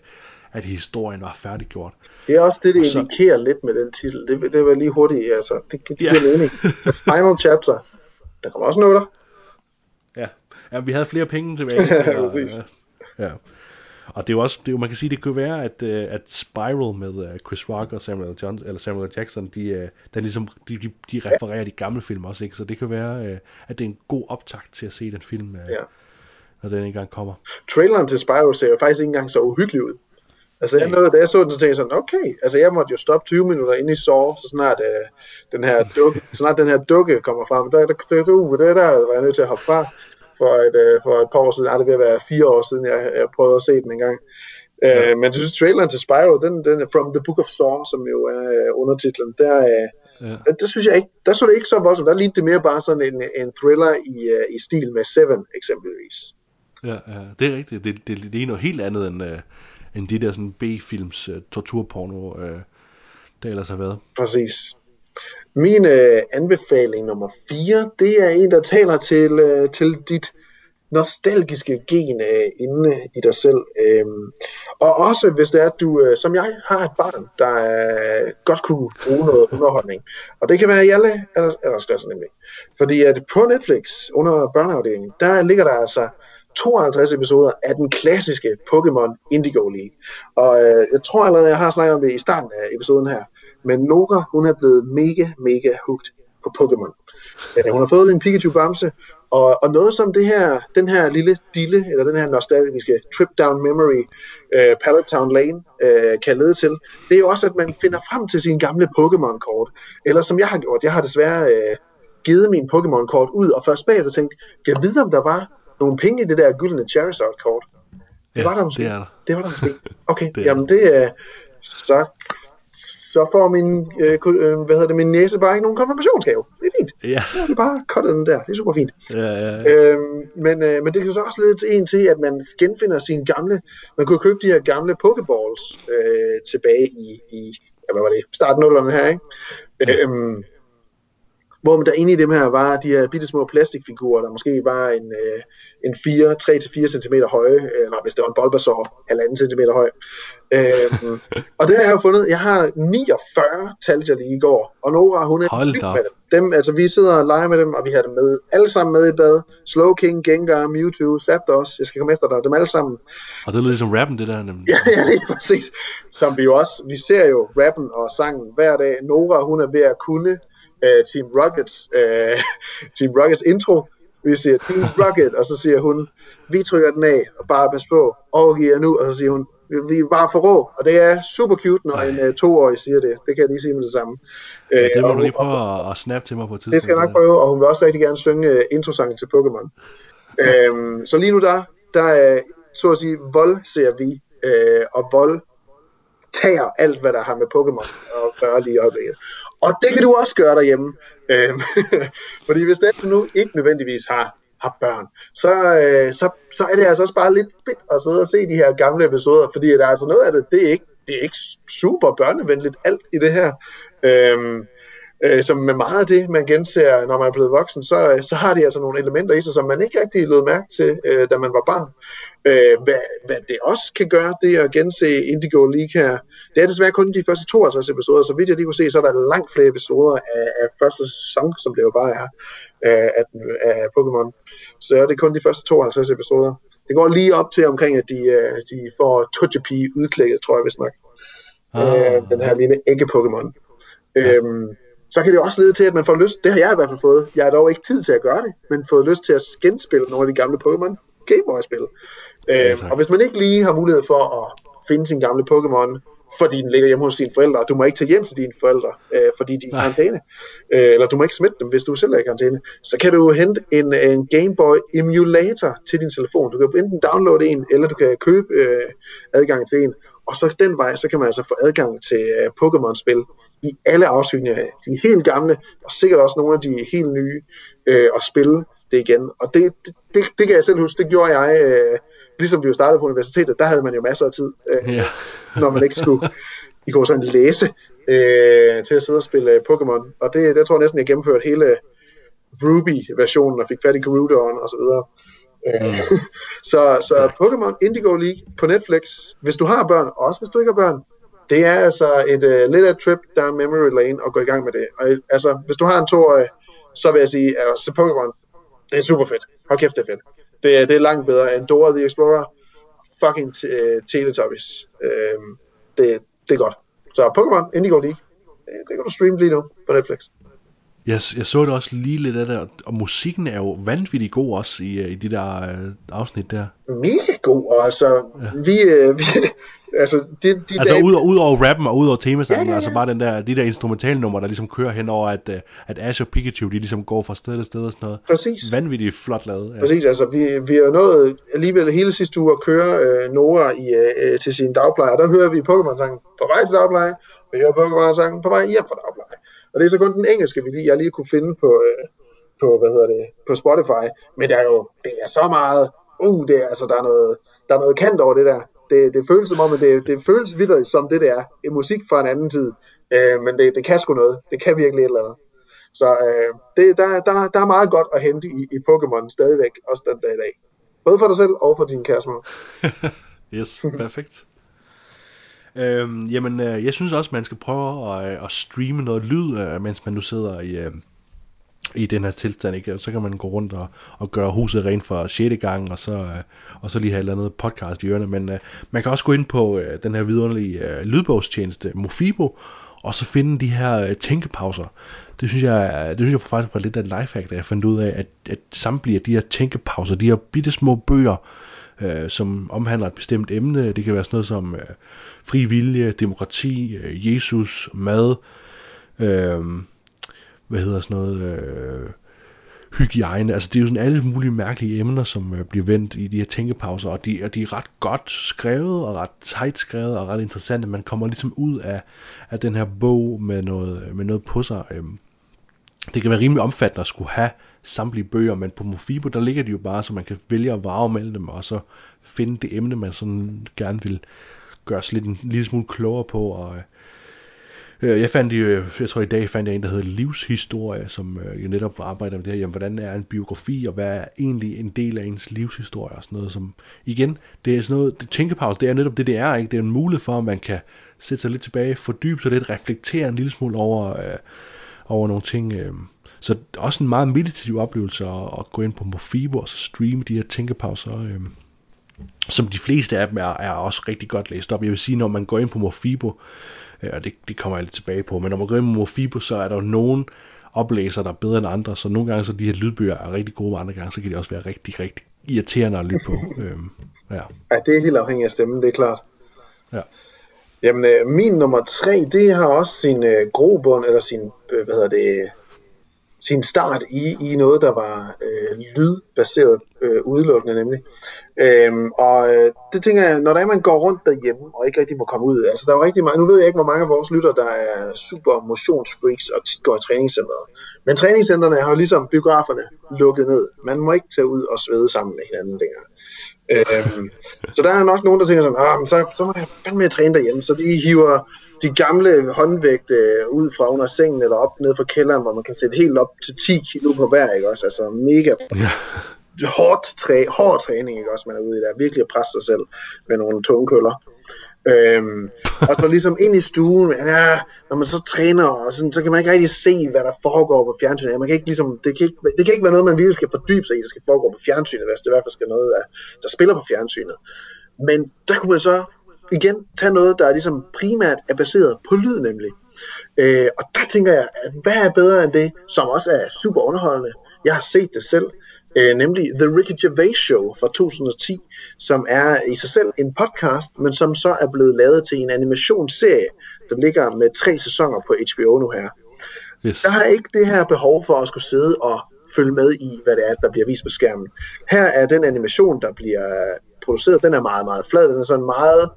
at historien var færdiggjort. Det er også det, det Og så- indikerer lidt med den titel. Det, det var lige hurtigt, altså. Det, det giver Ja. mening. [laughs] The Final Chapter. Der kommer også noget der. Ja, ja vi havde flere penge tilbage. [laughs] Ja, præcis. øh, ja. Og det er jo også, det er jo, man kan sige, det kunne være, at, øh, at Spiral med øh, Chris Rock og Samuel, Johnson, eller Samuel Jackson, de, der ligesom, de, de, de refererer de gamle film også, ikke? Så det kan være, at det er en god optakt til at se den film, Ja. når den engang kommer. Traileren til Spiral ser jo faktisk ikke engang så uhyggelig ud. Altså, jeg nåede, da jeg så den, så tænkte jeg sådan, okay, altså jeg måtte jo stoppe 20 minutter inde i Saw, så snart, øh, den her dukke, så snart den her dukke kommer frem. Der, der, der, der, der, der var jeg nødt til at hoppe fra for et, øh, for et par år siden. Ej, det vil være fire år siden, jeg, jeg prøvede at se den engang. Ja. Øh, men jeg synes, traileren til Spiral, den, den From the Book of Saw, som jo er øh, undertitlen, der, øh, Ja. der, der, synes jeg ikke, der så det ikke så voldsomt. Der lignede det mere bare sådan en, en thriller i, øh, i stil med Seven, eksempelvis. Ja, ja, det er rigtigt. Det, det, det er noget helt andet end, øh, end de der sådan B-films uh, torturporno, øh, der ellers har været. Præcis. Min øh, anbefaling nummer 4, det er en, der taler til, øh, til dit nostalgiske gen øh, inde i dig selv. Øhm, og også hvis det er, at du, øh, som jeg, har et barn, der øh, godt kunne bruge noget [laughs] underholdning. Og det kan være i alle aldersklasser nemlig. Fordi at på Netflix, under børneafdelingen, der ligger der altså 52 episoder af den klassiske Pokémon Indigo League. Og øh, jeg tror allerede, jeg har snakket om det i starten af episoden her. Men Noga, hun er blevet mega, mega hooked på Pokémon. Øh, hun har fået en Pikachu-bamse, og, og noget som det her, den her lille dille, eller den her nostalgiske trip down memory, øh, Pallet Town Lane, øh, kan lede til, det er jo også, at man finder frem til sine gamle Pokémon-kort. Eller som jeg har gjort, jeg har desværre øh, givet min Pokémon-kort ud, og først bagefter tænkt, jeg ved om der var nogle penge i det der gyldne Charizard-kort. Det Ja, var der måske. det er der. Det var der måske. [laughs] Okay, Det jamen det er... Så så får min, øh, øh, hvad hedder det, min næse bare ikke nogen konfirmationsgave. Det er fint. Ja, Så er det bare cuttet den der. Det er super fint. ja, ja. ja. Øhm, men, øh, men det kan jo så også lede til en til, at man genfinder sine gamle... Man kunne købe de her gamle Pokeballs øh, tilbage i, i ja, hvad var det, starten af 0'erne her, ikke? Øhm, hvor der inde i dem her var de her bitte små plastikfigurer, der måske var en, øh, en 4, 3-4 cm høje, eller hvis det var en Bulbasaur, 1,5 cm høj. Øhm, [laughs] og det har jeg jo fundet. Jeg har 49 taljer lige i går, og Nora, hun er Hold vild med dem. dem. Altså, vi sidder og leger med dem, og vi har dem med, alle sammen med i bad. Slowking, Gengar, Mewtwo, Zapdos, jeg skal komme efter dig, dem alle sammen. Og det lyder ligesom rappen, det der. Nemlig. [laughs] Ja, ja, lige præcis. Som vi jo også, vi ser jo rappen og sangen hver dag. Nora, hun er ved at kunne uh, Team Rockets, uh, [laughs] Team Rockets intro. Vi siger Team Rocket, og så siger hun, vi trykker den af, og bare pas på, overgiver nu, og så siger hun, vi er bare for rå, og det er super cute, når en uh, toårig siger det. Det kan jeg lige sige med det samme. Ja, det Øh, må og du lige prøve at, at snappe til mig på et tidspunkt. det skal jeg nok prøve, og hun vil også rigtig gerne synge uh, introsangen til Pokémon. øhm, så lige nu der, der er, så at sige, vold ser vi, øh, og vold tager alt, hvad der har med Pokémon at gøre lige i øjeblikket. Og det kan du også gøre derhjemme. Øhm, [laughs] fordi hvis den nu ikke nødvendigvis har, har børn, så, øh, så, så er det altså også bare lidt fedt at sidde og se de her gamle episoder, fordi der er altså noget af det, det er ikke, det er ikke super børnevenligt alt i det her. Øhm, øh, som med meget af det, man genser, når man er blevet voksen, så, øh, så har de altså nogle elementer i sig, som man ikke rigtig lød mærke til, øh, da man var barn. Øh, hvad, hvad det også kan gøre, det at gense Indigo League her, det er desværre kun de første 52 episoder, så vidt jeg lige kunne se, så er der langt flere episoder af, af første sæson, som det jo bare er, af, af, af Pokémon. Så er det kun de første 52 episoder. Det går lige op til omkring, at de, øh, de får Togepi udklækket, tror jeg vist nok. Ah, øh, den her lille ægge-Pokémon. Øhm, så kan det også lede til, at man får lyst, det har jeg i hvert fald fået, jeg har dog ikke tid til at gøre det, men fået lyst til at genspille nogle af de gamle Pokémon Gameboy-spil. Øhm, tak. og hvis man ikke lige har mulighed for at finde sin gamle Pokémon, fordi den ligger hjemme hos sine forældre, og du må ikke tage hjem til dine forældre, øh, fordi de er i karantæne, øh, eller du må ikke smitte dem, hvis du selv er i karantæne, så kan du hente en, en Game Boy emulator til din telefon. Du kan enten downloade en, eller du kan købe øh, adgang til en, og så den vej, så kan man altså få adgang til øh, Pokémon-spil i alle afsygninger. De helt gamle, og sikkert også nogle af de helt nye, øh, og spille det igen. Og det, det, det, det kan jeg selv huske, det gjorde jeg, øh, ligesom vi jo startede på universitetet, der havde man jo masser af tid, øh, Ja. når man ikke skulle i går sådan læse øh, til at sidde og spille øh, Pokémon. Og det, det tror jeg næsten, jeg gennemførte hele Ruby-versionen og fik fat i Gerudoen og så videre. Øh, [laughs] så så Pokémon Indigo League på Netflix, hvis du har børn, og også hvis du ikke har børn, det er altså et uh, lille trip down memory lane at gå i gang med det. Og, altså, hvis du har en toårig, så vil jeg sige, at altså, Pokémon, det er super fedt. Hold kæft, det er fedt. Det, er- det er langt bedre end Dora the Explorer. Fucking uh, Teletubbies. Uh, det, det er godt. Så Pokémon Indigo League, det, det kan du streame lige nu på Netflix. Jeg, jeg så det også lige lidt af det, og- musikken er jo vanvittigt god også i, øh, i de der øh, afsnit der. Mega god, og altså, ja. vi, øh, [laughs] vi, altså, de, de Altså dage, ud, ud over rappen og ud over temasangen, Ja, ja, ja. altså bare den der, de der instrumentalnumre, der ligesom kører hen over, at, øh, at Ash og Pikachu, de ligesom går fra sted til sted og sådan noget. Præcis. Vanvittigt flot lavet. Ja. Præcis, altså vi, vi har nået alligevel hele sidste uge at køre øh, Nora i, øh, til sin dagpleje, og der hører vi Pokémon-sangen på vej til dagpleje, og vi hører Pokémon-sangen på vej hjem fra dagpleje. Og det er så kun den engelske, vi lige, jeg lige kunne finde på, øh, på, hvad hedder det, på Spotify, men der er jo, det er så meget, uh, det er, altså, der er noget, der er noget kant over det der. Det, det føles som om, at det, det føles vildt som det det er En musik fra en anden tid, øh, men det, det kan sgu noget, det kan virkelig et eller andet. Så øh, det, der, der, der er meget godt at hente i, i Pokémon stadigvæk, også den dag i dag. Både for dig selv og for din kæreste. [laughs] Yes, perfekt. Øhm, jamen, øh, jeg synes også, man skal prøve at, øh, at streame noget lyd, øh, mens man nu sidder i, øh, i den her tilstand, ikke? Og så kan man gå rundt og, og gøre huset rent for 6. gang, og så, øh, og så lige have et eller andet podcast i ørerne. Men øh, man kan også gå ind på øh, den her vidunderlige øh, lydbogstjeneste, Mofibo, og så finde de her øh, tænkepauser. Det synes jeg, øh, det synes jeg faktisk var lidt af et lifehack, da jeg fandt ud af, at, at samtlige af de her tænkepauser, de her bitte små bøger, øh, som omhandler et bestemt emne. Det kan være sådan noget som øh, fri vilje, demokrati, øh, Jesus, mad, øh, hvad hedder sådan noget, øh, hygiejne. Altså det er jo sådan alle mulige mærkelige emner, som øh, bliver vendt i de her tænkepauser, og de, og de er ret godt skrevet, og ret tight skrevet, og ret interessante. Man kommer ligesom ud af, af den her bog med noget, øh, med noget på sig. Øh. det kan være rimelig omfattende at skulle have samtlige bøger, men på Mofibo, der ligger de jo bare, så man kan vælge at varve mellem dem, og så finde det emne, man sådan gerne vil gøre sig lidt en lille smule klogere på, og øh, Øh, jeg fandt jo, øh, jeg tror i dag fandt jeg en, der hedder Livshistorie, som øh, jo netop arbejder med det her, jamen, hvordan er en biografi, og hvad er egentlig en del af ens livshistorie, og sådan noget, som, igen, det er sådan noget, det, tænkepause, det er netop det, det er, ikke? Det er en mulighed for, at man kan sætte sig lidt tilbage, fordybe sig lidt, reflektere en lille smule over, øh, over nogle ting, øh, så også en meget meditativ oplevelse at, at gå ind på Mofibo og så streame de her tænkepauser, øh, som de fleste af dem er, er også rigtig godt læst op. Jeg vil sige, når man går ind på Mofibo, øh, og det, det kommer jeg lidt tilbage på, men når man går ind på Mofibo, så er der jo nogen oplæser, der er bedre end andre, så nogle gange så de her lydbøger er rigtig gode, og andre gange så kan de også være rigtig, rigtig irriterende at lytte på. [laughs] øhm, ja. Ja, det er helt afhængigt af stemmen, det er klart. Ja. Jamen, øh, min nummer tre, det har også sin øh, grobund, eller sin, øh, hvad hedder det, sin start i, i noget, der var øh, lydbaseret øh, udelukkende nemlig. Øhm, og øh, det tænker jeg, når der er, man går rundt derhjemme og ikke rigtig må komme ud, altså der er jo rigtig mange, nu ved jeg ikke, hvor mange af vores lytter, der er super motionsfreaks og tit går i træningscenteret. Men træningscenterne har jo ligesom biograferne lukket ned. Man må ikke tage ud og svede sammen med hinanden længere. Øhm, så der er nok nogen, der tænker sådan, ah, men så, så må jeg fandme træne derhjemme. Så de hiver de gamle håndvægte ud fra under sengen eller op ned fra kælderen, hvor man kan sætte helt op til 10 kilo på hver, ikke også? Altså mega hårdt træ, hård træning, ikke også? Man er ude i der, virkelig at presse sig selv med nogle tunge køller. Øhm, og så ligesom ind i stuen, ja, når man så træner, og sådan, så kan man ikke rigtig se, hvad der foregår på fjernsynet. Man kan ikke, ligesom, det, kan ikke, det kan ikke være noget, man virkelig skal fordybe sig i, det skal foregå på fjernsynet, hvis det i hvert fald skal noget, der, der spiller på fjernsynet. Men der kunne man så igen tage noget, der er ligesom primært er baseret på lyd nemlig. Øh, og der tænker jeg, at hvad er bedre end det, som også er super underholdende. Jeg har set det selv, øh, nemlig The Ricky Gervais Show fra 2010, som er i sig selv en podcast, men som så er blevet lavet til en animationsserie, der ligger med tre sæsoner på HBO nu her. Yes. Der har ikke det her behov for at skulle sidde og følge med i, hvad det er, der bliver vist på skærmen. Her er den animation, der bliver produceret, den er meget, meget flad. Den er sådan meget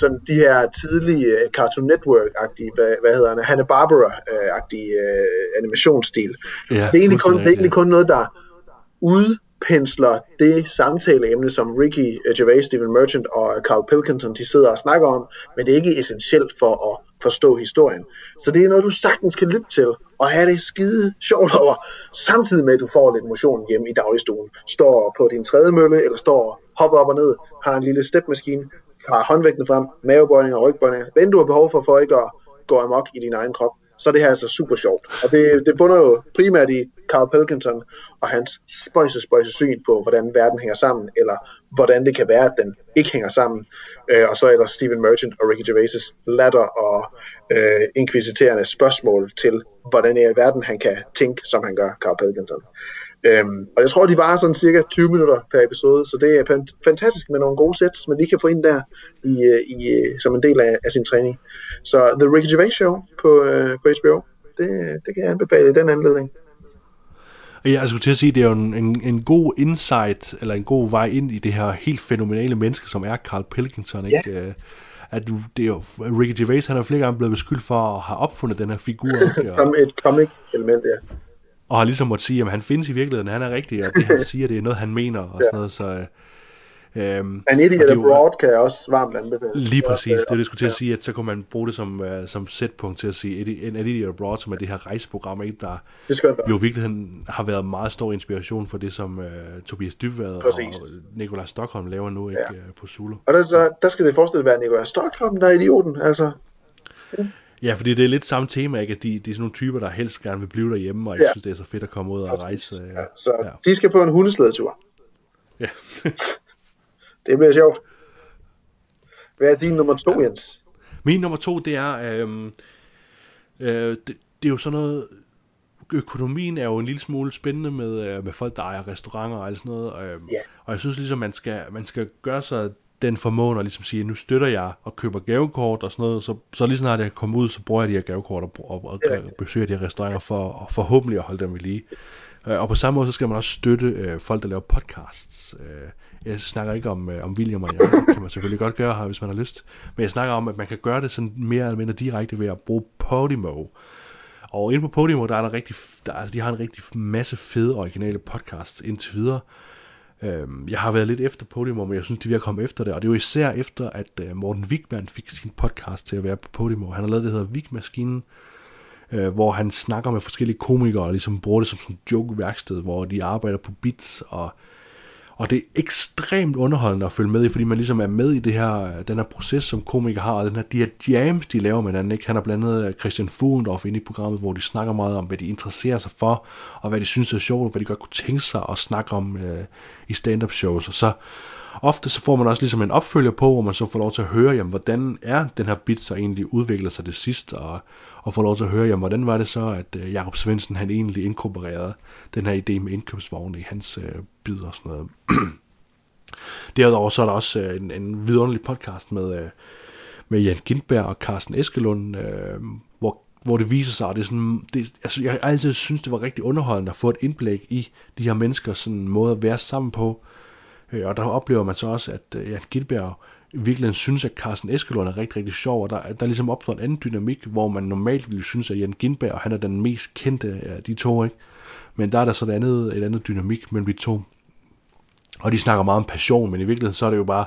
sådan de her tidlige uh, Cartoon Network-agtige, hvad, hvad hedder det, Hanna-Barbera-agtige uh, animationsstil. Ja, det er egentlig kun, det er egentlig kun noget, der udpensler det samtaleemne, som Ricky øh, Gervais, Stephen Merchant og øh, Carl Pilkington, de sidder og snakker om, men det er ikke essentielt for at forstå historien. Så det er noget, du sagtens kan lytte til, og have det skide sjovt over, samtidig med, at du får lidt motion hjemme i dagligstuen. Står på din trædemølle, eller står hopper op og ned, har en lille stepmaskine, har håndvægten frem, mavebøjninger og rygbøjninger. hvad du har behov for, for ikke at gå amok i din egen krop, så er det her altså super sjovt. Og det, det bunder jo primært i Carl Pilkington og hans spøjse, spøjse syn på, hvordan verden hænger sammen, eller hvordan det kan være, at den ikke hænger sammen. Øh, og så er der Stephen Merchant og Ricky Gervais latter og øh, inkvisiterende spørgsmål til, hvordan i verden han kan tænke, som han gør, Carl Pilkington. Øhm, og jeg tror, de varer sådan cirka 20 minutter per episode, så det er fan- fantastisk med nogle gode sets, man lige kan få ind der i, øh, i, øh, som en del af, af sin træning. Så The Ricky Gervais Show på, øh, på HBO, det, det kan jeg anbefale i den anledning. Og jeg skulle til at sige, det er jo en, en, en god insight, eller en god vej ind i det her helt fænomenale menneske, som er Carl Pilkington, ikke? Ja. At du, det er jo, Ricky Gervais, han er flere gange blevet beskyldt for at have opfundet den her figur, ikke? [laughs] som et comic element, ja. Og har ligesom måtte sige, at han findes i virkeligheden, han er rigtig, og det han [laughs] siger, det er noget, han mener, og sådan noget, så... Øhm, An Idiot Abroad kan jeg også varmt anbefale. Lige præcis, det er det, skulle til at sige, at så kunne man bruge det som, uh, som sætpunkt til at sige, en Idiot Abroad, som er det her rejseprogram, ikke, der det jo i virkeligheden har været meget stor inspiration for det, som uh, Tobias Dybvad og Nikolaj Stockholm laver nu ikke, ja. på Zulu. Og der, så, der skal det forestille være Nikolaj Stockholm, der er idioten, altså. Ja. Ja, fordi det er lidt samme tema, ikke? At de, de er sådan nogle typer, der helst gerne vil blive derhjemme, og ikke ja. synes, det er så fedt at komme ud og rejse. Ja, så ja. de skal på en hundeslædetur. Ja. [laughs] det bliver sjovt. Hvad er din nummer to, Jens? Min nummer to, det er, øhm, øh, det, det er jo sådan noget, økonomien er jo en lille smule spændende med, øh, med folk, der ejer restauranter og alt sådan noget. Øh, ja. Og jeg synes ligesom, man skal, man skal gøre sig den formåen at ligesom sige, nu støtter jeg og køber gavekort og sådan noget, så, så lige snart jeg kommer ud, så bruger jeg de her gavekort og, og, og besøger de her restauranter for og forhåbentlig at holde dem ved lige. Øh, og på samme måde, så skal man også støtte øh, folk, der laver podcasts. Øh, jeg snakker ikke om, øh, om William og jeg, det kan man selvfølgelig godt gøre her, hvis man har lyst. Men jeg snakker om, at man kan gøre det sådan mere eller mindre direkte ved at bruge Podimo. Og inde på Podimo, der er der rigtig, der, altså, de har en rigtig masse fede originale podcasts indtil videre. Øhm, jeg har været lidt efter Podimo, men jeg synes, de er ved at komme efter det. Og det er jo især efter, at øh, Morten Wigman fik sin podcast til at være på Podimo. Han har lavet det, der hedder Wigmaskinen, øh, hvor han snakker med forskellige komikere og ligesom bruger det som sådan en joke-værksted, hvor de arbejder på bits og og det er ekstremt underholdende at følge med i, fordi man ligesom er med i det her, den her proces, som komikere har, og den her, de her jams, de laver med hinanden. Ikke? Han har blandt andet øh, Christian Fuglendorf inde i programmet, hvor de snakker meget om, hvad de interesserer sig for, og hvad de synes er sjovt, og hvad de godt kunne tænke sig at snakke om øh, i stand-up shows. Og så ofte så får man også ligesom en opfølger på, hvor man så får lov til at høre, jamen, hvordan er den her bit så egentlig udviklet sig det sidste, og, og får lov til at høre, jamen, hvordan var det så, at øh, Jakob Svendsen han egentlig inkorporerede den her idé med indkøbsvogne i hans øh, bid og sådan noget. [clears throat] Derudover så er der også øh, en, en vidunderlig podcast med, øh, med Jan Gindberg og Carsten Eskelund, øh, hvor hvor det viser sig, at det er sådan, det, altså jeg altid synes, det var rigtig underholdende at få et indblik i de her menneskers sådan måde at være sammen på, Øh, og der oplever man så også, at øh, Jan Gilberg virkelig synes, at Carsten Eskelund er rigtig, rigtig sjov, og der, der er ligesom opstået en anden dynamik, hvor man normalt ville synes, at Jan Gindberg, han er den mest kendte af de to, ikke? Men der er der så et andet, et andet dynamik mellem de to. Og de snakker meget om passion, men i virkeligheden så er det jo bare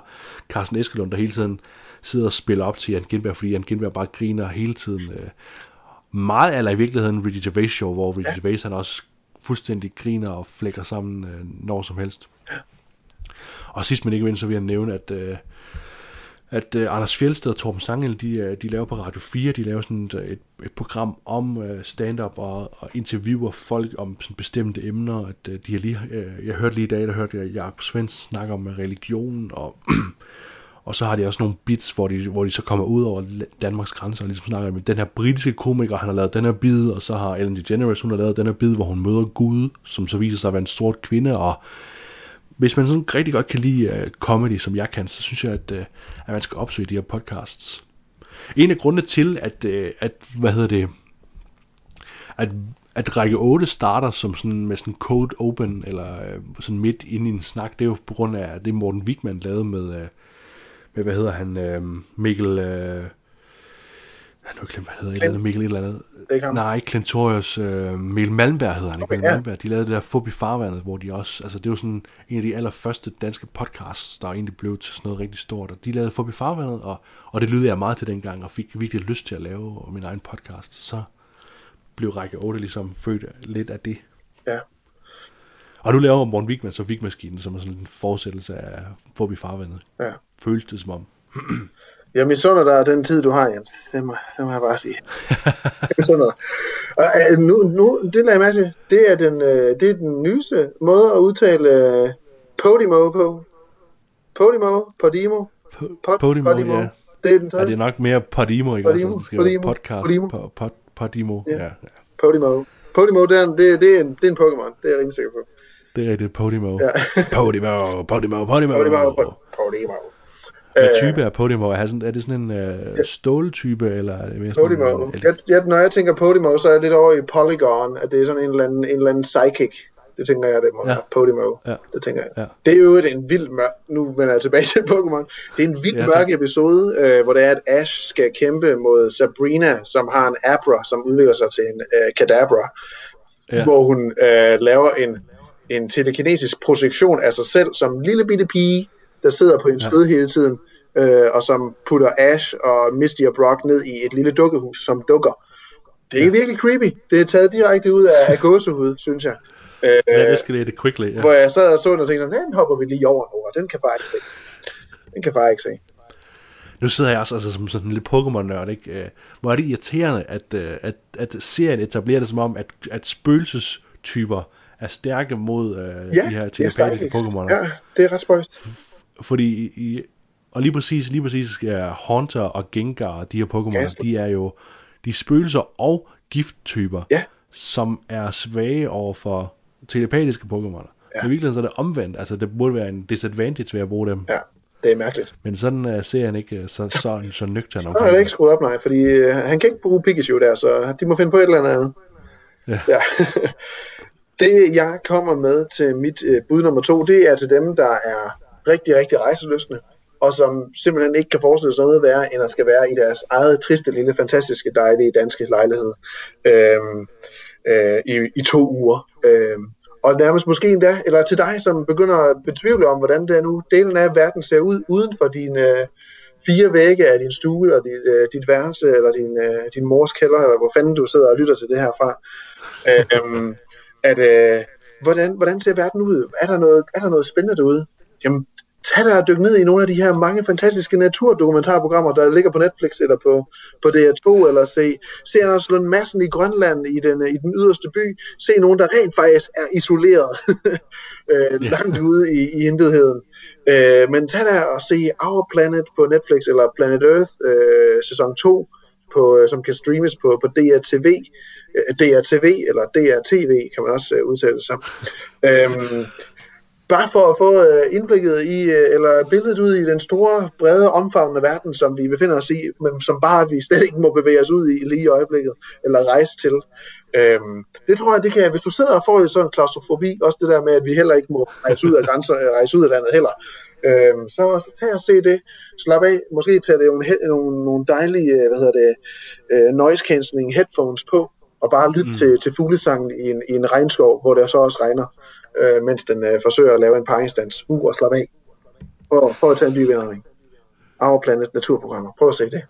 Carsten Eskelund, der hele tiden sidder og spiller op til Jan Gindberg, fordi Jan Gindberg bare griner hele tiden. Øh, meget eller i virkeligheden Ricky Gervais show, hvor Ricky Gervais han også fuldstændig griner og flækker sammen når som helst. Og sidst men ikke mindst, så vil jeg nævne, at, øh, at øh, Anders Fjeldsted og Torben Sangel, de, øh, de laver på Radio 4, de laver sådan øh, et, et program om stand-up og, og interviewer folk om sådan bestemte emner. At, de har lige, jeg hørte lige i dag, der hørte jeg Jakob Svens snakke om religion, og, [clears throat] og så har de også nogle bits, hvor de, hvor de så kommer ud over Danmarks grænser og ligesom snakker med den her britiske komiker, han har lavet den her bid, og så har Ellen DeGeneres, hun har lavet den her bid, hvor hun møder Gud, som så viser sig at være en sort kvinde, og hvis man sådan rigtig godt kan lide uh, comedy, som jeg kan, så synes jeg, at, uh, at man skal opsøge de her podcasts. En af grundene til, at, uh, at hvad hedder det, at, at række 8 starter som sådan med sådan cold open, eller uh, sådan midt inde i en snak, det er jo på grund af det Morten Wigman lavede med, uh, med hvad hedder han, uh, Mikkel... Uh, jeg nu glemt, hvad hedder Clint. eller Mikkel et eller andet. Det. Nej, Klentorius, øh, Mikkel Malmberg hedder han, okay, Mikkel ja. Malmberg. De lavede det der Fubi Farvandet, hvor de også, altså det var sådan en af de allerførste danske podcasts, der egentlig blev til sådan noget rigtig stort. Og de lavede Fubi Farvandet, og, og det lyttede jeg meget til dengang, og fik virkelig lyst til at lave min egen podcast. Så blev Række 8 ligesom født lidt af det. Ja. Og nu laver Morten Wigman så Wigmaskinen, som er sådan en fortsættelse af Fubi Farvandet. Ja. Føles det som om. [clears throat] Jeg misunder dig den tid, du har, Jens. Det må, det må jeg bare sige. [laughs] jeg Og, uh, nu, nu, det lader jeg mærke til. Det er den, uh, det er den nyeste måde at udtale uh, Podimo på. Podimo, Podimo. Pod, Podimo, Podimo, ja. Det er den tredje. Ja, det er nok mere Podimo, ikke? Podimo, altså, det skal Podimo, podcast. Podimo. Pod, pod, Podimo, ja. ja. Podimo. Podimo, det er, en, det, det, er en, det er en Pokémon. Det er jeg rimelig sikker på. Det er rigtigt, Podimo. Ja. Podimo, Podimo, Podimo. Podimo, Podimo. Hvad type er Podimo? Er, sådan, er det sådan en øh, ståltype, eller er det mere sådan Podimo. En, jeg, jeg, når jeg tænker Podimo, så er det lidt over i Polygon, at det er sådan en eller anden, en eller anden psychic. Det tænker jeg, det må ja. Podimo. Ja. Det tænker jeg. Ja. Det er jo en vild mørk, nu vender jeg tilbage [laughs] til Pokémon. Det er en vild ja, mørk episode, øh, hvor det er, at Ash skal kæmpe mod Sabrina, som har en Abra, som udvikler sig til en øh, Kadabra. Ja. Hvor hun øh, laver en, en telekinesisk projektion af sig selv som en lille bitte pige, der sidder på en ja. skød hele tiden, øh, og som putter Ash og Misty og Brock ned i et lille dukkehus, som dukker. Det er ja. virkelig creepy. Det er taget direkte ud af, af gåsehud, synes jeg. Øh, ja, det skal det quickly. Ja. Hvor jeg sad og så den og tænkte, den hopper vi lige over nu, og den kan faktisk ikke se. Den kan faktisk ikke se. Nu sidder jeg også altså, som sådan en lille Pokémon-nørd, ikke? Øh, hvor er det irriterende, at, øh, at, at serien etablerer det som om, at, at spøgelsestyper er stærke mod øh, ja, de her telepatiske Pokémoner. Ja, det er ret spøjst. Fordi i, og lige præcis, lige præcis ja, Haunter og Gengar, de her Pokémon, ja, de er jo de spøgelser og gifttyper, ja. som er svage over for telepatiske Pokémoner. Ja. Så i virkeligheden så er det omvendt. Altså, det burde være en disadvantage ved at bruge dem. Ja, det er mærkeligt. Men sådan uh, ser han ikke så, så, så, [laughs] så nøgtern omkring. Så er det ikke skruet op, nej, fordi uh, han kan ikke bruge Pikachu der, så de må finde på et eller andet. Ja. ja. [laughs] Det, jeg kommer med til mit øh, bud nummer to, det er til dem, der er rigtig, rigtig rejseløsne, og som simpelthen ikke kan forestille sig noget værre, end at skal være i deres eget triste, lille, fantastiske, dejlige danske lejlighed øh, øh, i, i to uger. Øh, og nærmest måske endda, eller til dig, som begynder at betvivle om, hvordan det er nu, delen af verden ser ud uden for dine øh, fire vægge af din stue, og dit, øh, dit værelse, eller din, øh, din mors kælder, eller hvor fanden du sidder og lytter til det her fra. Øh, øh, at, øh, hvordan, hvordan ser verden ud? Er der noget, er der noget spændende derude? Jamen, tag dig og dyk ned i nogle af de her mange fantastiske naturdokumentarprogrammer, der ligger på Netflix eller på, på DR2, eller se, se Anders Lund Madsen i Grønland i den, i den yderste by, se nogen, der rent faktisk er isoleret [laughs] øh, langt ude i, i intetheden. Øh, men tag dig og se Our Planet på Netflix, eller Planet Earth øh, sæson 2, på, øh, som kan streames på, på DRTV, øh, DRTV, eller DRTV, kan man også øh, udtale sig. øhm, bare for at få øh, indblikket i, øh, eller billedet ud i den store, brede, omfavnende verden, som vi befinder os i, men som bare vi slet ikke må bevæge os ud i lige i øjeblikket, eller rejse til. Øhm, det tror jeg, det kan, hvis du sidder og får sådan en klaustrofobi, også det der med, at vi heller ikke må rejse ud af grænser, øh, [laughs] rejse ud af landet heller, øhm, så, så tag og se det, slap af, måske tage det nogle, nogle, nogle dejlige, hvad hedder det, noise cancelling headphones på, og bare lytte mm. til, til fuglesangen i en, i en regnskov, hvor det så også regner øh, mens den øh, forsøger at lave en paringsdans. Uh, og slappe af. Prøv, prøv at tage en dyb indånding. Our Planet naturprogrammer. Prøv at se det.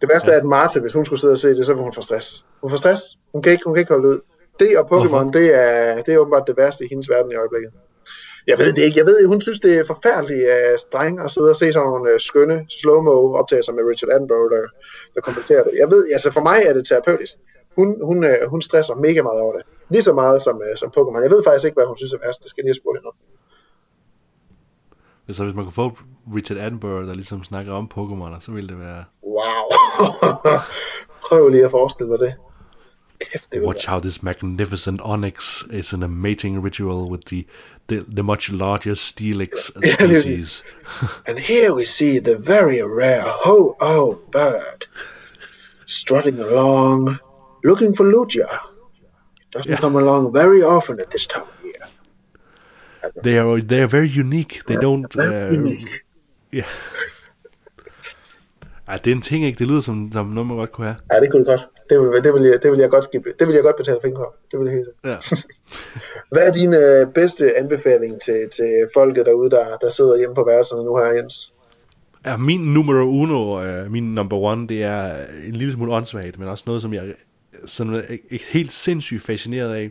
Det værste ja. er, at Marse, hvis hun skulle sidde og se det, så vil hun få stress. Hun får stress. Hun kan ikke, hun kan ikke holde ud. Det og Pokémon, det er, det er åbenbart det værste i hendes verden i øjeblikket. Jeg ved det ikke. Jeg ved, hun synes, det er forfærdeligt af streng at sidde og se sådan nogle uh, skønne slow-mo optagelser med Richard Attenborough, der, der kommenterer det. Jeg ved, altså for mig er det terapeutisk. Hun, hun, uh, hun stresser mega meget over det. Lige så meget som, uh, som Pokémon. Jeg ved faktisk ikke, hvad hun synes er værst. Det skal jeg lige spurgt hende om. Så hvis man kunne få Richard Attenborough, der ligesom snakker om Pokémon, så ville det være... Wow! [laughs] Prøv lige at forestille dig det. Kæft, det Watch how this magnificent onyx is an mating ritual with the the, the much larger Steelix [laughs] species. [laughs] and here we see the very rare ho-oh bird strutting along, looking for Lugia. It doesn't yeah. come along very often at this time of year. They are they are very unique. They don't. Very uh, unique. Yeah. Ej, det er en ting, ikke? Det lyder som, som noget, man godt kunne have. Ja, det kunne det godt. Det vil, det vil, jeg, det vil, jeg, godt, det vil jeg godt betale penge for. Det vil jeg helt ja. [laughs] Hvad er din øh, bedste anbefaling til, til folket derude, der, der sidder hjemme på værelserne nu her, Jens? Ja, min nummer uno, uh, min number one, det er en lille smule åndssvagt, men også noget, som jeg sådan er helt sindssygt fascineret af.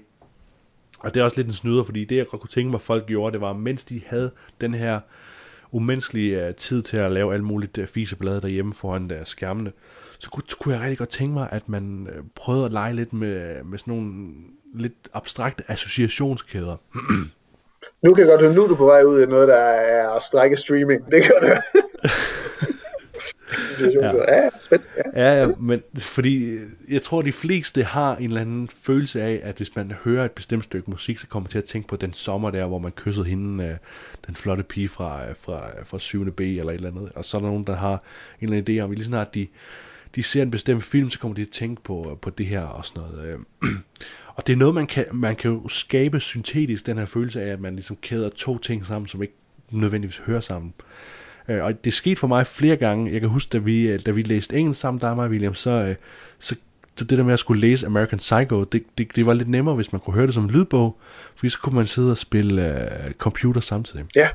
Og det er også lidt en snyder, fordi det, jeg godt kunne tænke mig, folk gjorde, det var, mens de havde den her umenneskelige uh, tid til at lave alt muligt uh, fiseblade derhjemme foran uh, skærmene, så kunne, kunne jeg rigtig godt tænke mig, at man uh, prøvede at lege lidt med, med sådan nogle lidt abstrakte associationskæder. nu kan jeg godt høre, nu er du på vej ud i noget, der er at strække streaming. Det kan du [laughs] Ja. Ja, ja, ja, men fordi jeg tror, de fleste har en eller anden følelse af, at hvis man hører et bestemt stykke musik, så kommer man til at tænke på den sommer der, hvor man kyssede hende, øh, den flotte pige fra, fra, fra 7. B eller et eller andet. Og så er der nogen, der har en eller anden idé om, at lige snart de, de ser en bestemt film, så kommer de til at tænke på, på det her og sådan noget. Øh. Og det er noget, man kan, man kan jo skabe syntetisk, den her følelse af, at man ligesom kæder to ting sammen, som ikke nødvendigvis hører sammen. Øh, og det skete for mig flere gange. Jeg kan huske, da vi, øh, da vi læste engelsk sammen, der og mig, William, så, øh, så, så det der med at skulle læse American Psycho, det, det, det var lidt nemmere, hvis man kunne høre det som lydbog, fordi så kunne man sidde og spille uh, computer samtidig. Ja.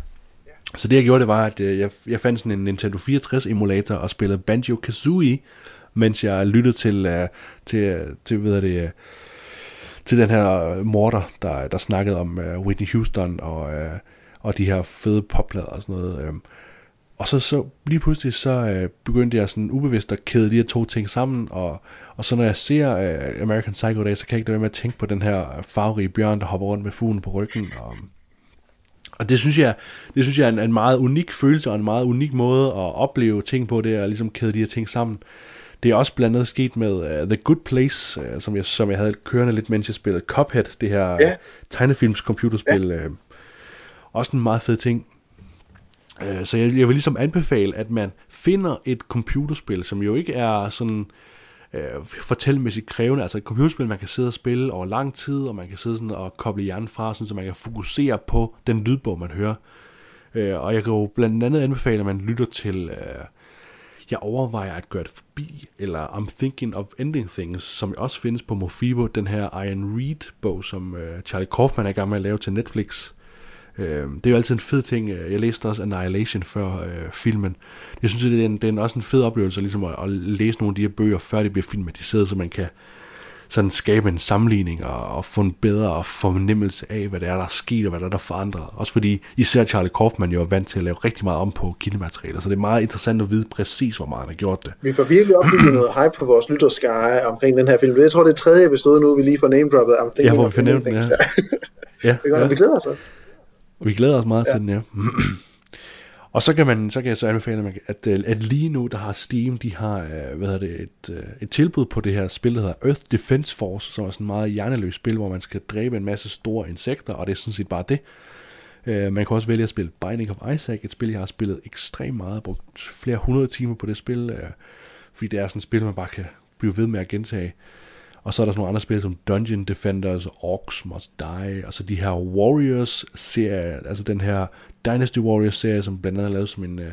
Så det jeg gjorde, det var, at jeg, jeg fandt sådan en Nintendo 64 emulator og spillede Banjo-Kazooie, mens jeg lyttede til, uh, til, til ved det, uh, til den her morter, der, der snakkede om uh, Whitney Houston og, uh, og de her fede popplader og sådan noget. Uh, og så, så lige pludselig så øh, begyndte jeg sådan ubevidst at kæde de her to ting sammen, og, og så når jeg ser øh, American Psycho Day, så kan jeg ikke lade være med at tænke på den her farverige bjørn, der hopper rundt med fuglen på ryggen, og, og det synes jeg, det synes jeg er en, en meget unik følelse, og en meget unik måde at opleve ting på, det er at ligesom kæde de her ting sammen. Det er også blandt andet sket med uh, The Good Place, uh, som, jeg, som jeg havde kørende lidt, mens jeg spillede Cuphead, det her yeah. tegnefilms computerspil. Yeah. Uh, også en meget fed ting. Øh, så jeg, jeg vil ligesom anbefale, at man finder et computerspil, som jo ikke er sådan øh, fortællemæssigt krævende, altså et computerspil, man kan sidde og spille over lang tid, og man kan sidde sådan og koble hjernen fra, sådan, så man kan fokusere på den lydbog, man hører. Øh, og jeg kan jo blandt andet anbefale, at man lytter til, øh, jeg overvejer at gøre det forbi, eller I'm Thinking of Ending Things, som også findes på Mofibo, den her Ian Reed-bog, som øh, Charlie Kaufman er i gang med at lave til Netflix. Øh, det er jo altid en fed ting. Jeg læste også Annihilation før øh, filmen. Jeg synes, det er, en, det er også en fed oplevelse ligesom at, at læse nogle af de her bøger, før de bliver filmatiseret, så man kan sådan skabe en sammenligning og, og få en bedre fornemmelse af, hvad det er, der er sket, og hvad der er, der forandret. Også fordi især Charlie Kaufman jo er vant til at lave rigtig meget om på kildematerialer, så det er meget interessant at vide præcis, hvor meget han har gjort det. Vi får virkelig opbygget [clears throat] noget hype på vores lytterskare omkring den her film. Jeg tror, det er tredje episode nu, vi lige får name-droppet. Ja, hvor vi får nævnt den, ja. ja, [laughs] ja. vi glæder os. Og vi glæder os meget ja. til den, ja. [clears throat] Og så kan, man, så kan jeg så anbefale, at, at lige nu, der har Steam, de har øh, hvad hedder det, et, øh, et tilbud på det her spil, der hedder Earth Defense Force, som er sådan et meget hjerneløst spil, hvor man skal dræbe en masse store insekter, og det er sådan set bare det. Uh, man kan også vælge at spille Binding of Isaac, et spil, jeg har spillet ekstremt meget, brugt flere hundrede timer på det spil, fordi det er sådan et spil, man bare kan blive ved med at gentage. Og så er der sådan nogle andre spil som Dungeon Defenders, Orcs Must Die, og så de her Warriors-serie, altså den her Dynasty Warriors-serie, som blandt andet er lavet som en, øh,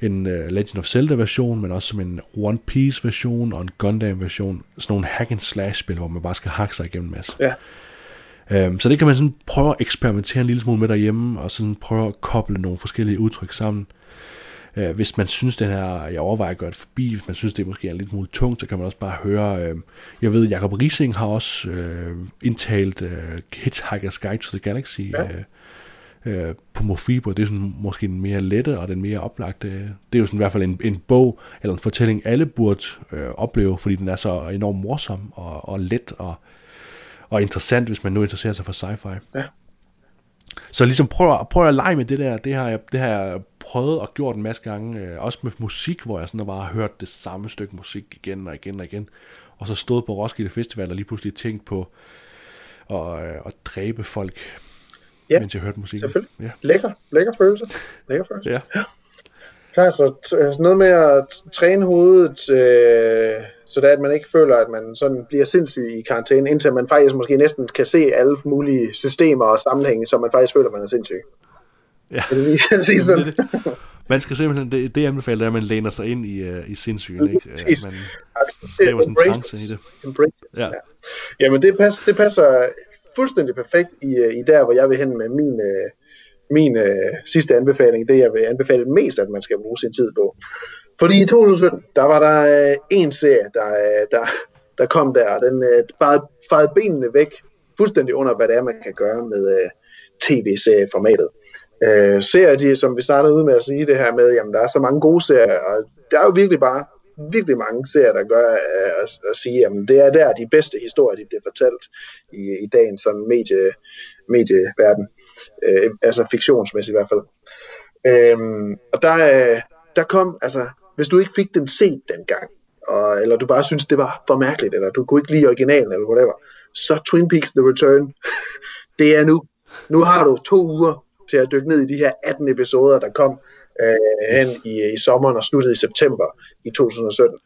en uh, Legend of Zelda-version, men også som en One Piece-version og en Gundam-version. Sådan nogle hack-and-slash-spil, hvor man bare skal hakke sig igennem en masse. Ja. Um, så det kan man sådan prøve at eksperimentere en lille smule med derhjemme, og sådan prøve at koble nogle forskellige udtryk sammen. Uh, hvis man synes, den her, jeg overvejer at gøre det forbi, hvis man synes, det måske er lidt smule tungt, så kan man også bare høre, uh, jeg ved, Jacob Rising har også uh, indtalt uh, Hitchhiker's Guide to the Galaxy, ja. uh, øh, på Mofibo, det er sådan måske den mere lette og den mere oplagte. Det er jo sådan i hvert fald en, en bog eller en fortælling, alle burde øh, opleve, fordi den er så enormt morsom og, og let og, og interessant, hvis man nu interesserer sig for sci-fi. Ja. Så ligesom prøv, prøv at lege med det der, det har jeg, det har jeg prøvet og gjort en masse gange, øh, også med musik, hvor jeg sådan bare har hørt det samme stykke musik igen og igen og igen, og så stået på Roskilde Festival og lige pludselig tænkt på at, øh, at dræbe folk ja, mens jeg hørte musik. Selvfølgelig. Ja. Lækker, lækker følelse. Lækker følelse. Ja. Klar, så sådan noget med at træne hovedet, øh, så det er, at man ikke føler, at man sådan bliver sindssyg i karantæne, indtil man faktisk måske næsten kan se alle mulige systemer og sammenhænge, så man faktisk føler, at man er sindssyg. Ja, er det at sige sådan? det, det. Man skal simpelthen, det, det anbefaler, at man læner sig ind i, uh, i sindssygen, ikke? At man skaber sådan en trance i det. Embrace Ja. ja. Jamen, det passer, det passer fuldstændig perfekt i, øh, i der, hvor jeg vil hen med min, øh, min øh, sidste anbefaling. Det, jeg vil anbefale mest, at man skal bruge sin tid på. Fordi i 2017, der var der øh, en serie, der, øh, der, der kom der, og den øh, bare fejede benene væk fuldstændig under, hvad det er, man kan gøre med øh, tv-serieformatet. Øh, serier, de, som vi startede ud med at sige det her med, jamen der er så mange gode serier, og der er jo virkelig bare virkelig mange serier, der gør øh, at, at sige, jamen det er der de bedste historier, de bliver fortalt i, i dagens sådan medie, medieverden. Øh, altså fiktionsmæssigt i hvert fald. Øh, og der, øh, der kom, altså, hvis du ikke fik den set dengang, og, eller du bare synes det var for mærkeligt, eller du kunne ikke lide originalen, eller whatever, så Twin Peaks The Return, [laughs] det er nu. Nu har du to uger til at dykke ned i de her 18 episoder, der kom øh, hen i, i sommeren og sluttede i september i 2017.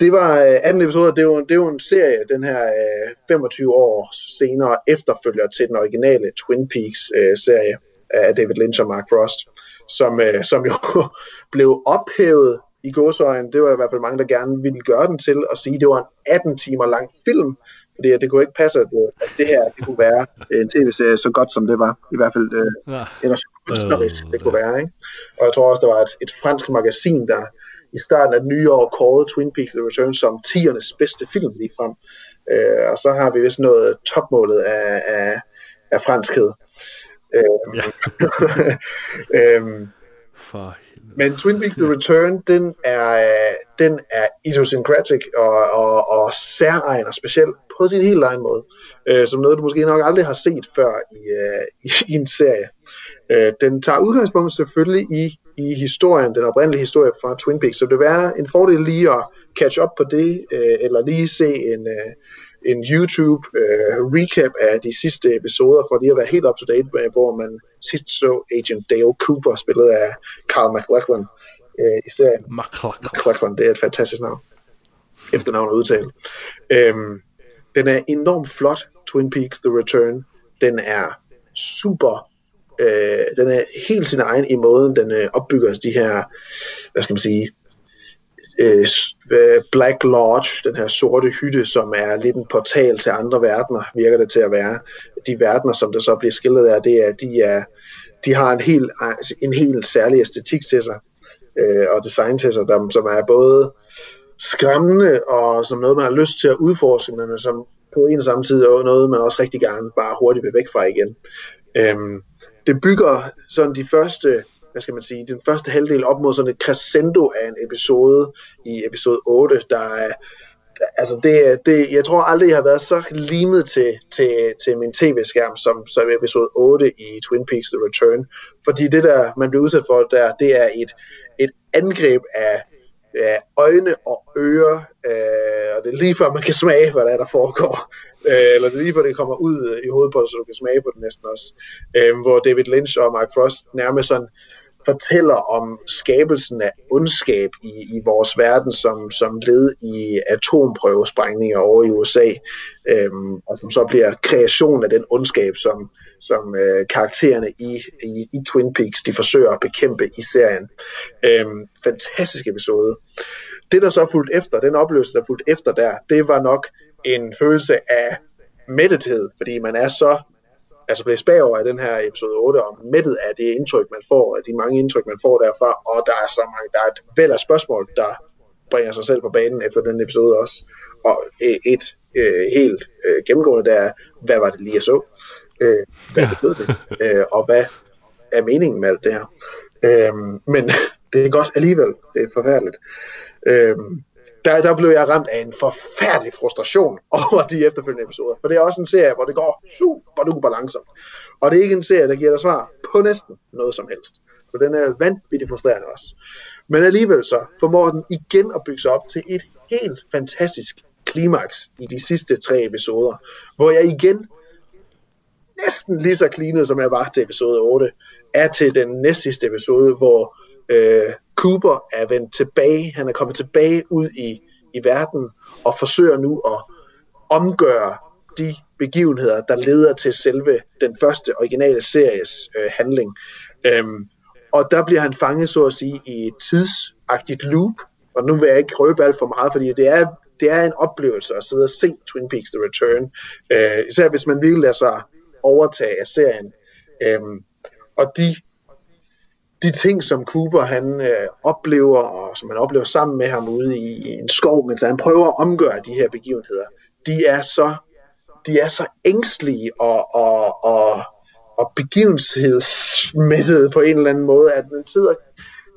Det var øh, 18 episoder, det er, jo, det er jo en serie, den her øh, 25 år senere efterfølger til den originale Twin Peaks øh, serie af David Lynch og Mark Frost, som, øh, som jo [laughs] blev ophævet i godsøjen. Det var i hvert fald mange, der gerne ville gøre den til og sige, at det var en 18 timer lang film, fordi det kunne ikke passe, at, at det her det kunne være en tv-serie så godt, som det var. I hvert fald, øh, Ja. eller så kunstnerisk det kunne være. Ikke? Og jeg tror også, der var et, et fransk magasin, der i starten af det nye år kårede Twin Peaks The Return som 10'ernes bedste film lige frem. Øh, og så har vi vist noget topmålet af, af, af franskhed. Øh, Ja. [laughs] øhm, For men Twin Peaks The Return, den er, den er idiosyncratic og, og, og særegen og speciel på sin helt egen måde. Øh, som noget, du måske nok aldrig har set før i, øh, i, i en serie. Øh, den tager udgangspunkt selvfølgelig i, i historien, den oprindelige historie fra Twin Peaks, så det vil være en fordel lige at catch up på det, øh, eller lige se en, øh, en YouTube øh, recap af de sidste episoder, for lige at være helt up to date med, hvor man sidst så Agent Dale Cooper, spillet af Carl McLachlan øh, i serien. McCluck. McLachlan, det er et fantastisk navn. efternavn at udtale. Øhm, den er enormt flot, Twin Peaks The Return. Den er super, øh, den er helt sin egen i måden, den øh, opbygger de her, hvad skal man sige, Øh, øh, Black Lodge, den her sorte hytte, som er lidt en portal til andre verdener, virker det til at være. De verdener, som der så bliver skildret af, det er, de, er, de har en helt, altså, en helt særlig æstetik til sig, øh, og design til sig, der, som er både skræmmende og som noget, man har lyst til at udforske, men som på en og samme tid er noget, man også rigtig gerne bare hurtigt vil væk fra igen. Øhm, det bygger sådan de første, hvad skal man sige, den første halvdel op mod sådan et crescendo af en episode i episode 8, der er, altså det, det, jeg tror aldrig, jeg har været så limet til, til, til min tv-skærm som, som episode 8 i Twin Peaks The Return. Fordi det der, man bliver udsat for der, det er et, et angreb af, af øjne og ører, øh, og det er lige før man kan smage, hvad der er, der foregår. Øh, eller det er lige før det kommer ud i hovedet på dig, så du kan smage på det næsten også. Øh, hvor David Lynch og Mark Frost nærmest sådan fortæller om skabelsen af ondskab i, i vores verden som, som led i atomprøvesprængninger over i USA, øhm, og som så bliver kreation af den ondskab, som, som øh, karaktererne i, i, i Twin Peaks de forsøger at bekæmpe i serien. Øhm, fantastisk episode. Det, der så fulgte fulgt efter, den oplevelse, der fulgte fulgt efter der, det var nok en følelse af mættethed, fordi man er så altså blevet bagover af den her episode 8, og mættet af det indtryk, man får, af de mange indtryk, man får derfra, og der er så mange, der er et væld af spørgsmål, der bringer sig selv på banen efter den episode også. Og øh, et øh, helt øh, gennemgående, der er, hvad var det lige, jeg så? Øh, hvad Ja. betød det? Øh, og hvad er meningen med alt det her? Øh, men [laughs] det er godt alligevel. Det er forfærdeligt. Øh, der, der blev jeg ramt af en forfærdelig frustration [laughs] over de efterfølgende episoder. For det er også en serie, hvor det går super duper langsomt. Og det er ikke en serie, der giver dig svar på næsten noget som helst. Så den er vanvittigt frustrerende også. Men alligevel så formår den igen at bygge sig op til et helt fantastisk klimaks i de sidste tre episoder, hvor jeg igen næsten lige så klinet, som jeg var til episode 8, er til den næstsidste episode, hvor øh, Cooper er vendt tilbage, han er kommet tilbage ud i, i verden, og forsøger nu at omgøre de begivenheder, der leder til selve den første originale series øh, handling. Øhm, og der bliver han fanget, så at sige, i et tidsagtigt loop, og nu vil jeg ikke røbe alt for meget, fordi det er, det er en oplevelse at sidde og se Twin Peaks The Return, øh, især hvis man virkelig lader sig overtage af serien. Øhm, og de, de ting, som Cooper han øh, oplever, og som han oplever sammen med ham ude i, i en skov, mens han prøver at omgøre de her begivenheder, de er så, de er så ængstlige og, og, og, og begivenhedssmittede på en eller anden måde, at man sidder,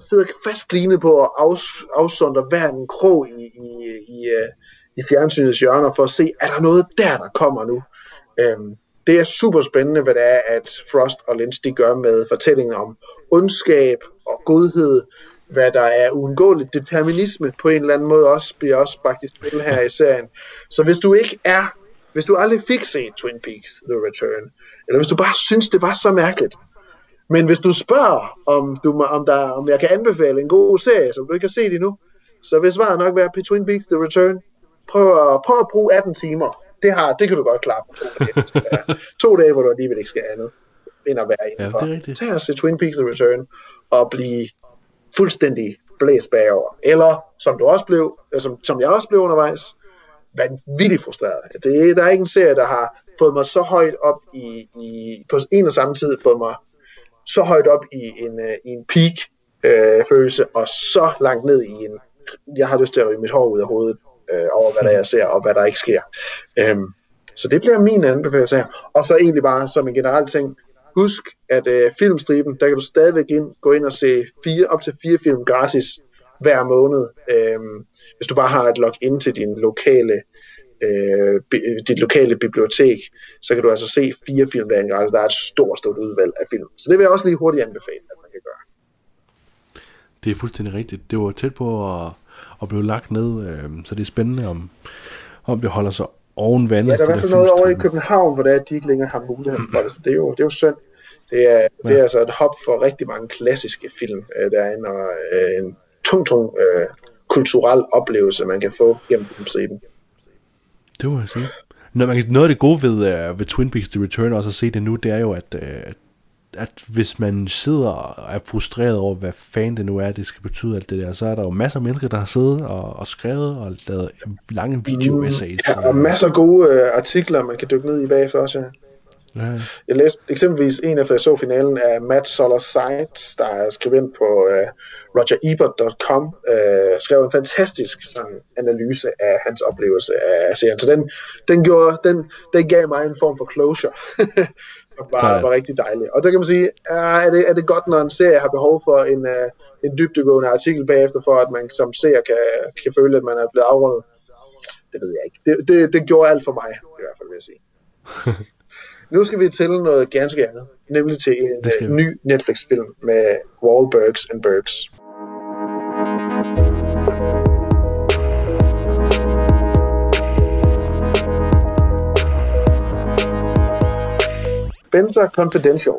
sidder fastlignet på at afs, afsondre hver en krog i, i, i, øh, i fjernsynets hjørner for at se, er der noget der, der kommer nu? Øhm, det er super spændende, hvad det er, at Frost og Lynch de gør med fortællingen om ondskab og godhed, hvad der er uundgåeligt determinisme på en eller anden måde også, bliver også faktisk spil her i serien. Så hvis du ikke er, hvis du aldrig fik set Twin Peaks The Return, eller hvis du bare synes, det var så mærkeligt, men hvis du spørger, om, du, om, der, om jeg kan anbefale en god serie, som du ikke har set endnu, så vil svaret nok være på Twin Peaks The Return. Prøv at, prøv at bruge 18 timer. Det, har, det kan du godt klare på to dage. [laughs] to dage, hvor du alligevel ikke skal andet, end at være indenfor. det er rigtigt. Tag og se Twin Peaks The Return, og blive fuldstændig blæst bagover. Eller, som du også blev, øh, som, som jeg også blev undervejs, vanvittigt frustreret. Det, der er ikke en serie, der har fået mig så højt op i, i på en og samme tid, fået mig så højt op i en, uh, i en peak øh, følelse, og så langt ned i en, jeg har lyst til at ryge mit hår ud af hovedet, øh, over hvad der jeg ser, og hvad der ikke sker. Øhm, så det bliver min anbefaling her. Og så egentlig bare som en generel ting, husk, at øh, filmstriben, der kan du stadigvæk ind, gå ind og se fire, op til fire film gratis hver måned, øhm, hvis du bare har et login til din lokale øh, dit lokale bibliotek, så kan du altså se fire film derinde gratis. Der er et stort, stort udvalg af film. Så det vil jeg også lige hurtigt anbefale, at man kan gøre. Det er fuldstændig rigtigt. Det var tæt på at, at blive lagt ned, øh, så det er spændende, om, om det holder sig oven vandet. Ja, der er i hvert fald noget over i. København, hvor det er, at de ikke længere har mulighed for det. Så det er jo, det er jo synd. Det er, det er altså et hop for rigtig mange klassiske film øh, derinde, og øh, en tung, tung øh, kulturel oplevelse, man kan få gennem filmstriben. Det må jeg sige. Noget, man kan, noget af det gode ved, uh, ved Twin Peaks The Return, også at se det nu, det er jo, at, uh, at, at hvis man sidder og er frustreret over, hvad fanden det nu er, det skal betyde alt det der, så er der jo masser af mennesker, der har siddet og, og skrevet og lavet lange video-essays. Ja, og masser af gode øh, artikler, man kan dykke ned i bagefter også, ja. Ja, Jeg læste eksempelvis en efter jeg så finalen af Matt Solar Sides, der er skribent på uh, rogerebert.com, uh, skrev en fantastisk sådan, analyse af hans oplevelse af serien. Så den, den, gjorde, den, den gav mig en form for closure, [laughs] var, Sådan. var rigtig dejlig. Og der kan man sige, er, det, er det godt, når en serie har behov for en, uh, en dybdegående artikel bagefter, for at man som seer kan, kan føle, at man er blevet afrundet? Det ved jeg ikke. Det, det, det gjorde alt for mig, i hvert fald vil jeg sige. [laughs] Nu skal vi til noget ganske andet, nemlig til en uh, vi. ny Netflix-film med Wahlbergs and Bergs. Spencer Confidential.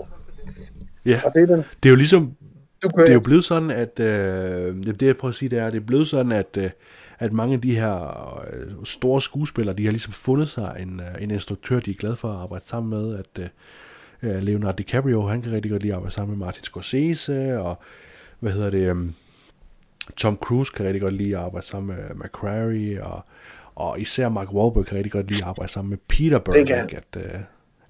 ja. Og det er den, det er jo ligesom, det er jo blevet sådan, at øh, det jeg prøver at sige, det er, det er blevet sådan, at, øh, at mange af de her øh, store skuespillere, de har ligesom fundet sig en, øh, en instruktør, de er glade for at arbejde sammen med, at øh, øh, Leonardo DiCaprio, han kan rigtig godt lide at arbejde sammen med Martin Scorsese, og hvad hedder det, øh, Tom Cruise kan rigtig godt lide at arbejde sammen med McQuarrie, og, og især Mark Wahlberg kan rigtig godt lide at arbejde sammen med Peter Berg, at, øh,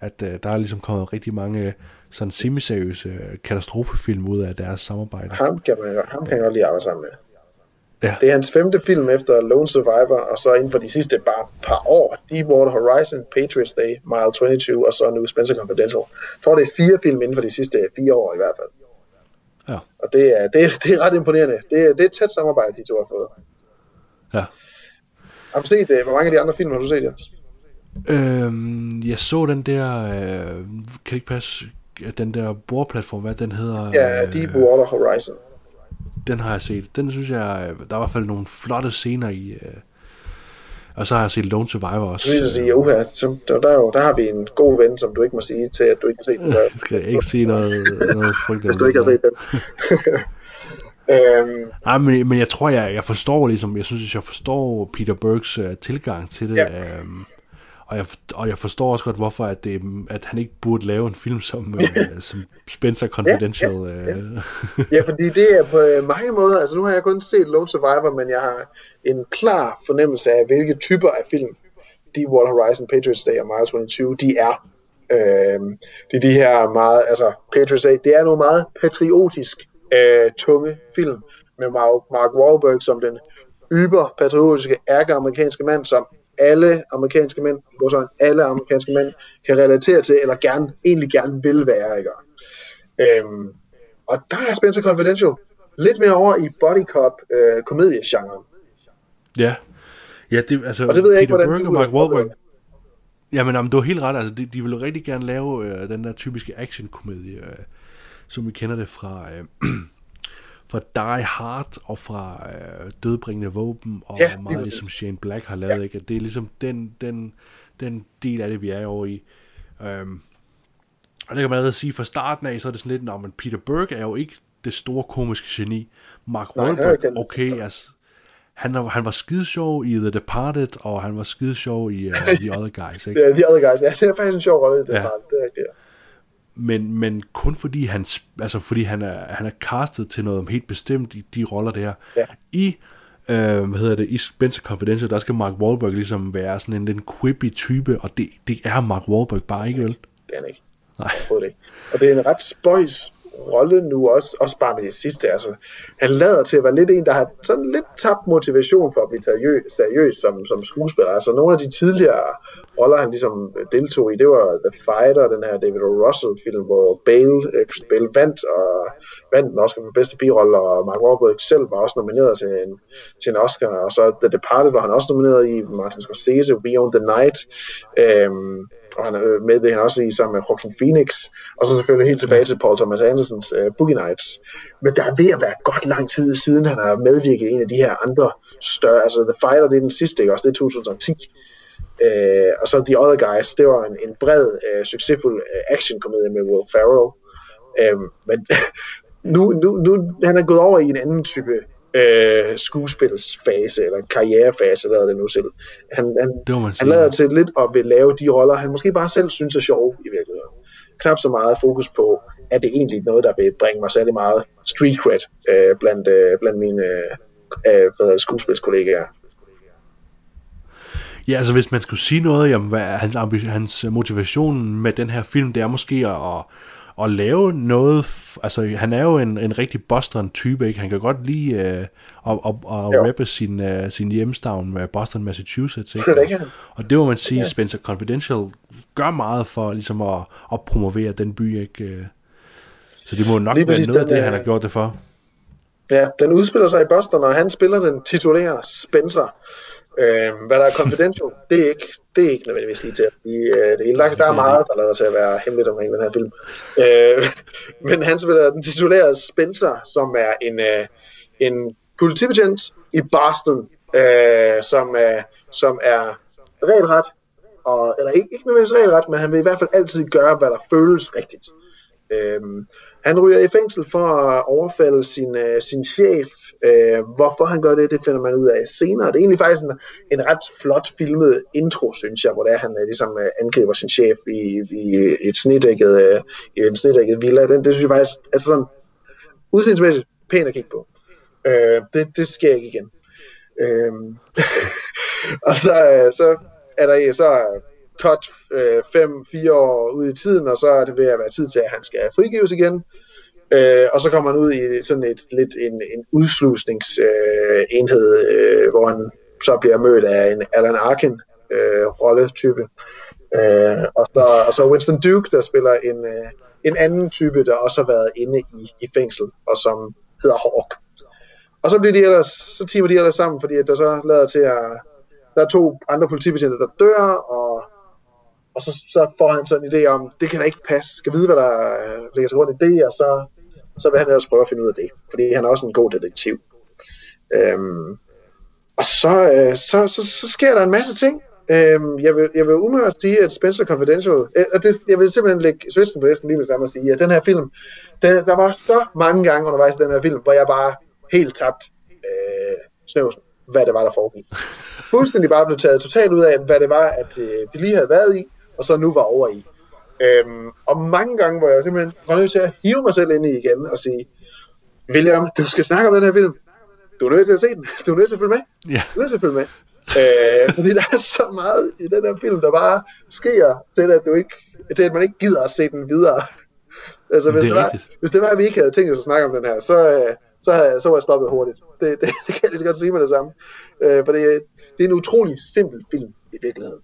at øh, der er ligesom kommet rigtig mange sådan semiseriøse øh, katastrofefilm ud af deres samarbejde. Ham kan, man, ham kan jeg godt lide at arbejde sammen med. Ja. Det er hans femte film efter Lone Survivor, og så inden for de sidste bare par år, Deepwater Horizon, Patriots Day, Mile 22, og så nu Spencer Confidential. Jeg tror, det er fire film inden for de sidste fire år i hvert fald. Ja. Og det er, det, er, det er ret imponerende. Det er, det er et tæt samarbejde, de to har fået. Ja. Har du set, øh, hvor mange af de andre film har du set, Jens? Øhm, jeg så den der, øh, kan det ikke passe, den der bordplatform, hvad den hedder? Ja, øh, Deepwater Horizon. Den har jeg set. Den synes jeg, øh, der er i hvert fald nogle flotte scener i. Øh, og så har jeg set Lone Survivor også. Så vil jeg sige, uha, så, der, der, er jo- der har vi en god ven, som du ikke må sige til, at du ikke har set den. Der, [laughs] Jeg skal ikke sige noget, noget frygteligt. hvis du ikke har set den. [laughs] øhm, Nej, men, men jeg tror, jeg, jeg forstår ligesom, jeg synes, jeg forstår Peter Bergs uh, tilgang til det. Ja. Ja. Og, jeg, og jeg forstår også godt, hvorfor at, det, at han ikke burde lave en film som, uh, som Spencer Confidential. ja. Uh, Ja, fordi det er på øh, mange måder, altså nu har jeg kun set Lone Survivor, men jeg har en klar fornemmelse af, hvilke typer af film Deepwater Horizon, Patriots Day og Mile 22, de er. Øhm, det er de her meget, altså Patriots Day, det er nogle meget patriotisk øh, tunge film med Mark, Wahlberg som den yber patriotiske ærke-amerikanske mand, som alle amerikanske mænd, hvor sådan alle amerikanske mænd kan relatere til, eller gerne, egentlig gerne vil være, ikke? Øhm, og der er Spencer Confidential lidt mere over i body cop øh, komediegenren. ja. Ja, det, altså, Og det ved jeg ikke, Peter hvordan Berg du, og Mark Wahlberg, Jamen, jamen, du har helt ret. Altså, de, de vil rigtig gerne lave øh, den der typiske actionkomedie, øh, som vi kender det fra, øh, [clears throat] fra Die Hard og fra øh, Dødbringende Våben, og Ja, ja, meget det, præcis. som Shane Black har lavet. Ja. Ikke? At det er ligesom den, den, den del af det, vi er over i. Øhm, og det kan man allerede sige fra starten af, så er det sådan lidt, Nå, men Peter Berg er jo ikke det store komiske geni. Mark er Wahlberg, okay, altså, han, han var skidesjov i The Departed, og han var skidesjov i uh, [laughs] The Other Guys, ikke? Er de other guys. Ja, det er faktisk en sjov rolle, det, Ja. ja. det er rigtigt. ja. Men, men kun fordi han, altså fordi han er, han er castet til noget helt bestemt i de roller der. Ja. I, øh, hvad hedder det, i Spencer Confidential, der skal Mark Wahlberg ligesom være sådan en lidt quippy type, og det, det er Mark Wahlberg bare ikke, vel? Det er han ikke. Nej. Ikke. Og det er en ret spøjs rolle nu også, også bare med det sidste. Altså, han lader til at være lidt en, der har sådan lidt tabt motivation for at blive seriøs, seriøs som, som skuespiller. Altså nogle af de tidligere roller, han ligesom øh, deltog i, det var The Fighter, den her David O. Russell film, hvor Bale, øh, Bale vandt, og vandt den Oscar for bedste birolle, og Mark Wahlberg selv var også nomineret til en, til en Oscar, og så The Departed var han også nomineret i, Martin Scorsese, Beyond the Night, øhm, og han øh, med det han også i sammen med Joaquin Phoenix, og så selvfølgelig helt tilbage til Paul Thomas Andersons uh, Boogie Nights. Men der er ved at være godt lang tid siden, han har medvirket i en af de her andre større, altså The Fighter, det er den sidste, ikke også, det er 2010. Uh, og så The Other Guys, det var en, en bred, uh, succesfuld uh, actionkomedie med Will Ferrell. Uh, men [laughs] nu, nu, nu, han er gået over i en anden type øh, skuespilsfase, eller karrierefase, lader det nu selv. Han, han, Det han lader til lidt at vil lave de roller, han måske bare selv synes er sjove i virkeligheden. Knap så meget fokus på, at det egentlig noget, der vil bringe mig særlig meget street cred øh, blandt, øh, blandt mine øh, øh, hvad hedder det, skuespilskollegaer. Ja, altså hvis man skulle sige noget om, hvad er hans, hans motivation med den her film, det er måske at, at, lave noget, altså han er jo en, en rigtig Boston-type, ikke? Han kan godt lide øh, at, at, at rappe sin, uh, sin hjemstavn med Boston, Massachusetts, ikke? det, han. Og det må man sige, Spencer Confidential gør meget for ligesom at, at promovere den by, ikke? Øh, Så det må nok Lige være noget af det, han øh, har gjort det for. Ja, den udspiller sig i Boston, og han spiller den titulære Spencer. Øh, hvad der er confidential, [laughs] det er ikke, det er ikke nødvendigvis lige til at blive øh, det hele. Der, der er meget, der lader til at være hemmeligt omkring den her film. Øh, [laughs] men han spiller den titulære Spencer, som er en, øh, en politibetjent i Boston, øh, som, øh, som er regelret, og, eller ikke, ikke nødvendigvis regelret, men han vil i hvert fald altid gøre, hvad der føles rigtigt. Øhm, han ryger i fængsel for at overfalde sin, øh, sin chef. Øh, hvorfor han gør det, det finder man ud af senere. Det er egentlig faktisk en, en ret flot filmet intro, synes jeg, hvor det er, han øh, ligesom øh, angriber sin chef i, i et snedækket, øh, i en snedækket villa. Den, det synes jeg faktisk, altså sådan, udsendsmæssigt pænt at kigge på. Øh, det, det sker ikke igen. Øh, [laughs] og så, øh, så er der så cut 5-4 øh, år ud i tiden, og så er det ved at være tid til, at han skal frigives igen. Øh, og så kommer han ud i sådan et lidt en, en udslusningsenhed, øh, øh, hvor han så bliver mødt af en Alan Arkin øh, rolletype. Øh, og, så, og så Winston Duke, der spiller en, øh, en anden type, der også har været inde i, i fængsel, og som hedder Hawk. Og så bliver de ellers, så timer de ellers sammen, fordi at der så lader til at, der er to andre politibetjente, der dør, og, og så, så får han sådan en idé om, det kan da ikke passe, skal vide, hvad der øh, ligger til grund i det, og så, så vil han ellers prøve at finde ud af det, fordi han er også en god detektiv. Øhm, og så, øh, så, så, så sker der en masse ting. Øhm, jeg, vil, jeg vil umiddelbart sige, at Spencer Confidential, øh, og det, jeg vil simpelthen lægge svisten på næsten lige med samme og sige, at den her film, den, der var så mange gange undervejs i den her film, hvor jeg bare helt tabt øh, snøvsen, hvad det var, der foregik. Fuldstændig bare blev taget totalt ud af, hvad det var, at øh, vi lige havde været i, og så nu var over i. Øhm, og mange gange, hvor jeg simpelthen var nødt til at hive mig selv ind i igen og sige, William, du skal snakke om den her film. Du er nødt til at se den. Du er nødt til at følge med. Ja. Du er nødt til at følge med. Øh, fordi der er så meget i den her film, der bare sker til, at, du ikke, til at man ikke gider at se den videre. Altså, hvis Det det, var, hvis det var, at vi ikke havde tænkt os at snakke om den her, så, øh, så, havde, jeg- så var jeg stoppet hurtigt. Det, det, [laughs] det kan jeg lige godt sige med det samme. Øh, for det, det er en utrolig simpel film i virkeligheden.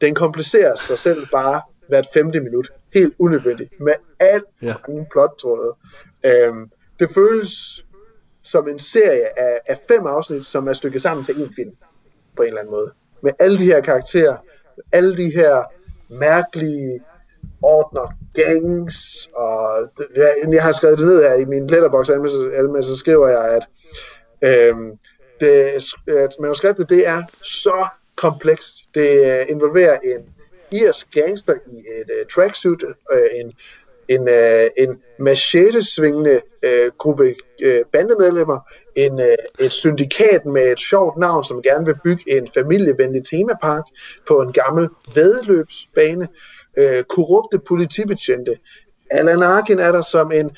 Den komplicerer sig selv bare hvert femte minut. Helt unødvendigt. Med alt for Ja. mange plottråde. Øhm, det føles som en serie af, af fem afsnit, som er stykket sammen til en film. På en eller anden måde. Med alle de her karakterer. Alle de her mærkelige ordner, gangs, og jeg, jeg har skrevet det ned her i min letterbox anmeldelse, så skriver jeg, at øhm, det, at manuskriptet det er så komplekst. Det øh, involverer en irsk gangster i et uh, tracksuit, øh, en, en, uh, en machete-svingende uh, øh, gruppe uh, bandemedlemmer, en, uh, et syndikat med et sjovt navn, som gerne vil bygge en familievenlig temapark på en gammel vedløbsbane, uh, korrupte politibetjente. Alan Arkin er der som en,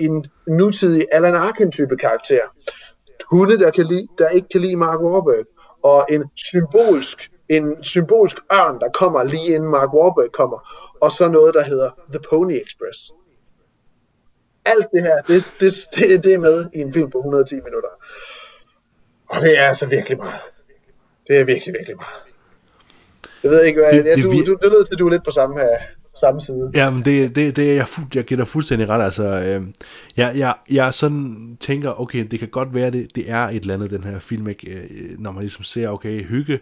en nutidig Alan Arkin-type karakter hunde, der, kan lide, der ikke kan lide Mark Warburg. og en symbolsk, en symbolsk ørn, der kommer lige inden Mark Wahlberg kommer, og så noget, der hedder The Pony Express. Alt det her, det, det, det, det er med i en film på 110 minutter. Og det er altså virkelig meget. Det er virkelig, virkelig meget. Jeg ved ikke, hvad, Det- ja, det du, du, det lød til, du er lidt på samme, her, samme side. Ja, men det, det, det er jeg, fuld, jeg giver dig fuldstændig ret. Altså, øh, jeg, jeg, jeg sådan tænker, okay, det kan godt være, det, det er et eller andet, den her film, ikke? Øh, når man ligesom ser, okay, hygge, øh,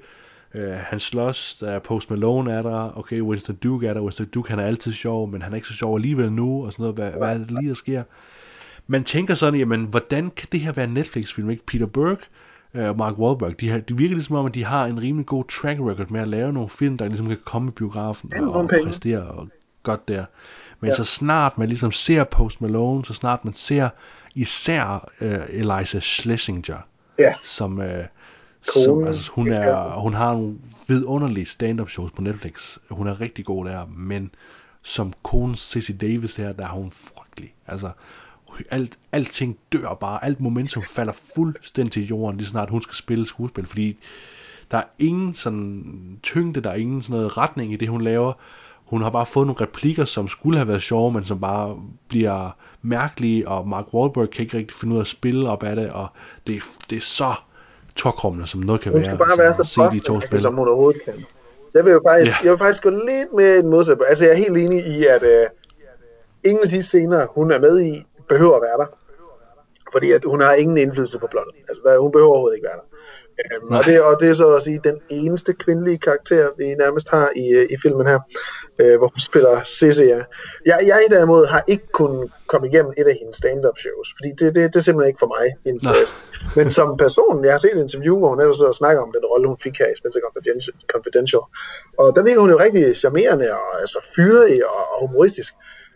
han slås, der er Post Malone er der, okay, Winston Duke er der, Winston Duke, han er altid sjov, men han er ikke så sjov alligevel nu, og sådan noget, hvad, hvad er det lige, der sker? Man tænker sådan, jamen, hvordan kan det her være en Netflix-film, ikke? Peter Burke, øh, og Mark Wahlberg, de, har, de virker ligesom om, at de har en rimelig god track record med at lave nogle film, der ligesom kan komme i biografen og penge. præstere og godt der. Men ja. så snart man ligesom ser Post Malone, så snart man ser især øh, Eliza Schlesinger, Ja. som, øh, Konen, som altså, hun, er, hun har nogle vidunderlige stand-up shows på Netflix. Hun er rigtig god der, men som konen Sissy Davis her, der er hun frygtelig. Altså, alt, alting dør bare, alt momentum falder fuldstændig til jorden, lige snart hun skal spille skuespil, fordi der er ingen sådan tyngde, der er ingen sådan noget retning i det, hun laver. Hun har bare fået nogle replikker, som skulle have været sjove, men som bare bliver mærkelige, og Mark Wahlberg kan ikke rigtig finde ud af at spille op af det, og det, det er så tokrummende, som noget kan Hun være. skal bare være så spille. som hun overhovedet kan. Jeg vil jo faktisk, Ja. jeg vil faktisk gå lidt mere i den modsatte. Altså, jeg er helt enig i, at øh, ingen af de scener, hun er med i, behøver at være der. Fordi at hun har ingen indflydelse på plottet. Altså, der, hun behøver overhovedet ikke være der. Øhm, og, det, og det er så at sige den eneste kvindelige karakter, vi nærmest har i, øh, i filmen her, øh, hvor hun spiller. Ja. Jeg, jeg derimod har ikke kunnet komme igennem et af hendes stand-up shows, fordi det, det, det er simpelthen ikke for mig, hendes læst. Men som person, jeg har set et interview, hvor hun netop sidder og snakker om den rolle, hun fik her i Spencer Confidential. Confidential. Og der virker hun jo rigtig charmerende og altså fyrig og, og humoristisk.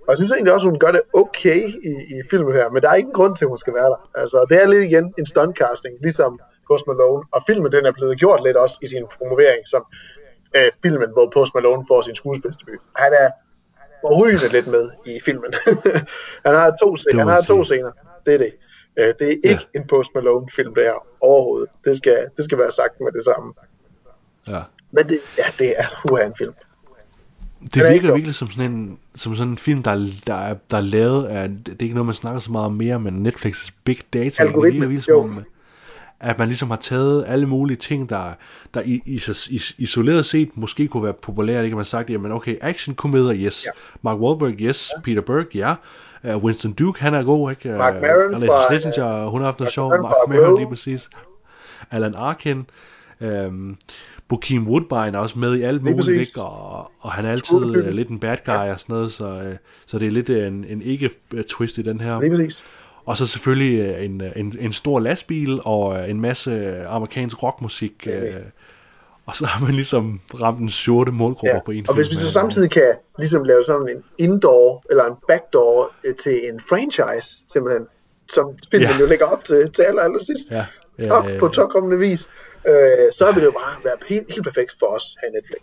Og jeg synes egentlig også, hun gør det okay i, i filmen her, men der er ingen grund til, at hun skal være der. Altså, det er lidt igen en stuntcasting, ligesom Post Malone. Og filmen, den er blevet gjort lidt også i sin promovering, som øh, filmen, hvor Post Malone får sin skuespilsdebut. Han er forrygende lidt med i filmen. [laughs] han har to, Det må han har to scener. Det er det. Øh, det er ikke ja. en Post Malone film, det her overhovedet. Det skal, det skal være sagt med det samme. Ja. Men det, ja, det er altså uha en film. Det er virker virkelig som sådan en, som sådan en film, der, er- der, er, der er lavet af, det er ikke noget, man snakker så meget om mere, men Netflix Big Data. Det Algoritme, virker virkelig som jo. om, at man ligesom har taget alle mulige ting, der, der i, i, i, isoleret set måske kunne være populære. Det kan man sagt, jamen okay, action-komedier, yes. Ja. Mark Wahlberg, yes. Peter Berg, ja. Uh, Winston Duke, han er god, ikke? Uh, Mark Maron Alice fra, Schlesinger, hun har haft noget Mark sjov. Mark fra Maron, lige præcis. Alan Arkin. Um, Bokeem Woodbine er også med i alt muligt, ikke? Og, og han er altid uh, lidt en bad guy og sådan noget, så, uh, så det er lidt en, en ikke-twist i den her. Lige præcis. Og så selvfølgelig øh, en, en, en stor lastbil og øh, en masse amerikansk rockmusik. Øh, og så har man ligesom ramt en sorte målgruppe Ja. på en Og hvis vi så øh, samtidig kan ligesom lave sådan en indoor eller en backdoor øh, til en franchise, simpelthen, som filmen Ja. jo lægger op til, til aller, aller sidst, Ja. Ja, top, ja, ja. på topkommende vis, øh, så vil det jo bare være helt, helt perfekt for os her Netflix.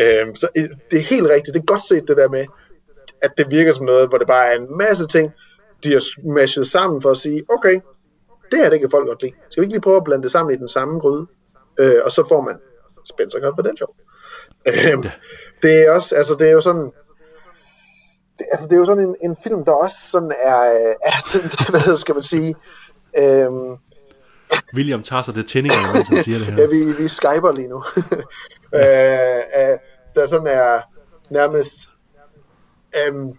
Øh, så øh, det er helt rigtigt, det er godt set det der med, at det virker som noget, hvor det bare er en masse ting, de har smashet sammen for at sige, okay, det her det kan folk godt lide. Skal vi ikke lige prøve at blande det sammen i den samme gryde? Øh, og så får man Spencer Confidential. Øhm, det er også, altså det er jo sådan, det, altså det er jo sådan en, en film, der også sådan er, øh, er sådan, [laughs] hvad skal man sige, øhm, William tager sig det tændingerne, mens han siger det her. [laughs] ja, vi, vi skyper lige nu, [laughs] øh, øh, der sådan er nærmest, øhm,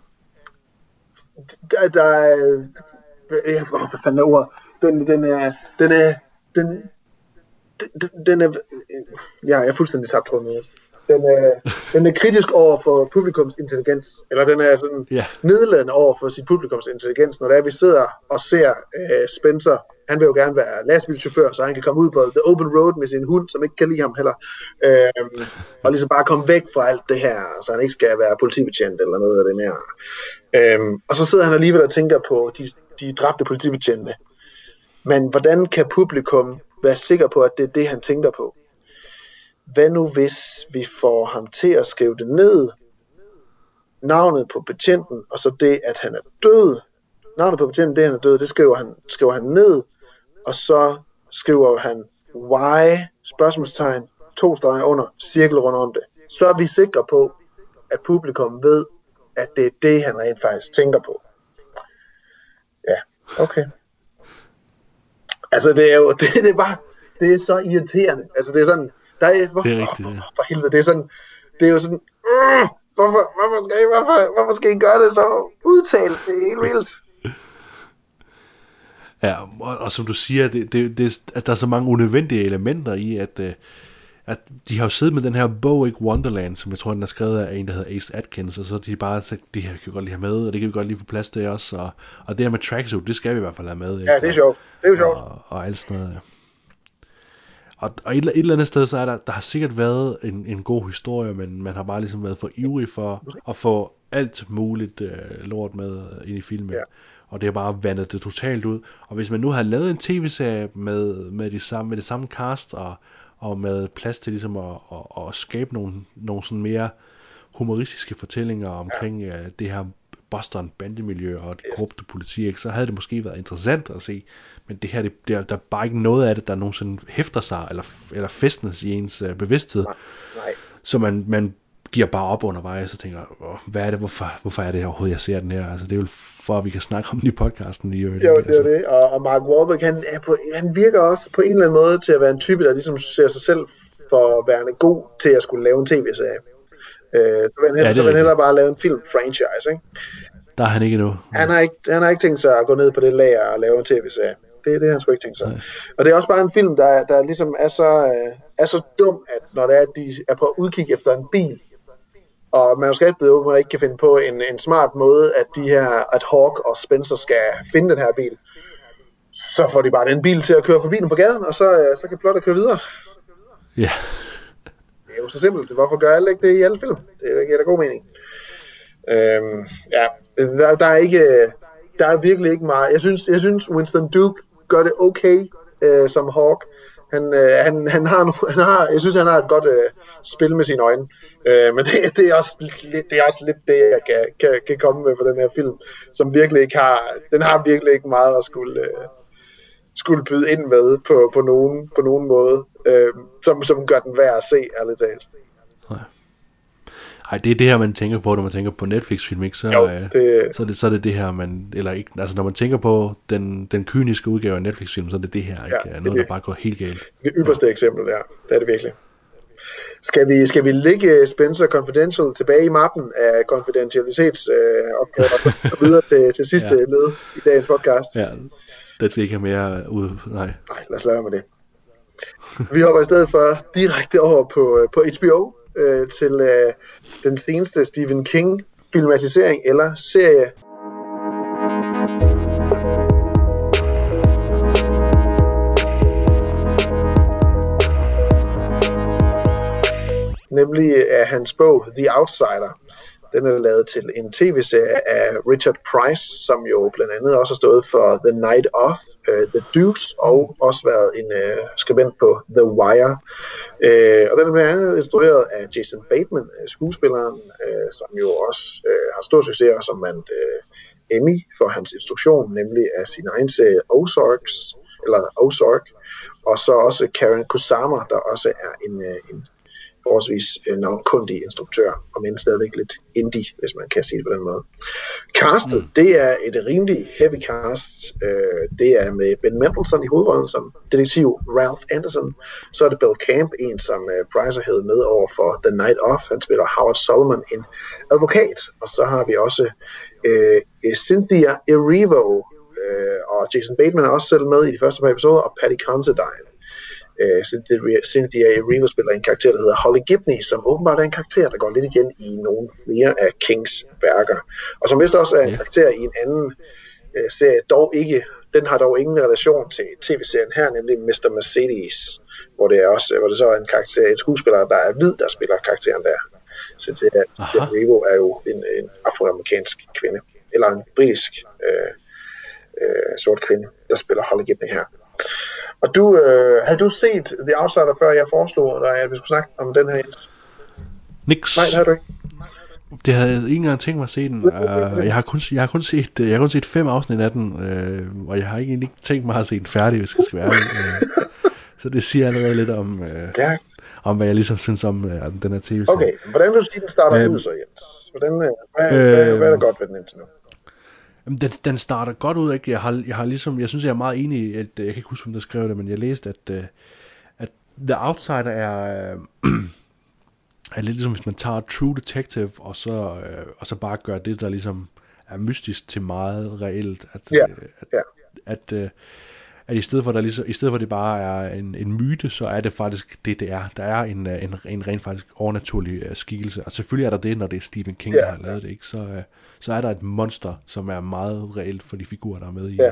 der, der er, øh, øh hvad fanden er ordet? Den, den er, den er, den, den, den er, øh, ja, jeg er fuldstændig tabt tråden med den er, den er kritisk over for publikums intelligens, eller den er sådan Ja. nedladende over for sit publikums intelligens, når det er, vi sidder og ser uh, Spencer, han vil jo gerne være lastbilchauffør, så han kan komme ud på the open road med sin hund, som ikke kan lide ham heller, øhm, og ligesom bare komme væk fra alt det her, så han ikke skal være politibetjent eller noget af det mere. Øhm, og så sidder han alligevel og tænker på de, de dræbte politibetjente. Men hvordan kan publikum være sikker på, at det er det, han tænker på? Hvad nu hvis vi får ham til at skrive det ned, navnet på betjenten, og så det, at han er død. Navnet på betjenten, det han er død, det skriver han, skriver han ned, og så skriver han why, spørgsmålstegn, to streger under, cirkel rundt om det. Så er vi sikre på, at publikum ved, at det er det, han rent faktisk tænker på. Ja, okay. Altså, det er jo, [laughs] det, det er bare, det er så irriterende. Altså, det er sådan, der er, hvorfor, Det er rigtigt, ja. for helvede, det er sådan, det er jo sådan, øh, hvorfor, hvorfor, skal I, hvorfor, hvorfor skal I gøre det så udtalt? Det er helt vildt. Ja, og, og som du siger, det, det, det, at der er så mange unødvendige elementer i, at, øh, at de har jo siddet med den her Bowick Wonderland, som jeg tror, den er skrevet af en, der hedder Ace Atkins, og så de bare sagt, det her kan vi godt lige have med, og det kan vi godt lige få plads til også, og, og det her med tracksuit, det skal vi i hvert fald have med. Ikke? Ja, det er sjovt. Det er jo sjovt. og, og alt sådan noget. ja. Og, og et, et eller andet sted, så er der, der har sikkert været en, en god historie, men man har bare ligesom været for ivrig for at få alt muligt øh, lort med ind i filmen. Ja. og det har bare vandet det totalt ud. Og hvis man nu har lavet en tv-serie med, med, de samme, med det samme cast, og, og med plads til ligesom at, at, at skabe nogle, nogle sådan mere humoristiske fortællinger omkring ja. uh, det her Boston bandemiljø og det korrupte politi, ikke, så havde det måske været interessant at se. Men det her, det, det er, der er bare ikke noget af det, der nogensinde hæfter sig, eller, eller festnes i ens uh, bevidsthed. Nej. Nej. Så man, man giver bare op undervejs og tænker, Åh, hvad er det, hvorfor, hvorfor er det overhovedet, jeg ser den her? Altså, det er jo for, at vi kan snakke om den i podcasten. I øvrigt, Jo, det er altså. det. Og, og Mark Wahlberg, han, er på, han virker også på en eller anden måde til at være en type, der ligesom ser sig selv for at være god til at skulle lave en tv-serie. Øh, så vil han, Ja, det så er vil han hellere bare lave en film-franchise, ikke? Der er han ikke endnu. Han har ikke, han har ikke tænkt sig at gå ned på det lager og lave en tv-serie. Det, det har han sgu ikke tænkt sig. Nej. Og det er også bare en film, der, der ligesom er så, øh, er så dum, at når det er, at de er på udkig efter en bil, og manuskriptet åbenbart ikke kan finde på en, en smart måde, at de her, at Hawk og Spencer skal finde den her bil, så får de bare den bil til at køre forbi dem på gaden, og så, øh, så kan plottet køre videre. Ja, Det er jo så simpelt. Hvorfor gør alle ikke det i alle film? Det giver da god mening. Øhm, ja, der, der, er ikke, øh, der er virkelig ikke meget. Jeg synes, jeg synes Winston Duke gør det okay øh, som Hawk. Han, øh, han, han, har, han har, jeg synes, han har et godt øh, spil med sine øjne. Øh, men det, det, er også, lidt- det er også lidt det, jeg kan, kan, kan komme med for den her film, som virkelig ikke har, den har virkelig ikke meget at skulle, øh, skulle byde ind med på, på, nogen, på nogen måde, øh, som, som gør den værd at se, ærligt talt. Ej, det er det her, man tænker på, når man tænker på Netflix-film, ikke? Så, Jo, øh, det- så, er det, så er det det her, man, eller ikke, altså når man tænker på den, den kyniske udgave af Netflix-film, så er det det her, ikke? Ja, det Noget, er der det. bare går helt galt. Det ypperste ja. eksempel der. Det er det virkelig. Skal vi, skal vi lægge Spencer Confidential tilbage i mappen af confidentialitetsopgaver øh, og videre til, til sidste ja. led i dagens podcast? Ja, det skal ikke have mere ud, nej. Nej, lad os lade være med det. Vi hopper i stedet for direkte over på, øh, på HBO øh, til øh, den seneste Stephen King filmatisering eller serie. Nemlig øh, af hans bog The Outsider. Den er lavet til en tv-serie af Richard Price, som jo blandt andet også har stået for The Night Of, uh, The Deuce, og også været en uh, skribent på The Wire. Uh, og den er blandt andet instrueret af Jason Bateman, uh, skuespilleren, uh, som jo også uh, har stor succes, og som vandt uh, Emmy for hans instruktion, nemlig af sin egen serie Ozarks, eller Ozark, og så også Karen Kusama, der også er en, uh, en forholdsvis øh, navnkundig instruktør, og men stadigvæk lidt indie, hvis man kan sige det på den måde. Castet, mm. det er et rimelig heavy cast. Øh, det er med Ben Mendelsohn i hovedrollen som detektiv Ralph Anderson. Så er det Bill Camp, en som øh, Price har hævet med over for The Night Of. Han spiller Howard Solomon, en advokat. Og så har vi også øh, Cynthia Erivo, øh, og Jason Bateman er også selv med i de første par episoder, og Patty Considine. Uh, Cynthia, Erivo spiller en karakter, der hedder Holly Gibney, som åbenbart er en karakter, der går lidt igen i nogle flere af Kings værker. Og som vist også er en karakter i en anden uh, serie, dog ikke, den har dog ingen relation til tv-serien her, nemlig Mr. Mercedes, hvor det, er også, hvor det så er en karakter, en skuespiller, der er hvid, der spiller karakteren der. Cynthia Aha. Erivo er jo en, en afroamerikansk kvinde, eller en britisk øh, øh, sort kvinde, der spiller Holly Gibney her. Og du, øh, havde du set The Outsider, før jeg foreslog dig, at vi skulle snakke om den her? Jens? Niks. Nej, det havde du ikke. Det havde jeg ikke engang tænkt mig at se den. Uh, jeg, har kun, jeg, har kun set, øh, jeg har kun set fem afsnit af den, uh, og jeg har egentlig ikke tænkt mig at se den færdig, hvis jeg skal være. Uh, [laughs] så det siger allerede lidt om, uh, Ja. om hvad jeg ligesom synes om uh, den her tv-serie. Okay, hvordan vil du sige, den starter Øhm, ud så, Jens? Hvordan, øh, hvad, hvad, hvad er der godt ved den indtil nu? Jamen, den, den starter godt ud, ikke? Jeg har, jeg har ligesom, jeg synes, jeg er meget enig i, at, øh, jeg kan ikke huske, hvem der skrev det, men jeg læste, at, øh, at The Outsider er, øh, [clears throat] er lidt ligesom, hvis man tager True Detective, og så, øh, og så bare gør det, der ligesom er mystisk til meget reelt. At, Ja, øh, at, ja. at, øh, at i stedet for, der ligesom, i stedet for det bare er en, en myte, så er det faktisk det, det er. Der er en, en, en rent faktisk overnaturlig uh, skikkelse. Og selvfølgelig er der det, når det er Stephen King, Ja, der har lavet det, ikke? Så, uh, så er der et monster, som er meget reelt for de figurer, der er med i, Ja.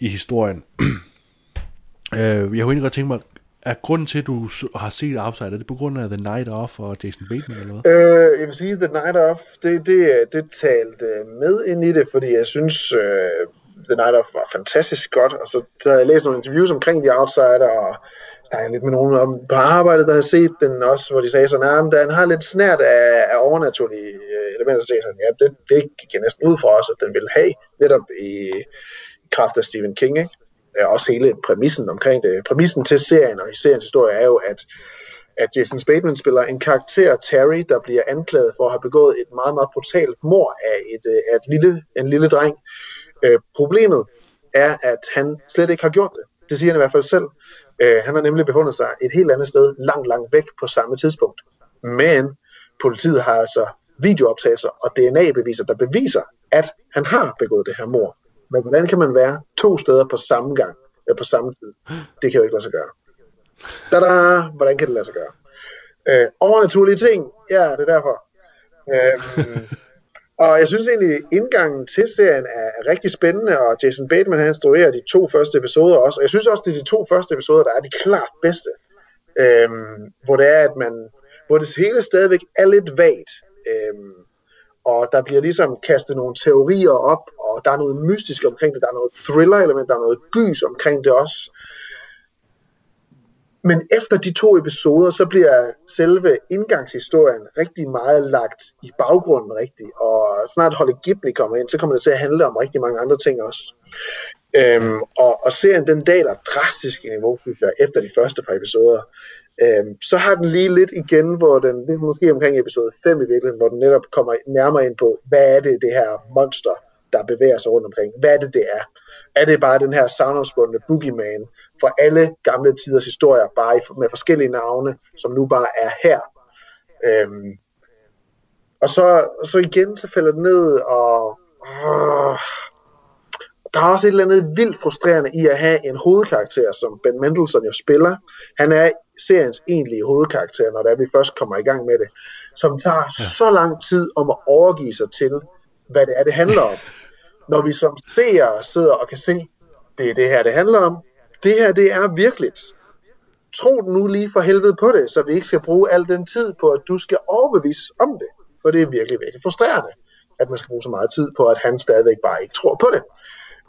i historien. uh, [clears throat] jeg kunne egentlig godt tænke mig, er grunden til, at du har set Outsider, er det på grund af The Night Off og Jason Bateman eller hvad? Øh, jeg vil sige, The Night Of, det, det, det talte med ind i det, fordi jeg synes, øh, The Night Of var fantastisk godt, og så, så havde jeg læst nogle interviews omkring The Outsider, og snakket lidt med nogen om på arbejdet, der havde set den også, hvor de sagde sådan, ah, at den har lidt snært af, af overnaturlige øh, elementer, så sagde jeg sådan, ja, det, det gik jeg næsten ud for os, at den ville have, netop i, i kraft af Stephen King, ikke? Ja, også hele præmissen omkring det. Præmissen til serien og i seriens historie er jo, at at Jason Bateman spiller en karakter, Terry, der bliver anklaget for at have begået et meget, meget brutalt mord af, et, øh, af et lille, en lille dreng. Øh, problemet er, at han slet ikke har gjort det. Det siger han i hvert fald selv. Øh, han har nemlig befundet sig et helt andet sted, langt, langt væk på samme tidspunkt. Men politiet har altså videooptagelser og DNA-beviser, der beviser, at han har begået det her mord. Men hvordan kan man være to steder på samme gang, øh, på samme tid? Det kan jo ikke lade sig gøre. Tada! Hvordan kan det lade sig gøre? Øh, overnaturlige ting, ja, det er derfor. Øh, og jeg synes egentlig, indgangen til serien er, rigtig spændende, og Jason Bateman han instruerer de to første episoder også. Og jeg synes også, det er de to første episoder, der er de klart bedste. Øhm, hvor det er, at man, hvor det hele stadigvæk er lidt vagt. Øhm, og der bliver ligesom kastet nogle teorier op, og der er noget mystisk omkring det, der er noget thriller-element, der er noget gys omkring det også. Men efter de to episoder, så bliver selve indgangshistorien rigtig meget lagt i baggrunden rigtig, og snart Holly Ghibli kommer ind, så kommer det til at handle om rigtig mange andre ting også. Øhm, og, og serien den daler drastisk i niveau, synes jeg, efter de første par episoder. Øhm, så har den lige lidt igen, hvor den, det er måske omkring episode 5 i virkeligheden, hvor den netop kommer nærmere ind på, hvad er det, det her monster, der bevæger sig rundt omkring. Hvad er det, det er? Er det bare den her savnomsbundne boogeyman fra alle gamle tiders historier, bare med forskellige navne, som nu bare er her? Øhm, og så, så igen, så falder det ned, og åh, der er også et eller andet vildt frustrerende i at have en hovedkarakter, som Ben Mendelsohn jo spiller. Han er seriens egentlige hovedkarakter, når det er, vi først kommer i gang med det, som tager ja. så lang tid om at overgive sig til, hvad det er, det handler om. [laughs] Når vi som seere sidder og kan se, det er det her, det handler om. Det her, det er virkeligt. Tro nu lige for helvede på det, så vi ikke skal bruge al den tid på, at du skal overbevise om det. For det er virkelig, virkelig frustrerende, at man skal bruge så meget tid på, at han stadigvæk bare ikke tror på det.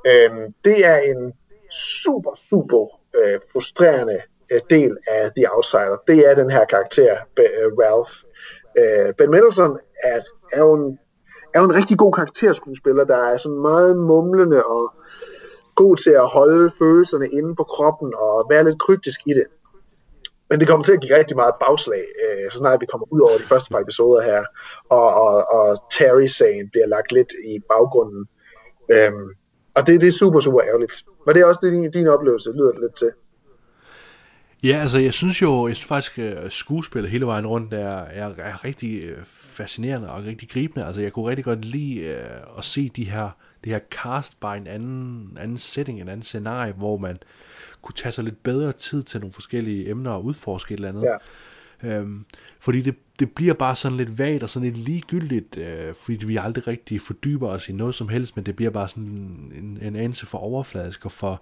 Øhm, det er en super, super øh, frustrerende øh, del af The Outsider. Det er den her karakter, øh, Ralph. Øh, ben Mendelsohn er, er, jo en, er jo en rigtig god karakterskuespiller, der er sådan meget mumlende og god til at holde følelserne inde på kroppen og være lidt kryptisk i det. Men det kommer til at give rigtig meget bagslag, øh, så snart vi kommer ud over de første par episoder her, og, og, og Terry-sagen bliver lagt lidt i baggrunden. Øhm, og det, det er super, super ærgerligt. Men det er også det, din, din oplevelse lyder det lidt til. Ja, altså jeg synes jo, jeg synes faktisk, at skuespillet hele vejen rundt er, er, er rigtig øh, fascinerende og rigtig gribende. Altså jeg kunne rigtig godt lide øh, at se de her, det her cast bare en anden, anden setting, en anden scenarie, hvor man kunne tage sig lidt bedre tid til nogle forskellige emner og udforske et eller andet. Ja. Øhm, fordi det, det bliver bare sådan lidt vagt og sådan lidt ligegyldigt, øh, fordi vi aldrig rigtig fordyber os i noget som helst, men det bliver bare sådan en, en anelse for overfladisk og for,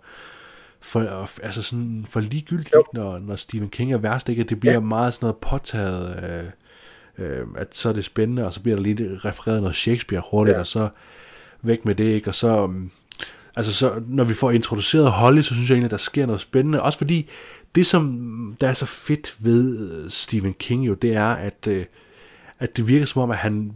for, altså sådan for ligegyldigt, når, når Stephen King er værst, ikke? Det bliver ja. meget sådan noget påtaget, øh, øh, at så er det spændende, og så bliver der lige refereret noget Shakespeare hurtigt, ja. og så væk med det, ikke? Og så, um, altså så, når vi får introduceret Holly, så synes jeg egentlig, at der sker noget spændende, også fordi det, som der er så fedt ved øh, Stephen King jo, det er, at, øh, at det virker som om, at han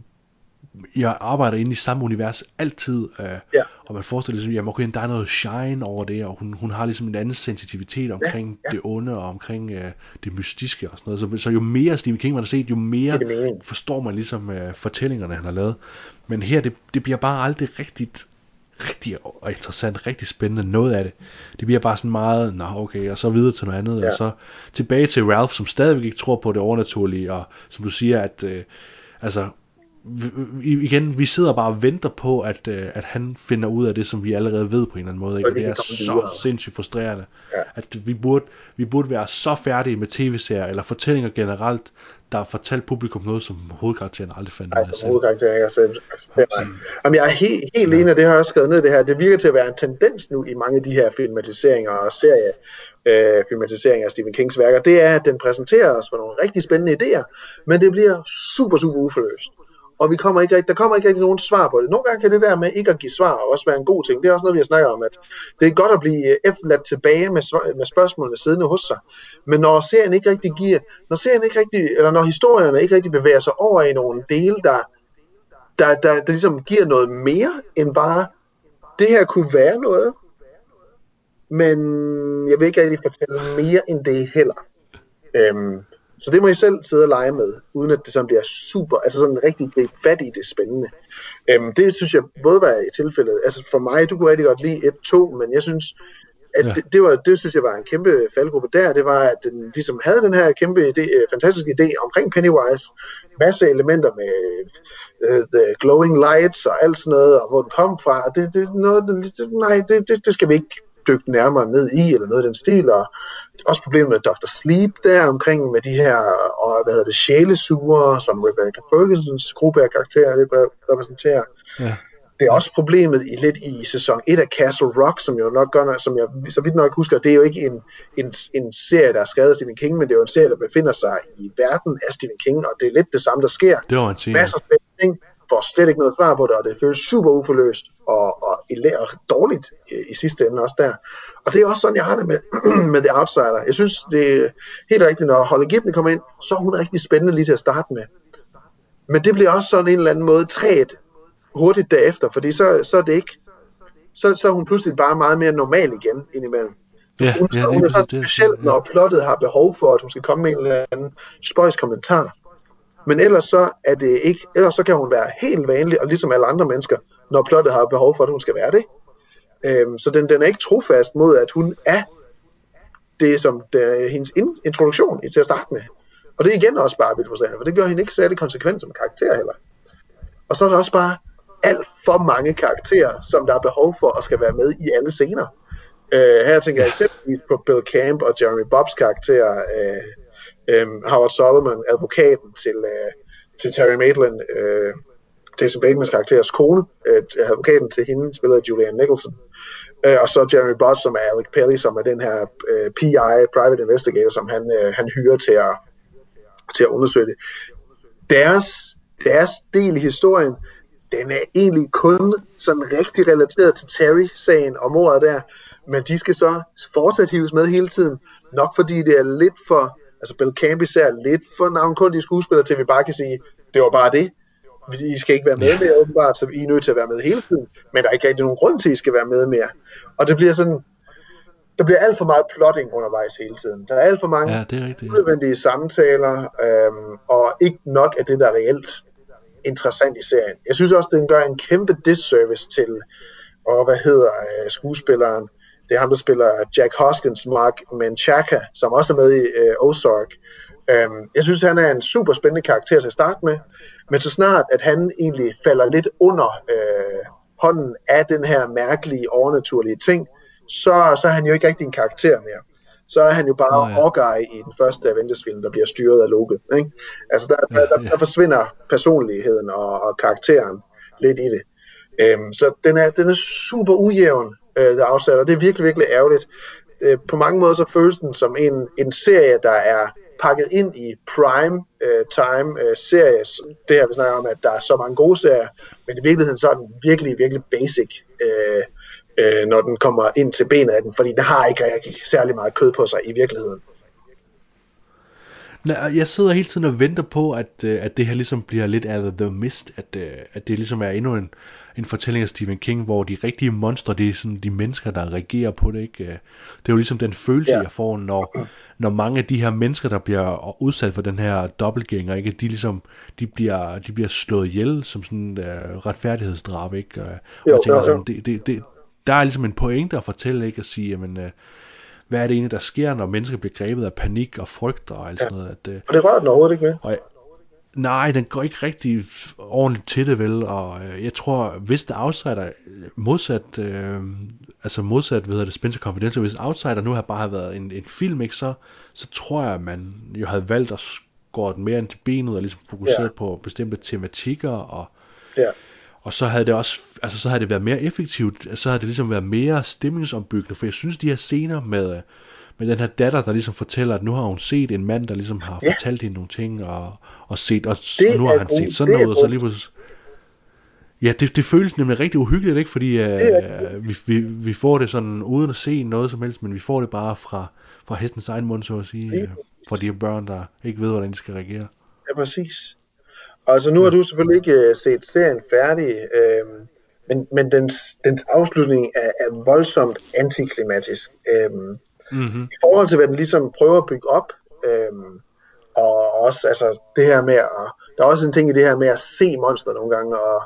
jeg arbejder inde i samme univers altid, øh, Ja. og man forestiller sig, at okay, der er noget shine over det, og hun, hun har ligesom en anden sensitivitet omkring ja, ja. det onde, og omkring øh, det mystiske og sådan noget. Så, så jo mere Stephen King man har set, jo mere Det er forstår man ligesom øh, fortællingerne, han har lavet. Men her, det, det bliver bare aldrig rigtigt rigtig interessant, rigtig spændende, noget af det. Det bliver bare sådan meget, nå okay, og så videre til noget andet, Ja. og så tilbage til Ralph, som stadigvæk ikke tror på det overnaturlige, og som du siger, at øh, altså, igen, vi sidder bare og venter på, at, øh, at han finder ud af det, som vi allerede ved på en eller anden måde. Ikke? Og det er så sindssygt frustrerende, Ja. at vi burde, vi burde være så færdige med tv-serier, eller fortællinger generelt, der fortalt publikum noget, som hovedkarakteren aldrig fandt ud af selv. hovedkarakteren ikke har accepteret. Jamen, jeg er helt, helt enig, og det har jeg også skrevet ned det her. Det virker til at være en tendens nu i mange af de her filmatiseringer og serier, øh, filmatisering af Stephen Kings værker, det er, at den præsenterer os for nogle rigtig spændende idéer, men det bliver super, super uforløst. Og vi kommer ikke, der kommer ikke rigtig nogen svar på det. Nogle gange kan det der med ikke at give svar også være en god ting. Det er også noget, vi har snakket om, at det er godt at blive øh, efterladt tilbage med, med spørgsmålene siddende hos sig. Men når serien ikke rigtig giver, når serien ikke rigtig, eller når historierne ikke rigtig bevæger sig over i nogle dele, der, der, der, der ligesom giver noget mere end bare, det her kunne være noget, men jeg vil ikke rigtig fortælle mere end det heller. Øhm, så det må I selv sidde og lege med, uden at det sådan bliver super, altså sådan rigtig gribe fat i det spændende. Øhm, det synes jeg både var i tilfældet, altså for mig, du kunne rigtig godt lide 1-2, men jeg synes, at Ja. det, det, var, det synes jeg var en kæmpe faldgruppe der, det var, at den ligesom havde den her kæmpe idé, øh, fantastiske idé omkring Pennywise, masse elementer med uh, the glowing lights og alt sådan noget, og hvor den kom fra, det, det, er noget, det, nej, det, det, det skal vi ikke dykke nærmere ned i, eller noget af den stil, og også problemet med Dr. Sleep der omkring med de her, og hvad hedder det, sjælesugere, som Rebecca Fergusons gruppe af karakterer det repræsenterer. Ja. Det er også problemet i lidt i sæson 1 af Castle Rock, som jo nok gør, som jeg så vidt nok husker, det er jo ikke en, en, en serie, der er skrevet af Stephen King, men det er jo en serie, der befinder sig i verden af Stephen King, og det er lidt det samme, der sker. Det var en ting. Masser af spænding, får slet ikke noget svar på det, og det føles super uforløst og, og, og dårligt i, i sidste ende også der. Og det er også sådan, jeg har det med, [clears throat] med The Outsider. Jeg synes, det er helt rigtigt, når Holly Gibney kommer ind, så er hun rigtig spændende lige til at starte med. Men det bliver også sådan en eller anden måde træet hurtigt derefter, fordi så, så er det ikke, så, så er hun pludselig bare meget mere normal igen indimellem. Ja, Hun, ja, hun er sådan specielt, når plottet har behov for, at hun skal komme med en eller anden spøjs kommentar. Men ellers så er det ikke, ellers så kan hun være helt vanlig, og ligesom alle andre mennesker, når plottet har behov for, at hun skal være det. Øhm, så den, den er ikke trofast mod, at hun er det, som det hendes in, introduktion i til at starte med. Og det er igen også bare vildt frustrerende, for det gør hende ikke særlig konsekvent som karakter heller. Og så er der også bare alt for mange karakterer, som der er behov for at skal være med i alle scener. Øh, her tænker jeg eksempelvis på Bill Camp og Jeremy Bobs karakter, øh, øh, Howard Solomon, advokaten til, øh, til Terry Maitland, øh, Jason Batemans karakteres kone, øh, advokaten til hende, spillet af Julian Nicholson. Øh, og så Jeremy Bobs, som er Alec Pelly, som er den her øh, PI, Private Investigator, som han, øh, han hyrer til at, til at undersøge det. Deres, deres del i historien, den er egentlig kun sådan rigtig relateret til Terry-sagen og mordet der, men de skal så fortsat hives med hele tiden, nok fordi det er lidt for, altså Bill Camp især, lidt for navnkundige skuespillere til, vi bare kan sige, det var bare det. I skal ikke være med mere åbenbart, så I er nødt til at være med hele tiden, men der er ikke rigtig nogen grund til, at I skal være med mere. Og det bliver sådan, der bliver alt for meget plotting undervejs hele tiden. Der er alt for mange Ja, det er rigtigt. unødvendige samtaler, øhm, og ikke nok af det, der er reelt interessant i serien. Jeg synes også, den gør en kæmpe disservice til, og hvad hedder øh, skuespilleren, det er ham, der spiller Jack Hoskins, Mark Menchaca, som også er med i øh, Ozark. Øhm, jeg synes, han er en super spændende karakter til at starte med, men så snart, at han egentlig falder lidt under øh, hånden af den her mærkelige, overnaturlige ting, så, så er han jo ikke rigtig en karakter mere. Så er han jo bare oh, ja. Hawkeye i den første Avengers-film, der bliver styret af Loke. Ikke? Altså der, der, der, der forsvinder personligheden og, og karakteren lidt i det. Øhm, så den er, den er super ujævn, øh, der afsætter. Det er virkelig, virkelig ærgerligt. Øh, på mange måder så føles den som en, en serie, der er pakket ind i prime øh, time øh, serie. Det her vi snakker om, at der er så mange gode serier, men i virkeligheden så er den virkelig, virkelig basic, øh, øh, når den kommer ind til benet af den, fordi den har ikke rigtig særlig meget kød på sig i virkeligheden. Jeg sidder hele tiden og venter på, at, øh, at det her ligesom bliver lidt af The Mist, at, øh, at det ligesom er endnu en, en fortælling af Stephen King, hvor de rigtige monstre, det er sådan de mennesker, der reagerer på det, ikke? Øh, Det er jo ligesom den følelse, Ja. jeg får, når, når mange af de her mennesker, der bliver udsat for den her dobbeltgænger, ikke? De ligesom, de bliver, de bliver slået ihjel som sådan en uh, retfærdighedsdrab, ikke? Og, Jo, tænker jo, jo. sådan, det, det, det, der er ligesom en pointe at fortælle, ikke? At sige, jamen, uh, hvad er det egentlig, der sker, når mennesker bliver grebet af panik og frygt og alt sådan noget, at, uh, Og det rører den overhovedet ikke ved. og nej, den går ikke rigtig ordentligt til det, vel? Og øh, jeg tror, hvis der outsider, modsat, øh, altså modsat, hvad hedder det, Spencer Confidential, hvis outsider nu har bare have været en, en film, ikke, så, så tror jeg, at man jo havde valgt at skåre den mere ind til benet og ligesom fokusere Ja. på bestemte tematikker og Ja. og så havde det også, altså så havde det været mere effektivt, så havde det ligesom været mere stemningsombyggende, for jeg synes, de her scener med, med den her datter, der ligesom fortæller, at nu har hun set en mand, der ligesom har Ja. fortalt hende nogle ting, og, og set, og, og nu har han set sådan noget, og så lige pludselig... Ja, det, det føles nemlig rigtig uhyggeligt, ikke? Fordi uh, vi, vi, vi får det sådan uden at se noget som helst, men vi får det bare fra, fra hestens egen mund, så at sige, øh, fra de her børn, der ikke ved, hvordan de skal reagere. Ja, præcis. Og altså, nu har du selvfølgelig ikke øh, set serien færdig, øh, men, men dens, dens afslutning er, er voldsomt antiklimatisk. Øh, Mm-hmm. I forhold til, hvad den ligesom prøver at bygge op, øh, og også altså, det her med at, der er også en ting i det her med at se monster nogle gange, og,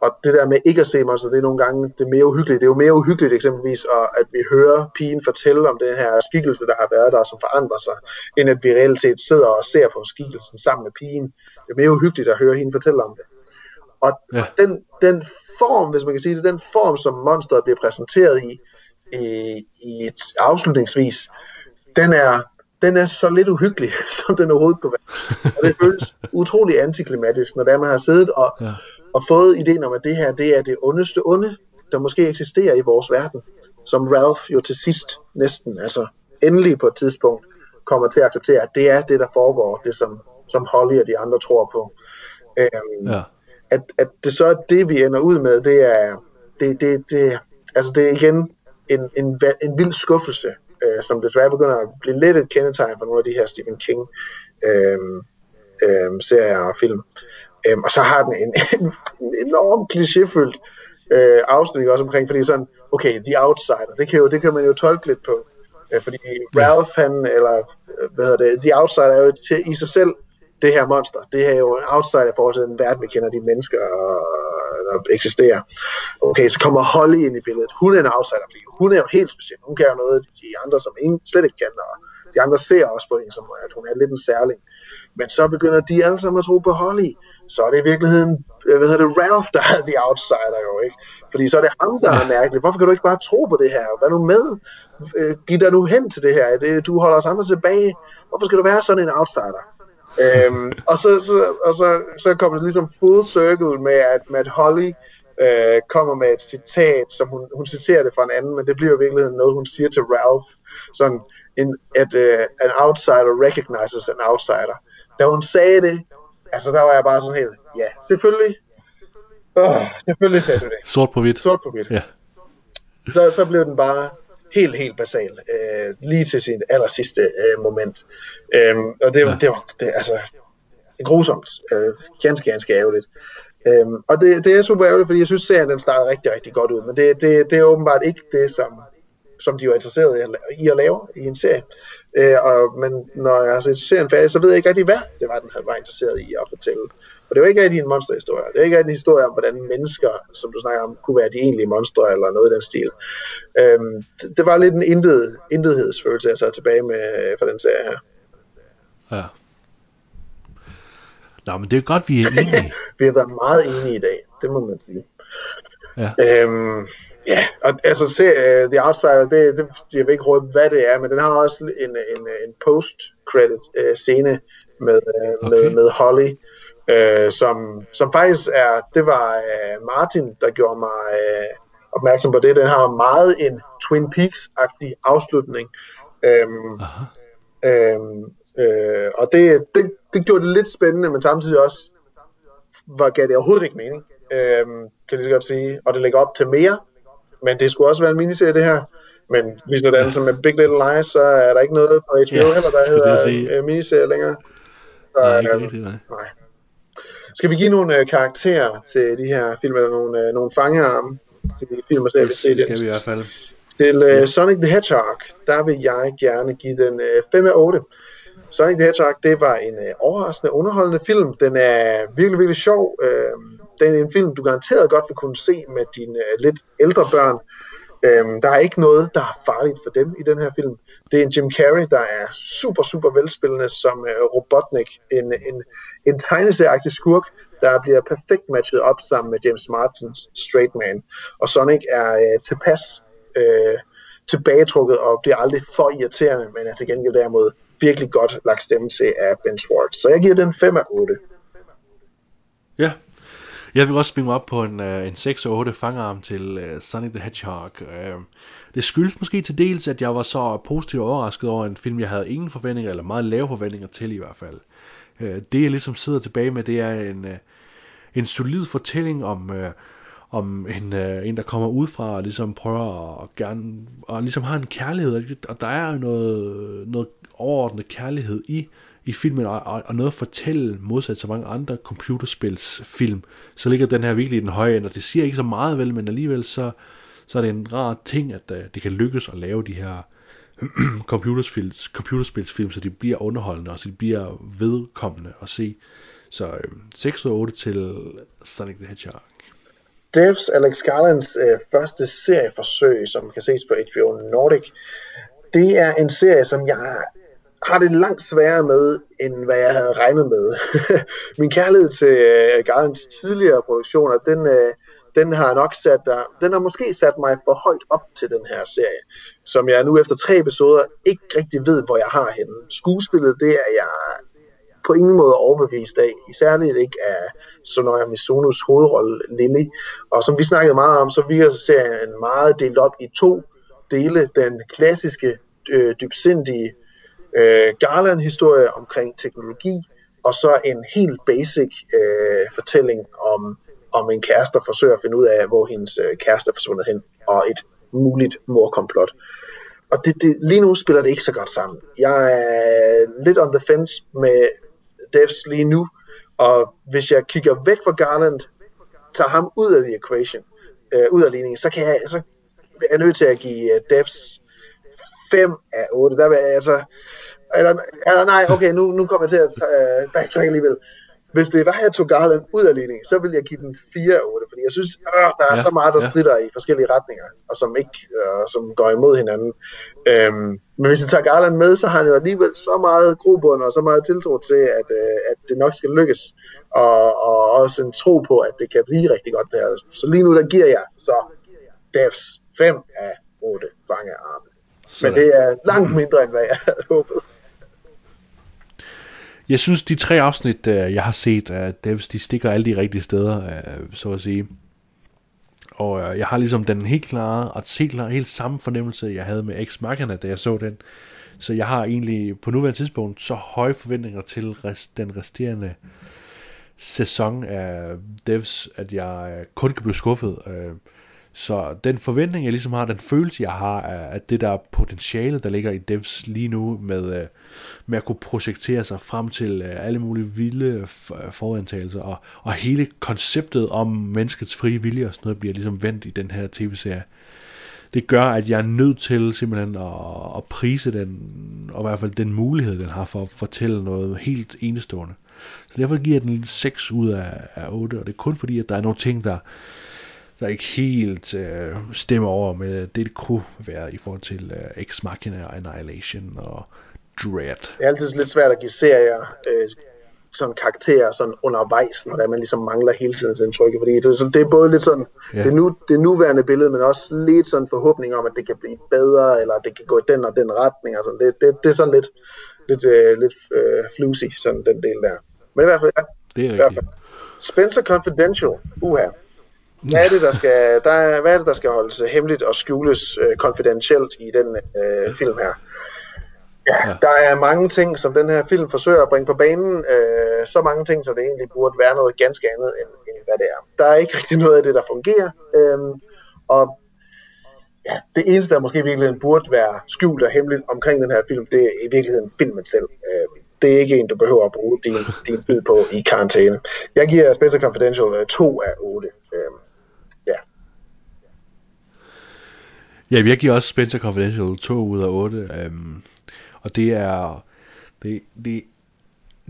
og det der med ikke at se monster, det er nogle gange det er mere uhyggeligt. Det er jo mere uhyggeligt eksempelvis, og at vi hører pigen fortælle om den her skikkelse, der har været der, som forandrer sig, end at vi reelt set sidder og ser på skikkelsen sammen med pigen. Det er mere uhyggeligt at høre hende fortælle om det. Og ja. den, den form, hvis man kan sige det, den form, som monsteret bliver præsenteret i, i, i et afslutningsvis, den er, den er så lidt uhyggelig, [laughs] som den overhovedet kunne være. Og det føles utrolig antiklimatisk, når det er, man har siddet og, ja. og fået ideen om, at det her det er det ondeste onde, der måske eksisterer i vores verden. Som Ralph jo til sidst næsten, altså endelig på et tidspunkt, kommer til at acceptere, at det er det, der foregår, det som, som Holly og de andre tror på. Øhm, Ja. at, at det så er det, vi ender ud med, det er, det, det, det, altså det er igen en, en, en vild skuffelse, øh, som desværre begynder at blive lidt et kendetegn for nogle af de her Stephen King øh, øh, serier og film. Øh, og så har den en, en, [laughs] en enorm klichéfyldt øh, afslutning også omkring, fordi sådan, okay, The Outsider, det kan, jo, det kan man jo tolke lidt på, øh, fordi Ralph, han, eller øh, hvad hedder det, The Outsider er jo til, i sig selv det her monster. Det er jo en outsider i forhold til den verden, vi kender, de mennesker, øh, der eksisterer. Okay, så kommer Holly ind i billedet. Hun er en outsider, fordi hun er jo helt speciel. Hun kan jo noget, de andre, som ingen slet ikke kan, og de andre ser også på hende, som at hun er lidt en særling. Men så begynder de alle sammen at tro på Holly. Så er det i virkeligheden, øh, hvad hedder det, Ralph, der er the outsider jo, ikke? Fordi så er det ham, der er mærkelig. Hvorfor kan du ikke bare tro på det her? Hvad nu med? Øh, giv dig nu hen til det her. Det, du holder os andre tilbage. Hvorfor skal du være sådan en outsider? Øhm, og så, så, og så, så kommer det ligesom full circle med, at, at Holly øh, kommer med et citat, som hun, hun citerer det fra en anden, men det bliver i virkeligheden noget, hun siger til Ralph, sådan en, at uh, an outsider recognizes an outsider. Da hun sagde det, altså der var jeg bare sådan helt, ja, selvfølgelig, oh, selvfølgelig sagde du det, Sort på hvidt. sort på hvidt. Ja. Så, så blev den bare helt, helt basal, øh, lige til sit aller sidste øh, moment. Øhm, og det, Ja. det var det, altså grusomt, øh, ganske, ganske ærgerligt. Øhm, og det, det er super ærgerligt, fordi jeg synes, serien den starter rigtig, rigtig godt ud, men det, det, det er åbenbart ikke det, som, som de var interesseret i at, i at lave i en serie. Øh, og, men når jeg har set serien færdig, så ved jeg ikke rigtig, hvad det var, den havde- var interesseret i at fortælle. For det var ikke rigtig en monsterhistorie. Det er ikke rigtig en historie om, hvordan mennesker, som du snakker om, kunne være de egentlige monstre eller noget i den stil. Øhm, det, det var lidt en intet, intethedsfølelse, jeg sad tilbage med øh, for den serie her. Ja. Nå, men det er godt, vi er enige. [laughs] Vi har været meget enige i dag, det må man sige. Ja. Øhm, ja, og altså se, uh, The Outsider, det, det, jeg vil ikke råde, hvad det er, men den har også en, en, en post-credit uh, scene med, uh, okay. med, med Holly, uh, som, som faktisk er, det var uh, Martin, der gjorde mig uh, opmærksom på det. Den har meget en Twin Peaks-agtig afslutning. Øhm, Aha. Øhm, øh, og det, det, det gjorde det lidt spændende, men samtidig også var, gav det overhovedet ikke mening, øhm, kan jeg lige godt sige. Og det lægger op til mere, men det skulle også være en miniserie det her. Men hvis det er som med Big Little Lies, så er der ikke noget på HBO Ja, heller, der hedder sige. øh, miniserie længere. Så, Nej, ikke øhm, rigtigt, nej. nej. Skal vi give nogle øh, karakterer til de her film, eller nogle, øh, nogle fangearme til de film og serier, vi Det ser skal vi i hvert fald. Til uh, Sonic the Hedgehog, der vil jeg gerne give den uh, 5 af 8. Sonic the Hedgehog, det var en uh, overraskende, underholdende film. Den er virkelig, virkelig sjov. Uh, den er en film, du garanteret godt vil kunne se med dine uh, lidt ældre børn. Øhm, der er ikke noget, der er farligt for dem i den her film. Det er en Jim Carrey, der er super, super velspillende som øh, Robotnik. En, en, en tegneserieagtig skurk, der bliver perfekt matchet op sammen med James Martins Straight Man. Og Sonic er øh, tilpas øh, tilbagetrukket og bliver aldrig for irriterende, men er til gengæld derimod virkelig godt lagt stemme til af Ben Schwartz. Så jeg giver den 5 af 8. Ja. Jeg vil også springe op på en, øh, en 6-8 fangarm til øh, uh, Sonic the Hedgehog. Uh, det skyldes måske til dels, at jeg var så positivt overrasket over en film, jeg havde ingen forventninger, eller meget lave forventninger til i hvert fald. Uh, det jeg ligesom sidder tilbage med, det er en, uh, en solid fortælling om... Uh, om en, uh, en der kommer ud fra og ligesom prøver at gerne, og ligesom har en kærlighed, og der er jo noget, noget overordnet kærlighed i, i filmen, og, og, og noget at fortælle, modsat så mange andre computerspilsfilm, så ligger den her virkelig i den høje ende, og det siger ikke så meget vel, men alligevel så, så er det en rar ting, at uh, det kan lykkes at lave de her [clears throat] computerspils, computerspilsfilm, så de bliver underholdende, og så de bliver vedkommende at se. Så øh, 6 og 8 til Sonic the Hedgehog. Devs Alex Garlands øh, første serieforsøg, som kan ses på HBO Nordic, det er en serie, som jeg har det langt sværere med, end hvad jeg havde regnet med. [laughs] Min kærlighed til øh, Garlands tidligere produktioner, den, øh, den har nok sat der, den har måske sat mig for højt op til den her serie, som jeg nu efter tre episoder ikke rigtig ved, hvor jeg har henne. Skuespillet, det er jeg på ingen måde overbevist af, særligt ikke af Sonoya Mizunos hovedrolle Lily. Og som vi snakkede meget om, så virker serien meget delt op i to dele. Den klassiske, øh, dybsindige øh, Garland-historie omkring teknologi, og så en helt basic øh, fortælling om, om en kæreste, der forsøger at finde ud af, hvor hendes øh, kæreste er forsvundet hen, og et muligt morkomplot. Og det, det, lige nu spiller det ikke så godt sammen. Jeg er lidt on the fence med devs lige nu, og hvis jeg kigger væk fra Garland, tager ham ud af the equation, øh, ud af ligningen, så kan jeg, så er jeg nødt til at give øh, devs 5 af 8. Der vil jeg, altså, eller, eller nej, okay, nu, nu kommer jeg til at uh, backtrack alligevel. Hvis det var, at jeg tog Garland ud af ligningen, så vil jeg give den 4 af 8, fordi jeg synes, øh, der er ja, så meget, der ja. strider i forskellige retninger, og som ikke øh, som går imod hinanden. Øhm, men hvis jeg tager Garland med, så har han jo alligevel så meget grobund og så meget tiltro til, at, øh, at det nok skal lykkes, og, og også en tro på, at det kan blive rigtig godt der. Så lige nu, der giver jeg så Devs 5 af 8 fangearme. Men det er langt mindre, end hvad jeg havde håbet. Jeg synes, de tre afsnit, øh, jeg har set af Devs, de stikker alle de rigtige steder, øh, så at sige. Og øh, jeg har ligesom den helt klare, og helt, klare, helt samme fornemmelse, jeg havde med X Machina, da jeg så den. Så jeg har egentlig på nuværende tidspunkt så høje forventninger til rest, den resterende sæson af Devs, at jeg kun kan blive skuffet. Så den forventning, jeg ligesom har, den følelse, jeg har, er, at det der potentiale, der ligger i devs lige nu, med, øh, med at kunne projektere sig frem til øh, alle mulige vilde øh, forudantagelser, og, og hele konceptet om menneskets frie vilje og sådan noget, bliver ligesom vendt i den her tv-serie. Det gør, at jeg er nødt til simpelthen at, at prise den, og i hvert fald den mulighed, den har for at fortælle noget helt enestående. Så derfor giver jeg den 6 ud af, af 8, og det er kun fordi, at der er nogle ting, der, der ikke helt øh, stemmer over med det, det kunne være i forhold til øh, Ex Machina, Annihilation og Dread. Det er altid lidt svært at give serier øh, sådan karakterer sådan undervejs, når der man ligesom mangler hele tiden indtryk, fordi det, så det er både lidt sådan, ja. det, nu, det nuværende billede, men også lidt sådan forhåbning om, at det kan blive bedre, eller det kan gå i den og den retning, og sådan. Det, det, det er sådan lidt, lidt, øh, lidt øh, flusy, sådan den del der. Men i hvert fald, ja. Det er rigtigt. Spencer Confidential, uha. Hvad er det, der skal, der er, hvad er det, der skal holdes hemmeligt og skjules uh, confidentielt i den uh, film her? Ja, ja, der er mange ting, som den her film forsøger at bringe på banen. Uh, så mange ting, som det egentlig burde være noget ganske andet, end, end hvad det er. Der er ikke rigtig noget af det, der fungerer. Uh, og ja, det eneste, der måske i virkeligheden burde være skjult og hemmeligt omkring den her film, det er i virkeligheden filmen selv. Uh, det er ikke en, du behøver at bruge din, din tid på i karantæne. Jeg giver Spencer Confidential uh, 2 af 8. Uh, Ja, jeg giver også Spencer Confidential 2 ud af 8. Øhm, og det er, det, det,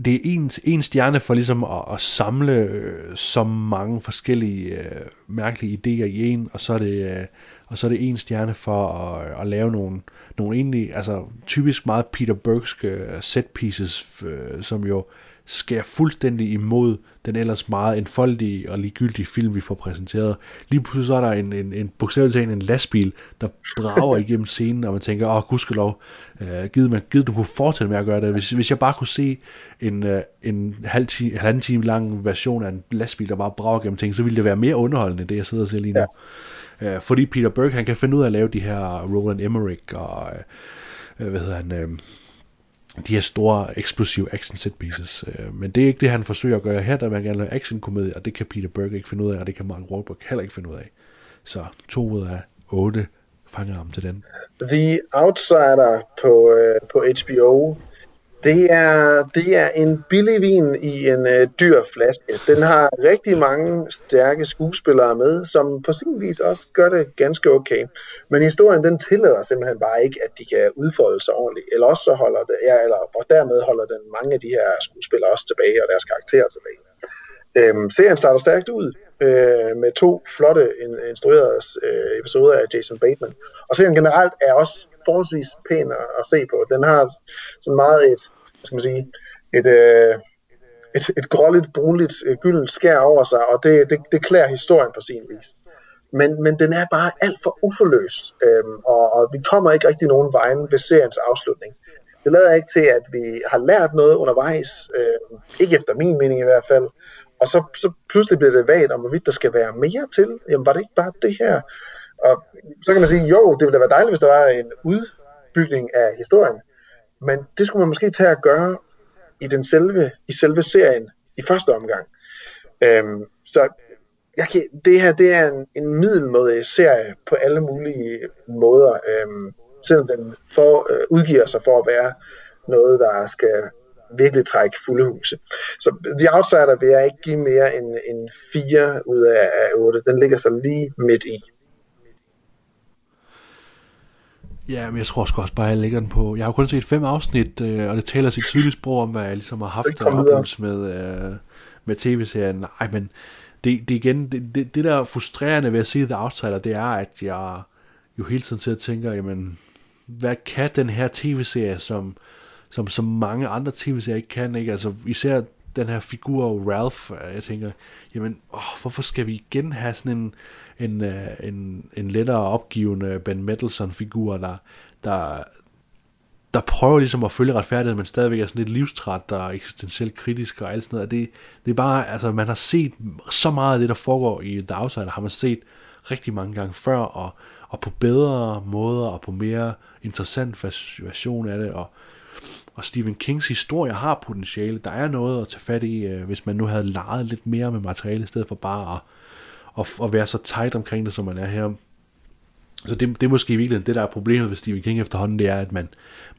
det er en, en stjerne for ligesom at, at samle øh, så mange forskellige øh, mærkelige idéer i en, og så er det, øh, og så er det en stjerne for at, øh, at lave nogle, nogle egentlig, altså typisk meget Peter Bergske øh, set pieces, øh, som jo skærer fuldstændig imod den ellers meget enfoldige og ligegyldige film, vi får præsenteret. Lige pludselig så er der en, en, en bogstaveligt talt en lastbil, der brager [laughs] igennem scenen, og man tænker, åh, gudskelov, øh, givet, man, givet du kunne fortsætte med at gøre det. Hvis, hvis jeg bare kunne se en, øh, en halv time, halvanden time lang version af en lastbil, der bare brager gennem ting, så ville det være mere underholdende, end det jeg sidder og ser lige nu. Ja. Øh, fordi Peter Berg, han kan finde ud af at lave de her Roland Emmerich og, øh, hvad hedder han, øh, de her store, eksplosive action set pieces. Øh, men det er ikke det, han forsøger at gøre her, der man gerne lave action-komedie, og det kan Peter Berg ikke finde ud af, og det kan Mark Wahlberg heller ikke finde ud af. Så to ud af otte fanger ham til den. The Outsider på, øh, på HBO det er, det er en billig vin i en øh, dyr flaske. Den har rigtig mange stærke skuespillere med, som på sin vis også gør det ganske okay. Men historien den tillader simpelthen bare ikke, at de kan udfolde sig ordentligt. Eller også så holder det, ja, eller, og dermed holder den mange af de her skuespillere også tilbage, og deres karakterer tilbage. Øhm, serien starter stærkt ud øh, med to flotte instruerede øh, episoder af Jason Bateman. Og serien generelt er også forholdsvis pæn at, at se på. Den har så meget et, hvad skal man sige, et, øh, et, et gråligt, brunligt, øh, gyldent skær over sig, og det, det, det klæder historien på sin vis. Men, men den er bare alt for uforløst, øhm, og, og vi kommer ikke rigtig nogen vejen ved seriens afslutning. Det lader ikke til, at vi har lært noget undervejs, øh, ikke efter min mening i hvert fald, og så, så pludselig bliver det vagt om, hvorvidt der skal være mere til. Jamen var det ikke bare det her? Og så kan man sige, jo, det ville da være dejligt, hvis der var en udbygning af historien. Men det skulle man måske tage at gøre i den selve, i selve serien i første omgang. Øhm, så jeg kan, det her det er en, en middelmådig serie på alle mulige måder, øhm, selvom den for, øh, udgiver sig for at være noget, der skal virkelig trække fulde huse. Så The Outsider vil jeg ikke give mere end, end 4 ud af, af 8. Den ligger så lige midt i. Ja, men jeg tror også bare, at jeg lægger den på... Jeg har kun set fem afsnit, øh, og det taler sit tydelige sprog om, hvad jeg ligesom har haft af oplevelse med, øh, med tv-serien. Nej, men det, det igen, det, det, det der frustrerende ved at se The Outsider, det er, at jeg jo hele tiden sidder og tænker, jamen, hvad kan den her tv-serie, som, som, som mange andre tv-serier ikke kan, ikke? Altså, især den her figur Ralph, øh, jeg tænker, jamen, åh, hvorfor skal vi igen have sådan en, en, øh, en, en lettere opgivende Ben Mendelsohn-figur, der, der, der prøver ligesom at følge retfærdighed, men stadigvæk er sådan lidt livstræt og eksistentielt kritisk og alt sådan noget. Det, det er bare, altså man har set så meget af det, der foregår i The Outsider, har man set rigtig mange gange før, og, og på bedre måder, og på mere interessant version af det, og, og Stephen Kings historie har potentiale. Der er noget at tage fat i, øh, hvis man nu havde leget lidt mere med materiale, i stedet for bare at, at, at være så tight omkring det, som man er her. Så det, det er måske i virkeligheden det, der er problemet ved Stephen King efterhånden, det er, at man,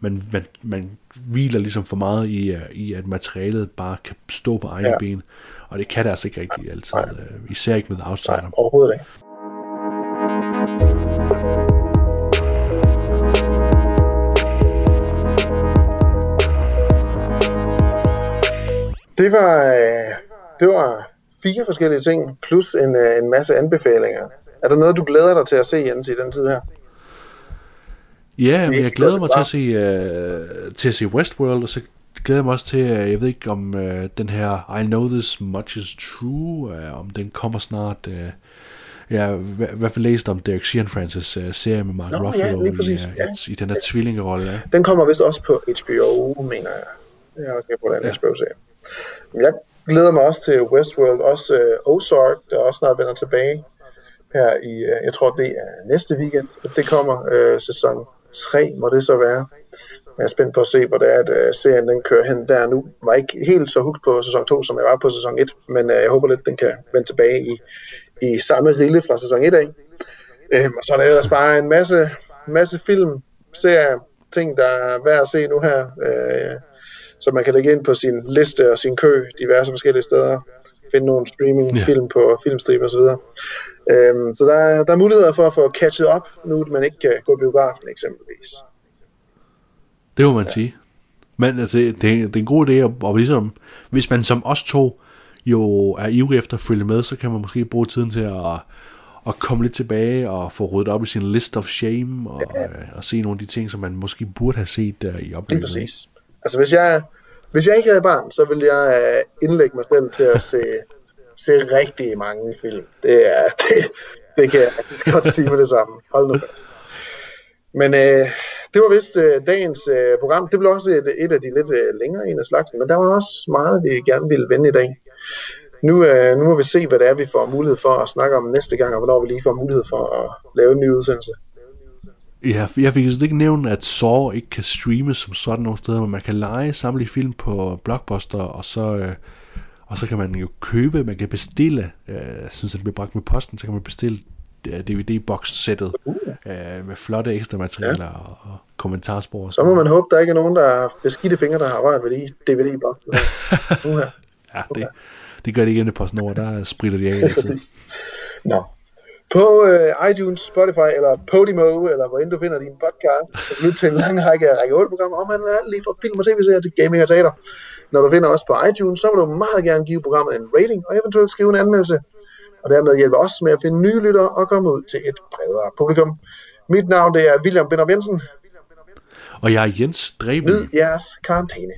man, man, man hviler ligesom for meget i, øh, i, at materialet bare kan stå på egne ja. ben. Og det kan det altså ikke rigtig altid. Nej. Øh, især ikke med Outsider. Nej, overhovedet ikke. Det var, øh, det var fire forskellige ting, plus en, øh, en masse anbefalinger. Er der noget, du glæder dig til at se, Jens, i den tid her? Ja, men jeg glæder mig til at se, uh, til at se Westworld, og så glæder jeg mig også til, uh, jeg ved ikke om uh, den her I Know This Much Is True, uh, om den kommer snart. Uh, jeg har i hvert fald læst om Derek Sheehan Francis uh, serie med Mark Nå, Ruffalo ja, i, uh, ja. i, i den der tvillingerolle. Den kommer vist også på HBO, mener jeg. Jeg er også på den ja. HBO-serie. Jeg glæder mig også til Westworld, også øh, Ozark, der også snart vender tilbage her i, øh, jeg tror det er næste weekend, det kommer, øh, sæson 3 må det så være. Jeg er spændt på at se, hvor det er, at øh, serien den kører hen der nu. Jeg var ikke helt så hugt på sæson 2, som jeg var på sæson 1, men øh, jeg håber lidt, den kan vende tilbage i, i samme rille fra sæson 1 af. Uh, og så er der ellers bare en masse, masse film, serier, ting, der er værd at se nu her. Øh, som man kan lægge ind på sin liste og sin kø diverse forskellige steder. Finde nogle streamingfilm ja. på filmstrip osv. Øhm, så der er, der er muligheder for at få catchet op, nu man ikke kan gå biografen eksempelvis. Det må man ja. sige. Men altså, det, det er en god idé, at, og ligesom, hvis man som os to jo er ivrig efter at følge med, så kan man måske bruge tiden til at, at komme lidt tilbage og få ryddet op i sin list of shame og, ja. og se nogle af de ting, som man måske burde have set uh, i oplevelsen. præcis. Altså hvis jeg Hvis jeg ikke havde barn, så ville jeg øh, indlægge mig selv til at se, [laughs] se rigtig mange film. Det er, [laughs] det, det kan jeg faktisk godt sige med det samme. Hold nu fast. Men øh, det var vist øh, dagens øh, program. Det blev også et, et af de lidt øh, længere en af slagsen, men der var også meget, vi gerne ville vende i dag. Nu, øh, nu må vi se, hvad det er, vi får mulighed for at snakke om næste gang, og hvornår vi lige får mulighed for at lave en ny udsendelse. Ja, jeg fik altså ikke nævnt, at Saw ikke kan streames som sådan nogle steder, men man kan lege samtlige film på Blockbuster, og så, øh, og så kan man jo købe, man kan bestille, øh, synes, at det bliver bragt med posten, så kan man bestille øh, DVD-box-sættet øh, med flotte ekstra materialer ja. og, og kommentarspor. Så må man håbe, der ikke er nogen, der har beskidte fingre, der har rørt ved de DVD-boksen. [laughs] Ja, det, det gør det ikke i PostNord, der spritter de af [laughs] altid. Nå. På øh, iTunes, Spotify eller Podimo, eller hvor end du finder din podcast, kan du lytte til en lang række af række 8-programmer om alt lige fra film og tv-serier til gaming og teater. Når du finder os på iTunes, så vil du meget gerne give programmet en rating og eventuelt skrive en anmeldelse. Og dermed hjælpe os med at finde nye lyttere og komme ud til et bredere publikum. Mit navn det er William Binder Jensen. Og jeg er Jens Dreben. Nyd jeres karantæne.